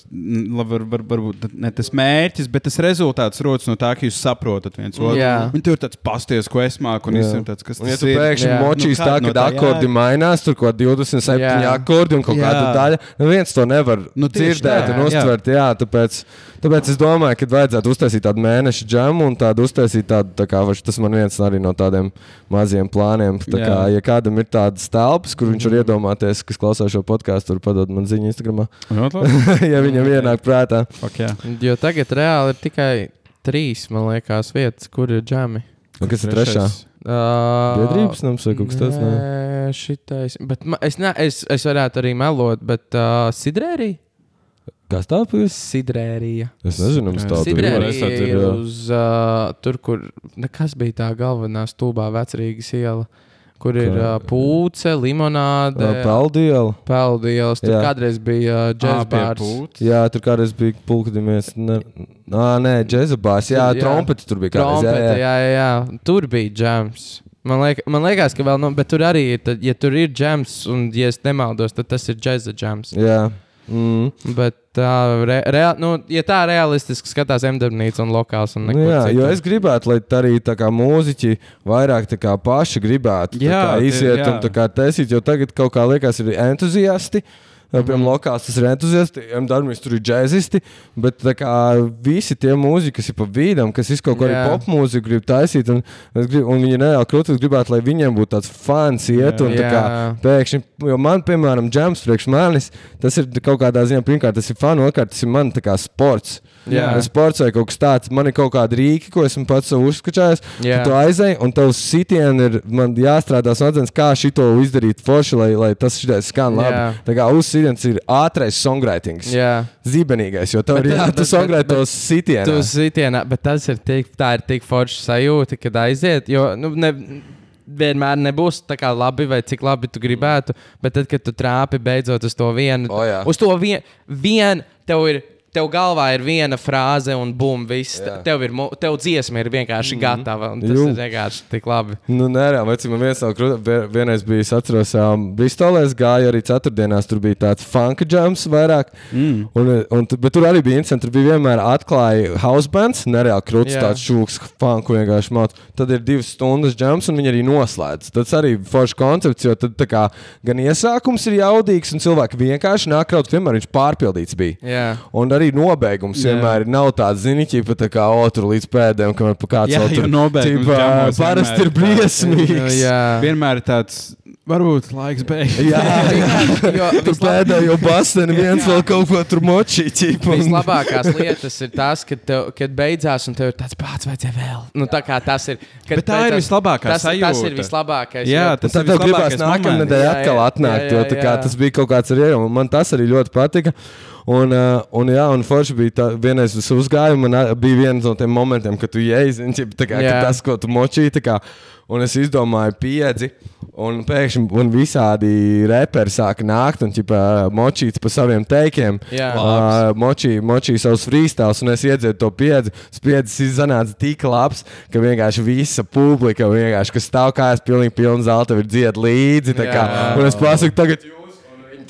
var, var, varbūt ne tas mērķis, bet tas rezultāts rodas no tā, ka jūs saprotat viens otru. Jā. Un tur ir tāds pasties, ko es māku, un Jā. visiem tāds, kas Un, ja tas tu ir. pēkšņi Jā. močīs Nu, tā, kāda no ka tā akordi jēga? mainās, tur kaut kāda 27 Jā. akordi un kaut Jā. kāda daļa, neviens to nevar Nu, dzirdēt tā, un jā. uztvert. Jā, tāpēc, tāpēc es domāju, ka vajadzētu uztaisīt tādu mēnešu džemu un tādu uztaisīt tādu, tā kā varš- tas man viens arī no tādiem maziem plāniem. Tā kā, Jā. ja kādam ir tādas telpas, kur viņš var iedomāties, kas klausās šo podkāstu, var padot man ziņu Instagram, ja viņam ienāk prātā. Okay. Jo tagad reāli ir tikai trīs, man liekas, vietas, kur ir džemi. Un kas ir trešā? Uh, Biedrības nams vai kaut kas tāds? nē? Šitais. Bet ma, es, ne, es, es varētu arī melot, bet uh, sidrērija. Kas tā pēc? Sidrērija. Es nezinu, ir. Sidrērija Es tādu ir ir, jā. uz uh, tur, kur nekas bija tā galvenā stulbā vecrīgas iela, kur ir Kā? uh, pūce, limonāde, Ā, Peldiela. peldielas. Tur Jā. kādreiz bija uh, džekbārs. Jā, tur kādreiz bija pulkdimies. Ne... Nā, nē, džezabās. Jā, Jā. trompeti tur bija kādreiz. Trompete, jā, jā, jā. Tur bija džems. Man, liek, man liekas, ka vēl, nu, bet tur arī ir, tad, ja tur ir džems, un, ja es nemaldos, tad tas ir džeza džems. jā. Mm. Bet tā, re, rea, nu, ja tā realistiski skatās M-darbnīca un lokāls un Nu, jā, citu. jo es gribētu, lai arī tā kā mūziķi vairāk kā paši gribētu tā Jā, kā iziet jā. un tā kā taisīt, jo tagad kaut kā liekas, ir entuziasti. Mhm. Piemēram, lokāls tas ir entuziasti, darbinieks tur ir džēzisti, bet kā visi tie mūziķi, kas ir pa vidam, kas izkaut ko arī Jā. pop mūziku grib taisīt, un, grib, un viņi nereāli krūtis gribētu, lai viņiem būtu tāds fans iet, un tā kā Jā. pēkšņi, jo man, piemēram, džēms priekš manis, tas ir kaut kādā ziņā, pirmkārt, tas ir fani, otrkārt, tas ir man kā sports. Jā. Sports vai kaut kas tāds, man ir kaut kāda rīka, ko esmu pats uzskačājis. Jā. Tu aizēji, un tavs sitiens ir, man jāstrādā smadzenes, kā šito izdarīt forši, lai, lai tas skan labi. Jā. Tā kā uz sitiens ir ātrais songwriting. Jā. Zibenīgais, jo tev Bet ir tas- jā, bet- tu bet- songrai bet- tos sitienus. Tu sitienā, bet tas ir tik, tā ir tik forša sajūta, kad aiziet. Jo, nu, ne, vienmēr nebūs tā kā labi, vai cik labi tu gribētu, bet tad, kad tu trāpi beidzot uz to vienu, O, jā. uz to vienu, vien, tev ir. Tev galvā ir viena frāze, un bum, viss. Jā. Tev, ir, tev dziesma ir vienkārši mm -hmm. gatava. un Tas Jū. ir vienkārši tik labi. Nu, nē, vecim, man viens no krūtīm, vienreiz bija, es atceros, um, Bristolē es gāju arī ceturtdienās, tur bija tāds funk jams vairāk. Mm. Un, un, bet tur arī bija interesanti, tur bija vienmēr atklāja house bands, nereāli krūtis, Jā. tāds šūks, funku vienkārši māc. Tad ir divas stundas jams, un viņi arī noslēdz. Tas arī ir foršs koncepts, jo tad tā kā gan iesākums ir jaudīgs, un cilvēki vienkārši nāk kraut, vienmēr viņš pārpildīts bija. Jā. Un arī nobeigums Jā. vienmēr nav tāds, zini, ķipa, tā kā o, tur līdz pēdējiem, kamēr pa kāds Jā, tur nobeigums ķipa, parasti ir ir briesmīgs. Jā. Vienmēr ir tāds, varbūt laiks beigas. Jā, Jo tur pēdējo basēnu viens vēl kaut ko tur močīja. Vislabākās lietas ir tas, kad, tev, kad beidzās, un tev ir tāds pats, vajadzēja vēl. Nu, tā kā tas ir. kad Bet tā ir beidzās- vislabākā tas, tas ir sajūta. vislabākais. Jā, tas ir vislabākais nedēļa Jā, atkal jā, atnākt, jā, jo jā, tā kā jā. tas bija kaut kāds arī. un Man tas arī ļoti patika. Un, uh, un, jā, un forši bija tā, vienreiz es uzgāju, man ā, bija viens no tiem momentiem, kad tu ieizi, tā kā ka tas, ko tu močīji, tā kā, un es izdomāju piedzi, un pēkšņi un visādi reperi sāka nākt un ķipa, močīt pa saviem teikiem. Jā. Uh, močīja močī savus freestyles, un es iedzēru to piedzi. Spiedzis iznāca tik labs, ka vienkārši visa publika, vienkārši, kas stāv kājās, pilnīgi pilna zelta, ir dzied līdzi. tā kā. Un es pasaku, tagad jūs.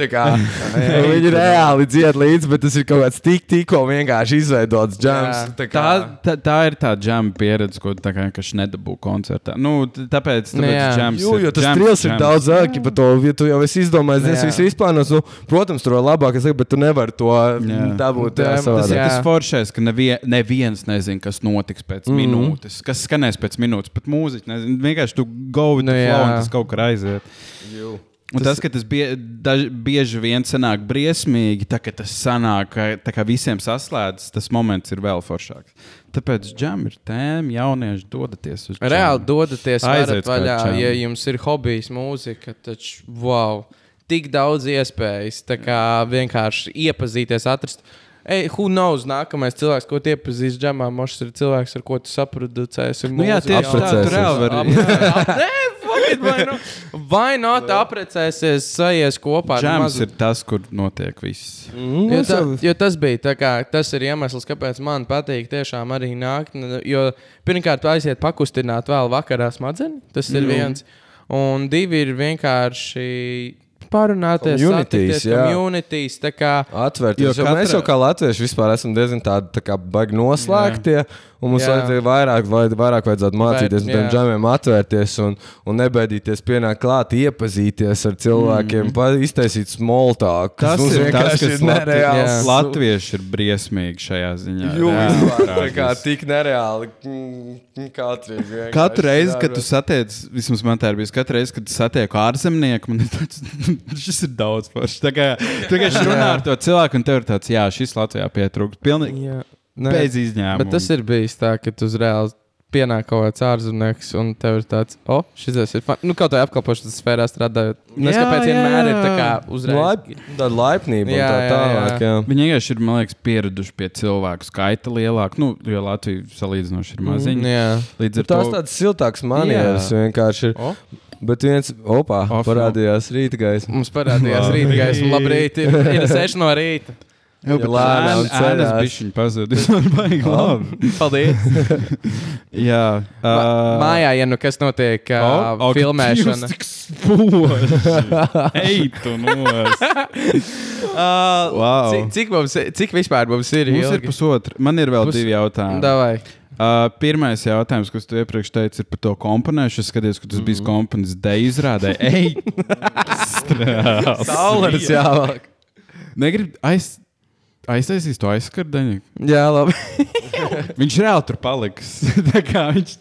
Kā, un viņi reāli dzied līdzi, bet tas ir kaut kāds tik, tikko vienkārši izveidots džams. Jā. Tā, kā, Tā, tā, tā ir tā džema pieredze, ko tu tā kā vienkārši nedabū koncertā. Nu, tāpēc Nu, jā. tāpēc džems Jū, ir- jo tas džems stils ir džems. daudz ērti par to. Ja tu jau esi izdomājis, Jā. es visu izplānoju, nu, protams, tur ir labākais, bet tu nevari to Jā. dabūt. Jā, jā, tas savādāk. Tas ir Jā. tas foršais, ka nevie, neviens nezina, kas notiks pēc mm. -hmm. minūtes, kas skanēs pēc minūtes. Pat mūziķi nezina. Vienkārši tu go with Nu, the flow, jā. un tas kaut kur aiziet. Un tas, ka tas bie, daž, bieži vien sanāk briesmīgi, tā, ka tas sanāk, tā kā visiem saslēdzas, tas moments ir vēl foršāks. Tāpēc džem ir tēma, jaunieši dodaties uz džemu. Reāli dodaties Aiziet vaļā, ja jums ir hobijs, mūzika. Taču, wow, tik daudz iespējas. Tā kā vienkārši iepazīties, atrast. Ej, who knows, nākamais cilvēks, ko tu iepazīsti džemā, mošs ir cilvēks, ar ko tu saproducēsi. Nu, jā, tieši tā, tur reāli var. It, vai nu? Vai not aprecēsies, sajies kopā? ar Džems mazu- ir tas, kur notiek viss. Mm, Jo, es tā, jo tas bija tā kā, tas ir iemesls, kāpēc man patīk tiešām arī nākt. Jo pirmkārt, aiziet pakustināt vēl vakarā smadzenes. Tas ir viens. Un divi ir vienkārši parunāties, jā. tā Kā, Atvērties. Jo Jo katra... Mēs jau kā latvieši vispār esam diezgan tādi tā kā baigi noslēgti. Un mums vajadzēja vairāk, vai, vairāk vajadzētu mācīties no tiem džemiem, atvērties un, un nebaidīties pienākt klāt, iepazīties ar cilvēkiem, mm. iztaisīt smoltāku. Tas ir tas, kas nereāls. Jā. Latvieši ir briesmīgi šajā ziņā. Jū, Reāli vispār, tā kā tik nereāli. Mm, Katru, vienkārši Katru reizi, kad tu satiec, vismaz man tā ir bijusi, katru reizi, kad tu satieku ārzemnieku, man ir tāds, šis ir daudz forši. Tā kā tu vienkārši runā ar to cilvēku, un tev ir tāds, jā, šis Latvijā pietrūkst. Pilnīgi jā, Nē, bez izņēmuma. Bet tas ir bijis tā, ka tu uzreiz pienāk kaut kāds ārzemnieks, un tev ir tāds, oh, šis ir fun. Nu, kaut kā apkalpošanas sfērā strādājot. Nes Jā, kāpēc jā, vienmēr ir tā jā. kā uzreiz. Laip, tāda laipnība un Jā, tā jā, tālāk. Jā. Viņi vienkārši ir, man liekas, pieraduši pie cilvēku skaita lielāk, nu, jo Latvija salīdzinoši ir maziņa. Mm, jā. Līdz ar Tās to tādas siltākas manieres vienkārši ir. O, Bet viens, opā, Off, parādījās rīta gaisma. mums parādījās rīta gaisma. Labrīt, ir, ir seši no rīta. Jau Viņa lēnām ēnas ceļās. bišķiņi pazudis. Baigi labi. Paldies. Jā. Ā, Mājā, ja nu kas notiek, uh, o, filmēšana. Tik spoži. Ej, tu nos. Uh, Wow. cik, cik, mums, cik vispār mums ir? Mums ir ilgi? pusotra. Man ir vēl Pus- divi jautājumi. Davai. Uh, pirmais jautājums, kas tu iepriekš teici, ir par to komponēšanu. Es skatos, ka tas bija komponents D izrādē. Ej. Saulēns jāvāk. Negrib aiz, aiztaisīs to aizskardeņu. Jā, labi. Viņš reāli tur paliks. Tā kā viņš.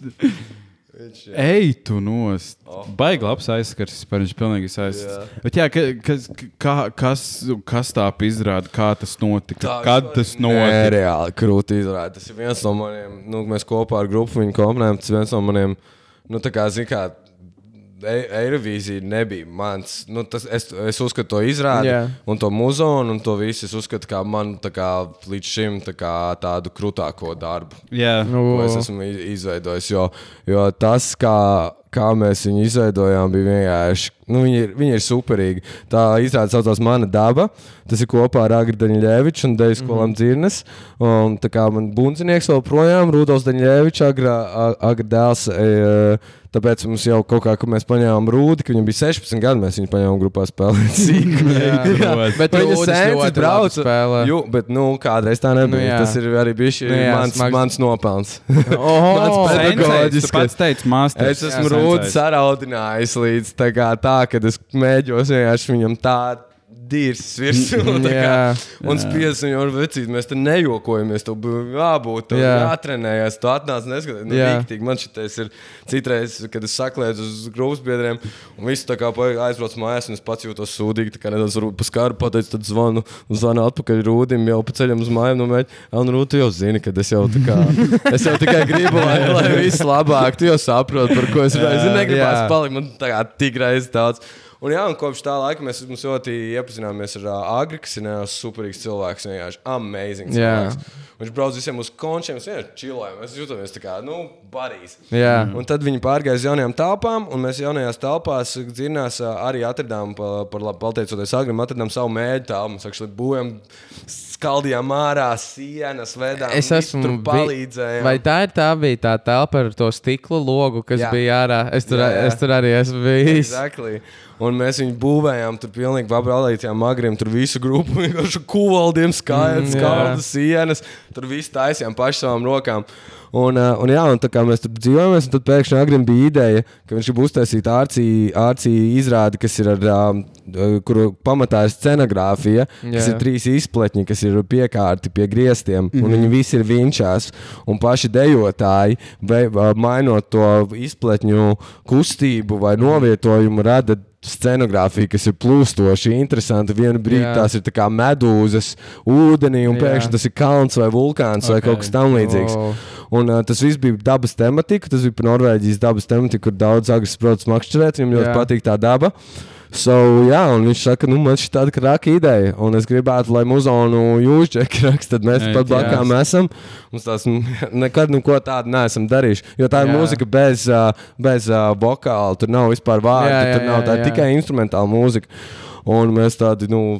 Ej, tu nost. Oh. Baigi labs aizskars, vispār viņš pilnīgi aizskars. Bet jā, ka, kas, kā, kas, kas tā izrāda, kā tas notika? Kad tas notika? Nereāli krūti izrādīt. Tas ir viens no maniem, nu, mēs kopā ar grupu viņu komponējam. Tas viens no maniem, nu, tā kā, zin kā, Eirovīzija nebija mans. Nu, tas, es, es uzskatu to izrādi, Jā. un to muzonu, un to visu es uzskatu kā manu tā kā, līdz šim tā kā, tādu krūtāko darbu, Jā, Nu, ko es esmu izveidojis. Jo, jo tas, kā, kā mēs viņu izveidojām, bija vienkārši. Nu, viņi, ir, viņi ir superīgi. Tā izrāda saucās Mana daba. Tas ir kopā ar Agri Daņļeviču un Dejas Kolam Dzirnes. Un tā kā man bundzinieks vēl projām, Rudolf Daņļevičs, Agra, A- Agra dēls. E, Tāpēc mums jau kaut kā, kad mēs paņēmām rūdi, kad viņam bija 16 gadi, mēs viņu paņēmām grupā spēlēt. Jā, protams. bet Viņa labi brauca. spēlē. Jū, bet, nu, kādreiz tā nebija. Nu, jā. Nu, Tas ir arī bijis Nu, jā, mans, smags. mans nopelns. Oho, Mans pedagoģiskais. pats teici, mākslinieks. Es esmu rūtis saraudinājis. līdz tā, kā, tā kad es mēģos vienkārši viņam tādu dīrs virsū. tā kā. Jā. Un spiedz viņu ar vecīti. Mēs te nejokojamies. Tev bija jābūt, tev Jā. jātrenējas. Tu atnāc neskaties. Nu, Jā. riktīgi. Man šitais ir citreiz, kad es saklēdzu uz grupas biedriem. Un viss tā kā aizbrauc mājās. Un es pats jūtos sūdīgi. Tā kā nedaudz varbūt pa skāru pateicu. Tad zvanu, zvanu atpakaļ rūdim jau pa ceļam uz mājām. Nu, mēģi, un rūti jau zini, kad es jau tā kā. Es jau tikai gribu, lai, lai viss labāk. Tu jau saproti, par ko es runāju. Es negribētu Jā. palikt. Man tā kā tik reizes tāds. Un, jā, un kopš tā laika mēs ļoti iepazināmies ar uh, Agri, kas ir nevis superīgs cilvēks. Vienkārši amazing cilvēks. Viņš brauc visiem uz končiem, vienkārši čilojam. Mēs jūtamies tā kā, nu, barīs. Jā. Un tad viņi pārgāja uz jaunajām telpām, un mēs jaunajās telpās dzirdinās arī atradām, pa- par pateicoties Agrim, atradām savu mēģi telpu. Mēs actually būvējam, skaldījām ārā sienas, vedām. Es esmu palīdzējām. Vai tā ir tā bija tā telpa ar to stikla logu, kas Jā. bija ārā? Es tur, Jā, jā. es tur arī esmu bijis. Exactly. Un mēs viņu būvējām, tur pilnīgi pabeigājām agriem, tur visu grupu vienkārši kuvaldiem, skaidrs, Mm, skaudas sienas, tur viss taisījām paši savām rokām. Un, uh, un, jā, un tā kā mēs tur dzīvojām, tad pēkšņi agrim bija ideja, ka viņš grib uztaisīt ārcī izrādi, kas ir ar, um, kuru pamatā ir scenogrāfija, jā. kas Jā. ir trīs izpletņi, kas ir piekārti pie griestiem, mm -hmm. un viņi visi ir vinčās. Un paši dejotāji, vai, uh, mainot to izpletņu kustību vai novietojumu, rada scenogrāfija, kas ir plūstoši, interesanti. Vienu brīdi Jā. tās ir kā medūzas ūdenī, un Jā. pēkšņi tas ir kalns vai vulkāns okay. vai kaut kas tamlīdzīgs. O. Un, uh, tas viss bija dabas tematika. Tas bija Norvēģijas dabas tematiku, kur daudz agresīvas brauc makšķerēt. Viņam ļoti patīk tā daba. So, jā, un viņš saka, nu, man šī tāda krāka ideja, un es gribētu, lai muzonu jūs džeki raksta, tad mēs Ei, pat blakām esam. Mums tās nekad neko tādu neesam darījuši. Jo tā ir Jā. mūzika bez, bez vokāla, tur nav vispār vārdu, Jā, jā, tur nav tā jā. tikai instrumentāla mūzika. Un mēs tādi, nu,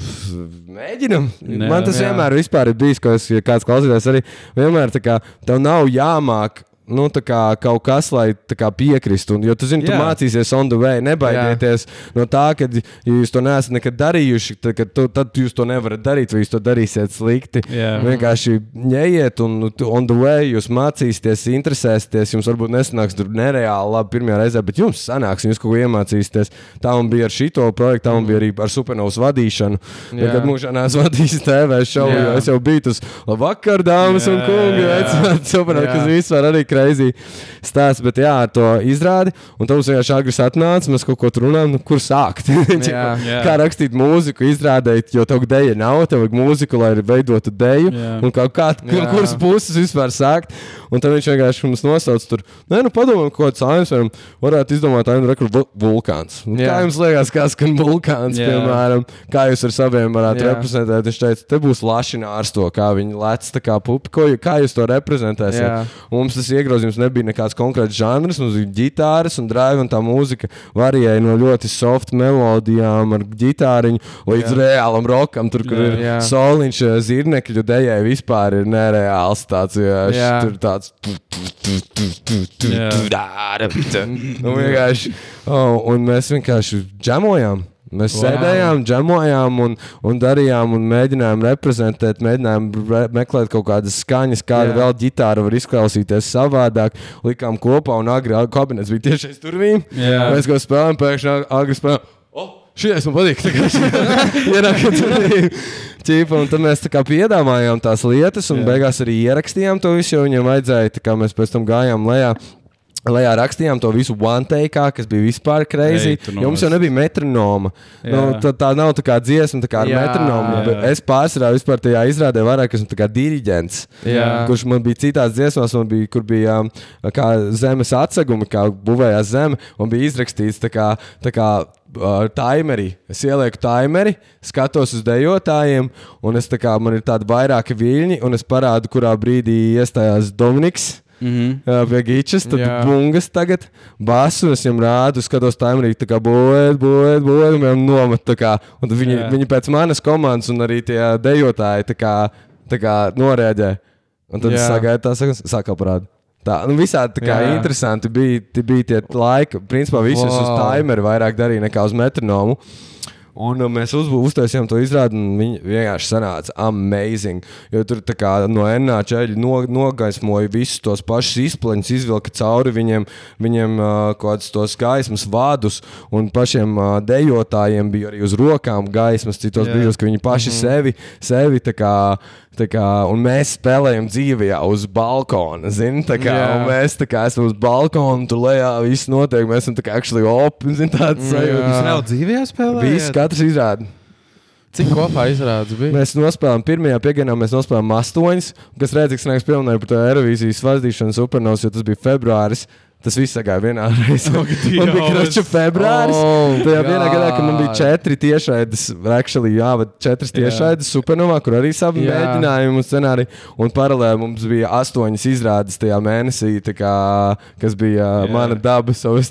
mēģinām. Man tas jā. vienmēr ir bijis, ka es, ja kāds klausītājs arī vienmēr tā kā tev nav jāmāk nu, kā, kaut kas, lai kā piekristu. Un, jo tu zini, tu Jā. mācīsies on the way. Nebaidieties no tā, ka ja jūs to neesat nekad darījuši, tad, tu, tad jūs to nevarat darīt, vai jūs to darīsiet slikti. Jā. Vienkārši ņejiet, un on the way jūs mācīsieties, interesēsieties. Jums varbūt nesanāks tur nereāli labi pirmajā reizē, bet jums sanāks, un jūs kaut ko iemācīsieties. Tā man bija ar šito projektu, tā man bija arī ar supernovas vadīšanu. Jā. Kad mūžā neesmu vadījis TV šovu, Jā. es jau biju tas labvakar, dāmas un Jā, kungi. jā. vecāki, Supernovas, Jā. kas vispār arī crazy stāsts, bet jā, ar to izrādi. Un tad mums vienkārši agresīvi atnāca, mēs kaut ko tur runājam, nu, kur sākt. Jā. Jā. kā rakstīt mūziku, izrādīt, jo tev dēļa nav, tev vajag mūziku, lai veidotu dēļu. Un kā, kā, kur, kuras puses vispār sākt. Un tad viņš vienkārši mums nosauc tur, nē, nu padomājiet, ko tāds varam, varētu izdomāt, ainu rekordu vulkāns. Jā. Kā jums liekas, kā skan vulkāns, Jā. piemēram, kā jūs ar saviem varētu Jā. reprezentēt? Viņš teica, te būs lašinārs to, kā viņi lec, tā kā pupi, ko, kā jūs to reprezentēsiet. Jā. Un Mums tas iegrozījums nebija nekāds konkrēts žanrs, mums bija ģitāras un drive, un tā mūzika varēja no ļoti soft melodijām ar ģitāriņu līdz Jā. reālam rokam, tur, kur Jā. ir soliņš, eh, zirnekļu dejai vispār ir nereāls tāds, jā, Jā. tur tāds. Nu, vienkārši, oh, un mēs vienkārši džemojām. Mēs Wow. sēdējām, džemojām un, un darījām, un mēģinājām reprezentēt, mēģinājām re meklēt kaut kādas skaņas, kāda Jā. vēl ģitāra var izklausīties savādāk. Likām kopā, un agri kabinets bija tieši aiz durvīm. Jā. Mēs kaut ko spēlējām, pēkšņi agri spēlējām. Oh! Šis man patīk. Durvīm. Ķīpa, un tad mēs tā kā piedāvājām tās lietas, un Jā. beigās arī ierakstījām to visu, jo viņam vajadzēja. Kā mēs pēc tam gājām lejā. Lejā rakstījām to visu one take, kas bija vispār crazy. Ei, Jo mums jau nebija metronoma. Nu, tā, tā nav tā kā dziesma, tā kā ar Jā. metronomu. Jā. bet Es pārsvarā vispār tajā izrādē vairāk esmu diriģents. Jā. Kurš man bija citās dziesmās, man bija, kur bija um, kā zemes atsegumi, kā būvējās zeme, un bija izrakstīts tā kā. Tā kā Uh, timeri. Es ielieku timeri, skatos uz dejotājiem, un es tā kā man ir tādi vairāki viļņi, un es parādu, kurā brīdī iestājās Dominiks. Mhm. Jā, pie gīčas, tad Jā. bungas tagad basu, es viņam rādu, skatos timerī, tā kā būvēt, būvēt, būvēt, un viņam nomet tā kā. Un viņi, Jā. viņi pēc manas komandas un arī tie dejotāji tā kā, tā kā norēģē. Un tad sagaidu tā, sakas, sākā parādu. Tā, nu visādi tā kā Jā. interesanti bija, bija tie laiki. Principā visus wow. uz timeru vairāk darīja nekā uz metronomu. Un uh, mēs uzbū- uztaisījām to izrādi, un viņi vienkārši sanāca amazing. Jo tur kā no NA ceļa no, nogaismoja visus tos pašus izplaņus, izvilka cauri viņiem, viņiem uh, kaut kādus tos gaismas vadus, un pašiem uh, dejotājiem bija arī uz rokām gaismas, citos brīžos, ka viņi paši mm -hmm. sevi, sevi tā kā. Kā, un mēs spēlējam dzīvē uz balkona. Zin, tā kā, un mēs kā esam uz balkona, tur lejā viss notiek. Mēs esam tā kā actually open. Zin, tāds Jā. sajūta. Jūs nav dzīvē spēlējāt? Viss katrs izrāda. Cik kopā izrādes bija? Mēs nospēlējām, pirmajā piekdienā mēs nospēlējām astoņas, kas redzēs, ka nāks pieminēt par to Eirovīzijas vadīšanu supernovas, jo tas bija februāris. Tas viss sagāja vienā reizē. Man bija kroča februāris. Oh, Tajā vienā gadā, kad man bija četri tiešraides, actually, jā, bet četras tiešraides supernovā, kur arī savi Jā. mēģinājumi un scenāriji. Un paralēli mums bija astoņas izrādes tajā mēnesī, tā kā, kas bija Jā. jā. mana daba, savas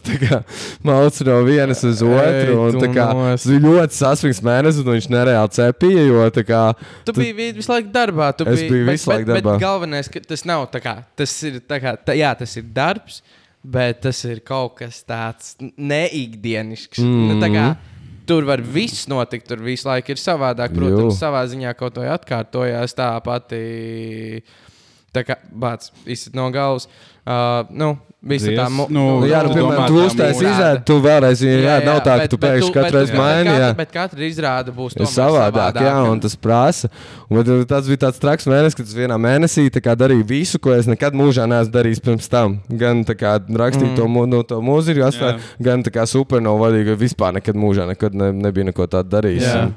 mauts no vienas uz otru. Un, tu tā kā, tas bija ļoti saspringts mēnesis, un viņš nereāli cepīja, jo tā kā. Tu biji vi- visu laiku darbā. Tu Es biji, biju visu laiku bet, darbā. Bet galvenais, ka tas nav tā kā. Tas ir, tā kā tā, jā, tas ir darbs, bet tas ir kaut kas tāds neikdienisks. Mm. Nu, tā kā, tur var viss notikt, tur visu laiku ir savādāk. Protams, Jū. savā ziņā kaut ko atkārtojās tā pati. Tā kā bācis izsit no galvas. Uh, nu, visa tā nu, Nu, jā, nu, tu piemēram, tu mūzika. izrādi, tu vēlreiz, jā, jā, nav tā, ka tu pēkšņi katru reizi maini. jā. Bet, bet katra izrāde būs tomēr savādāk, jā, un tas prasa. Un, bet tas bija tāds traks mēnesis, kad es vienā mēnesī darīju visu, ko es nekad mūžā neesmu darījis pirms tam. Gan tā kā rakstīt mm. to, no, to mūziku, atstāt, Jā. gan tā kā supernovu vadīju, vispār nekad mūžā nekad ne, nebija neko tādu darījis. Un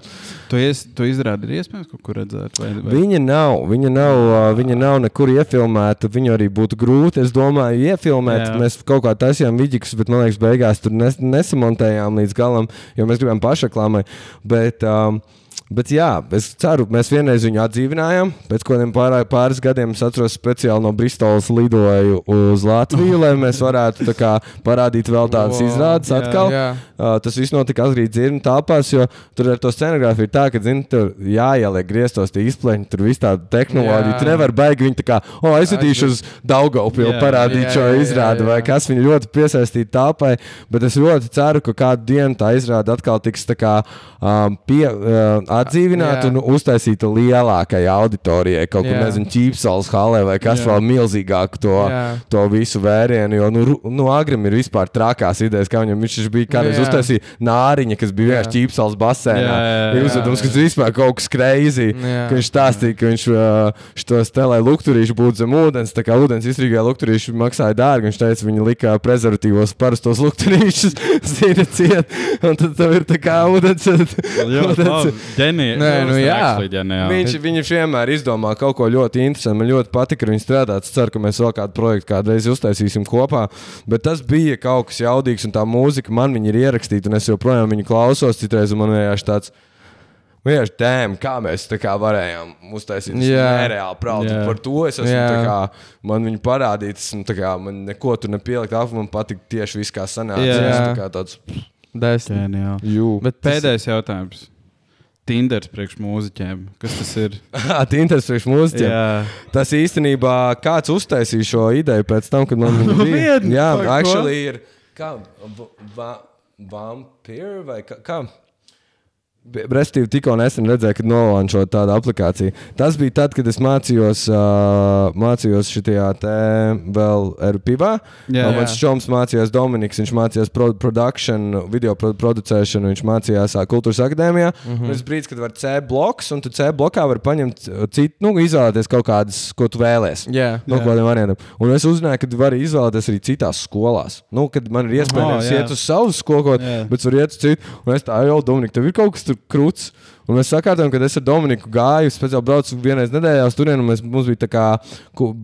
Tu, ies, tu izrādi, ir iespējams kaut kur redzēt. Vai, vai? Viņa nav, viņa nav, viņa nav nekur iefilmēta. Viņu arī būtu grūti, es domāju, iefilmēt. Jā. Mēs kaut kā taisījām vidīgus, bet man liekas, beigās tur nes, nesamontējām līdz galam, jo mēs gribējām pašaklāmai. Bet, um, Bet jā, es ceru, mēs vienreiz viņu atdzīvinājām. Pēc kādiem pār, pāris gadiem es atceros, speciāli no Bristolas lidoju uz Latviju, lai mēs varētu kā, parādīt vēl tādas Wow. izrādes Jā, atkal. jā. Uh, tas viss notika Azrītas dzirnu telpās, jo tur ar to scenogrāfiju ir tā, ka, zini, tur jāieliek griestos tie izpleņi, tur viss tāda tehnoloģija. Jā. Tu nevari baigi viņu tā kā, o, aizvedīšu uz Daugaupili parādīt Jā, šo jā, jā, izrādi, jā. vai kas viņu ļoti piesaistīja telpai. Bet es ļoti ceru, ka kādu dienu tā izrāde atkal tiks tā kā, um, pie, uh, atdzīvināta Jā. un uztaisīta lielākai auditorijai. Kaut kur, Jā. nezinu, ķīpsels halē vai kas Jā. vēl milzīgāku to, Jā. to visu vērienu. Jo, nu, nu Agrim ir vispār trakās idejas, kā viņam viņš bija kādreiz Jā. uztaisīja nāriņa, kas bija vienkārši ķīpsels basēnā. Ir uzvedums, kas vispār kaut kas. Ka viņš stāstīja, ka viņš uh, šo stelē lukturīšu būtu zem ūdens. Tā kā ūdens izrīgāja lukturīšu maksāja dārgi. Viņš teica, viņi lika prezervatīvos parastos lukturīšus, zina, ciet. Un tad tev ir tā kā ūdens. Ļoti Ģenijāli. Nē, nu jā. Viņš, viņš vienmēr izdomā kaut ko ļoti interesantu. Man ļoti patika ar viņu strādāt. Es ceru, ka mēs vēl kādu projektu kādreiz uztaisīsim kopā. Bet tas bija kaut kas jaudīgs, un tā mūzika man ir ierakstīta, un es joprojām viņu klausos. Citreiz man vienkārši tāds. Vienkārši tēma, kā mēs tā kā varējām uztaisīt. Es Jā. nereāli praudu Jā. par to. Es esmu tā kā, man viņa parādīt, esmu tā kā, man neko tur nepielikt. Alfa man patīk tieši viss, kā sanāca. Jā. Es tā kā tāds, Desmit. Bet tas- Pēdējais jautājums. Tinders priekš mūziķiem. Kas tas ir? Tintas priekš mūziķiem. Jā. Tas īstenībā kāds uztaisīja šo ideju pēc tam, kad man viņa bija. Jā, actually ir. Kā? Va, va, vampire vai kā? Restīvi tikko nesen redzēju, kad nolaunčot tādu aplikāciju. Tas bija tad, kad es mācījos, uh, mācījos šajā te vēl RPVā. Uh, Mans čoms mācījās Dominiks, viņš mācījās pro production, video pro producēšanu, viņš mācījās ā, Kultūras akadēmijā. Mm -hmm. Tas brīdis, kad var C bloks, un tu C blokā var paņemt uh, citu, nu, izvēlēties kaut kādas, ko tu vēlēsies. Jā. No Jā. kādiem variantiem. Un es uzzināju, ka var izvēlēties arī citās skolās. Nu, kad man ir iespēja nevis jā. iet uz savu skolu, Jā. bet var iet uz citu. Un es tā, jau Dominika, tev ir kaut kas tur krūts. Un mēs sakārtojam, ka es ar Dominiku gāju, speciāli braucu vienreiz nedēļā uz turieni, un mēs, mums bija tā kā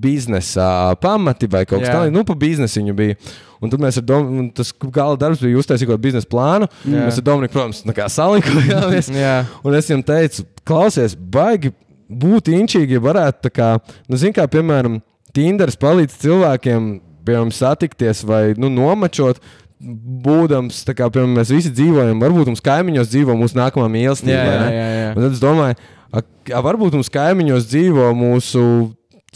biznesa pamati vai kaut kas tāds. Nu, pa biznesu viņa bija. Un tad mēs ar Dominiku, tas gala darbs bija uztaisīt kaut kādu biznesa plānu. Jā. Mēs ar Dominiku, protams, salikojāmies. Jā. Un es viņam teicu, klausies, baigi būt inčīgi, ja varētu tā kā, nu, zin kā, piemēram, Tinders palīdz cilvēkiem, piemēram, satikties vai, nu, nomačot. Būdams, kā piemēram, mēs visi dzīvojam, varbūt mums kaimiņos dzīvo mūsu nākamā mīlestība. Jā, jā, jā, tad es domāju, a, a, varbūt mums kaimiņos dzīvo mūsu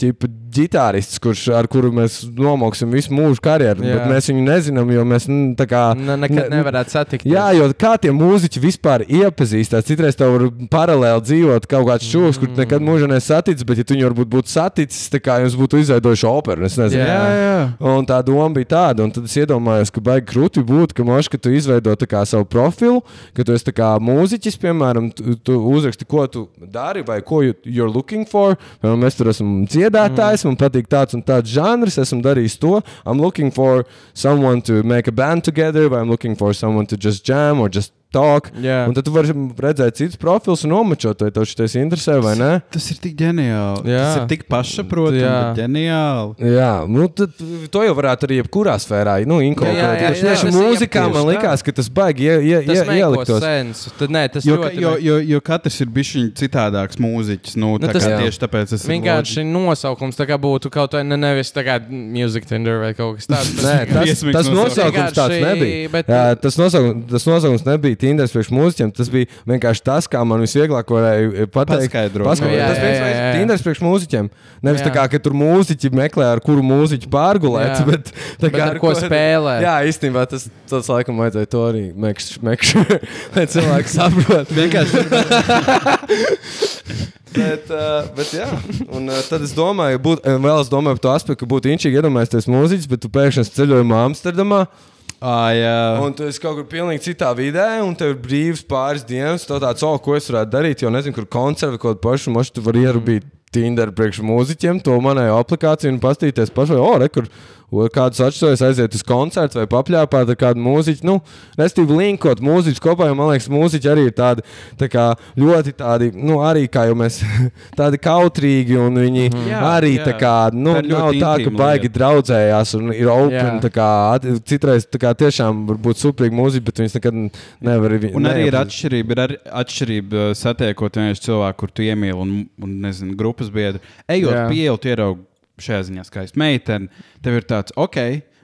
ķipa, ģitārists, kurš, ar kuru mēs nomoksim visu mūžu karjeru. Jā. Bet mēs viņu nezinām, jo mēs nu, tā kā. Ne, nekad ne- nevarētu satikt. Jā, jo kā tie mūziķi vispār iepazīstās, citreiz tev var paralēli dzīvot kaut kāds čūlis, kur tu nekad mūžā nesaticis, bet ja tu viņu varbūt būtu saticis, kā jums būtu izveidojuši operu. es nezinu. Jā. Jā. Un tā doma bija tāda, un tad es iedomājos, ka baigi krūti būtu, ka moši, ka tu izveido savu profilu, ka tu esi mūziķis, piemēram, tu, tu uzraksti, ko tu dari vai ko you, you're looking for. Mēs tur esam dziedātājs, mm. Man patīk tāds un tāds žanrs, esmu darījis to. I'm looking for someone to make a band together, vai I'm looking for someone to just jam or just talk. Jā. Un tad tu vari redzēt citus profilus un nomačot, vai tev šis interesē vai nē. Tas ir tik ģeniāli. Jā. Tas ir tik pašsaprotami, ģeniāli. Jā, nu, tad, to jau varētu arī jebkurā sfērā nu, inkorporēt. Tieši tieši Tas mūzikā man likās, ka tas baigi ie, ie, Tas ie, ieliktos. sense. Tad nē, tas Jo, ļoti jo, jo, jo katrs ir bijis citādāks mūziķis. Nu, Nu, tā tas- kā tieši tāpēc es Vienkārši nosaukums tā kā būtu kaut vai ne, nevis tā kā music tender vai kaut kas tāds. Nē, tas, tas nosaukums. tāds nebija. bet- Jā, tas, nosaukums, tas nosaukums nebija Tinders priekš mūziķiem. Tas bija vienkārši tas, kā man visvieglāk varēja pateikt. Paskaidrot. Paskaidrot. Nu, jā, tas bija. Tinders priekš mūziķiem. Nevis Jā. tā kā, ka tur mūziķi meklē, ar kuru mūziķu pārgulēt, Jā. bet, tā Bet ar ko spēlē. Jā, īstenībā tas, tas laikam vajadzēja to arī mekšķi, lai cilvēki saprot. Vienkārši Bet, uh, bet jā, un uh, tad es domāju, būt, uh, vēl es domāju par to aspektu, ka būtu inčīgi iedomāties mūziķis, bet tu pēkšņi ceļojumā Amsterdamā. Ah, jā. Un tu esi kaut kur pilnīgi citā vidē, un tev ir brīvs pāris dienas. Tu tāds, oh, ko es varētu darīt, jo nezinu, kur koncerti kaut kādu pašu mašu tu vari ierubīt Tinder priekš mūziķiem, to manējo aplikāciju un pastīties pašai, oh, re, kur un kādus atšķiroties, aiziet uz koncertu vai papļāpāt ar kādu mūziķu. Nu, restīvi linkot mūziķus kopā, jo man liekas, mūziķi arī ir tādi tā kā, ļoti tādi, nu, arī kā jau mēs, tādi kautrīgi, un viņi mm. Jā, arī jā. tā kā, nu, Tā nav tā, ka baigi lieta. draudzējās un ir open. Kā, citreiz tā kā tiešām var būt superīga mūzika, bet viņas nekad nevar. Un arī ir atšķirība, ir arī atšķirība uh, satiekot vienkārši cilvēku, kur tu iemīli un, un nezinu, grupas biedru. Ejot Jā. pie ielas, tu ieraugi šajā ziņā skaistu meiteni. Tev ir tāds, ok,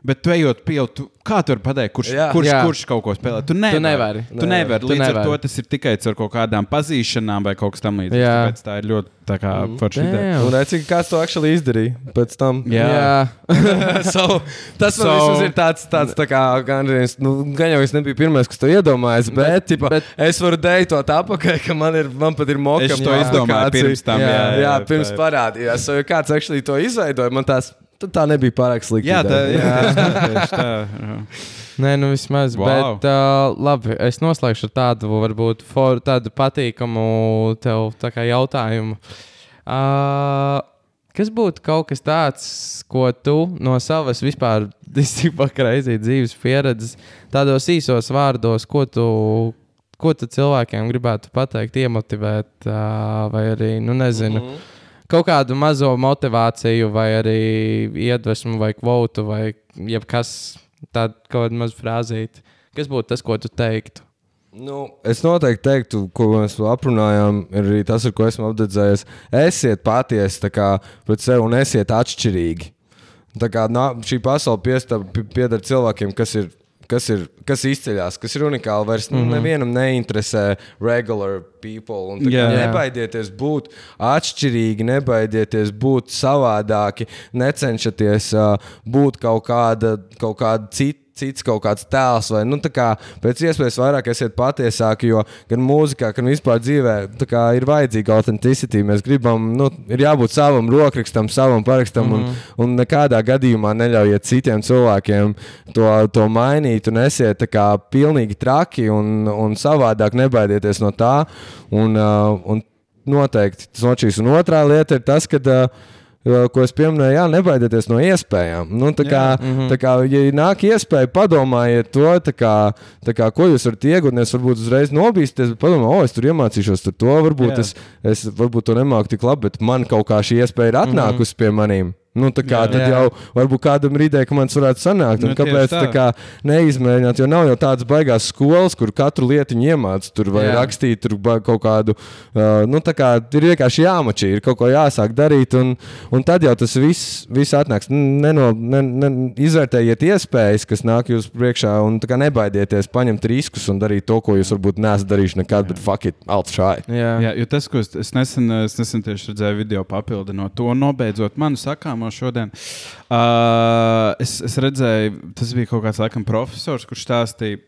bet tu ejot pie ielas, tu, kā tu vari pateikt, kurš, Jā. kurš, Jā. kurš kaut ko spēlē? Tu nevari. nevari. Tu nevari. Tu Līdz ar nevari. to tas ir tikai ar kaut kādām pazīšanām vai kaut kas tamlīdzīgs. Jā. Tāpēc tā ir ļoti tā kā forša ideja. Un cik kāds to actually izdarīja pēc tam. Jā. Jā. so, tas So- man ir tāds, tāds tā kā, gan, nu, gan jau es nebiju pirmais, kas to iedomājās, bet, bet, tipa, bet- es varu deikt to atpakaļ, ka man, ir, man pat ir moka Es to izdomāju pirms tam, Jā, jā, jā, jā, pirms parādījās. So, ja kāds actually to izveidoja, man tās tad tā nebija pārāk slikti. Jā, tā jā. Nē, nu vismaz. Wow. Bet, uh, labi, es noslēgšu ar tādu, varbūt, for, tādu patīkamu tev tā kā jautājumu. Uh, kas būtu kaut kas tāds, ko tu no savas vispār izsīkpakareizī dzīves pieredzes, tādos īsos vārdos, ko tu, ko tu cilvēkiem gribētu pateikt, iemotivēt, uh, vai arī, nu, nezinu. Mm -hmm. Kaut kādu mazo motivāciju, vai arī iedvesmu, vai kvotu, vai jebkas tāds - kaut kāda maza frāzīte. Kas būtu tas, ko tu teiktu? Nu, es noteikti teiktu, ko mēs aprunājām, ir arī tas, ar ko esmu apdedzējies. Esiet patiesi pret sevi un esiet atšķirīgi. Tā kā nā, šī pasaule pieder cilvēkiem, kas ir. Kas ir, kas izceļas, kas ir unikāli. Vairs mm -hmm. nevienam neinteresē regular people. un. Jā. Nebaidieties būt atšķirīgi, nebaidieties būt savādāki, necenšaties uh, būt kaut kāda, kaut kāda cita. Cits kaut kāds tēls, vai nu, tā kā pēc iespējas vairāk esiet patiesāki, jo gan mūzikā, gan vispār dzīvē tā kā ir vajadzīga autenticitāte. Mēs gribam, nu, ir jābūt savam rokrakstam, savam parakstam, mm -hmm. un, un nekādā gadījumā neļaujiet citiem cilvēkiem to, to mainīt, un esiet tā kā pilnīgi traki un, un savādāk, nebaidieties no tā. Un, uh, un noteikti tas nošķīs. Un otrā lieta ir tas, ka. Uh, Ko es pieminēju, jā, nebaidieties no iespējām. Nu, tā kā, Jā, mm -hmm. tā kā, ja nāk iespēja, padomājiet to, tā kā, kā, ko jūs varat iegūt. Nevis varbūt uzreiz nobīsties, bet padomājiet, o, es tur iemācīšos tur to. Varbūt Jā. es, es varbūt to nemāku tik labi, bet man kaut kā šī iespēja ir atnākusi mm -hmm. pie maniem. Nu, tā kā Jā. tad Jā. jau varbūt kādam ir ideja, ka man tas varētu sanākt. Nu, kāpēc tā. tā kā neizmēģināt? Jo nav jau tādas baigās skolas, kur katru lietu iemācīt, tur vai Jā. rakstīt, tur kaut kādu. Uh, nu, tā kā ir vienkārši jāmačī, ir kaut ko jāsāk darīt, un, un tad jau tas viss, viss atnāks. Neno, ne, ne, izvērtējiet iespējas, kas nāk jūsu priekšā, un tā kā nebaidieties paņemt riskus un darīt to, ko jūs varbūt neesat darījuši nekad, bet fuck it, alt šai. Jā, Jā, jo tas, ko es, es, nesen, es nesen tieši redzēju video papildinot to, nobeidzot manu sakāmo šodien. Uh, es, es redzēju, tas bija kaut kāds laikam profesors, kurš stāstīja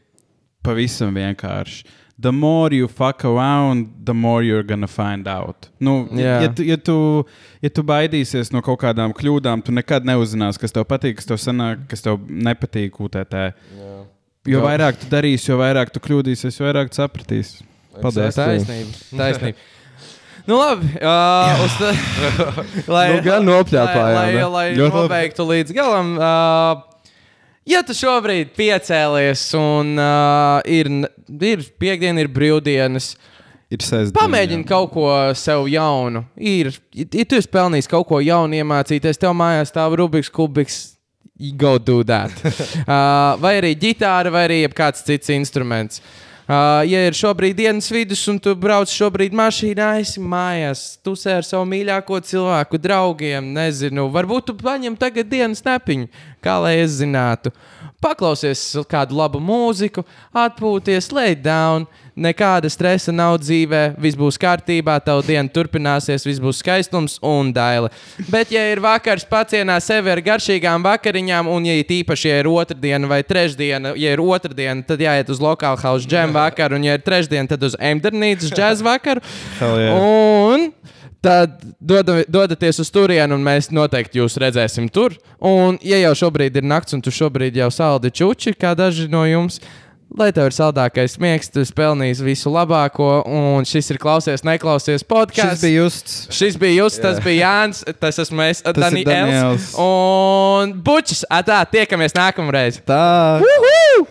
pavisam vienkārši. The more you fuck around, the more you're gonna find out. Nu, Jā. ja, tu, ja, tu, ja tu baidīsies no kaut kādām kļūdām, tu nekad neuzzināsi, kas tev patīk, kas tev sanāk, kas tev nepatīk. UTT. Jo Jā. vairāk tu darīsi, jo vairāk tu kļūdīsies, jo vairāk tu sapratīsi. Paldies! taisnība. taisnība. Nu, labi. Uh, uz lai, Nu, gan nopļāpājām, Lai, lai, lai Ļoti labi. nobeigtu līdz galam. Uh, ja tu šobrīd piecēlies un uh, ir, ir piekdiena, ir brīvdienas, Ir sestdiena. pamēģini kaut ko sev jaunu. Ir, ja tu esi pelnījis kaut ko jaunu iemācīties, tev mājās stāv Rubiks kubiks. Go do that. uh, vai arī ģitāra, vai arī kāds cits instruments. Uh, ja ir šobrīd dienas vidus, un tu brauc šobrīd mašīnā, esi mājās, tu sēdi ar savu mīļāko cilvēku, draugiem, nezinu, varbūt tu paņem tagad dienas nepiņu, kā lai es zinātu. Paklausies kādu labu mūziku, atpūties, lay down, nekāda stresa nav dzīvē, viss būs kārtībā, tava diena turpināsies, viss būs skaistums un daila. Bet, ja ir vakars pacienā sevi ar garšīgām vakariņām, un, ja īpaši, ja ir otrdiena vai trešdiena, ja ir otrdiena, tad jāiet uz lokālu house jam vakaru, un, ja ir trešdiena, tad uz Emdernītas jazz vakaru. Yeah. Un tad doda, dodaties uz turieni, un mēs noteikti jūs redzēsim tur. Un, ja jau šobrīd ir nakts, un tu šobrīd jau saldi čuči, kā daži no jums, Lai tev ir saldākais miegs, tu esi pelnījis visu labāko, un šis ir klausies, neklausies Šis podkāsts. bija justs. Šis bija jūs, tas bija Jānis, tas esmu es, Daniels. Daniels. Un bučs, atā, tiekamies nākamreiz. Tā. Uhu!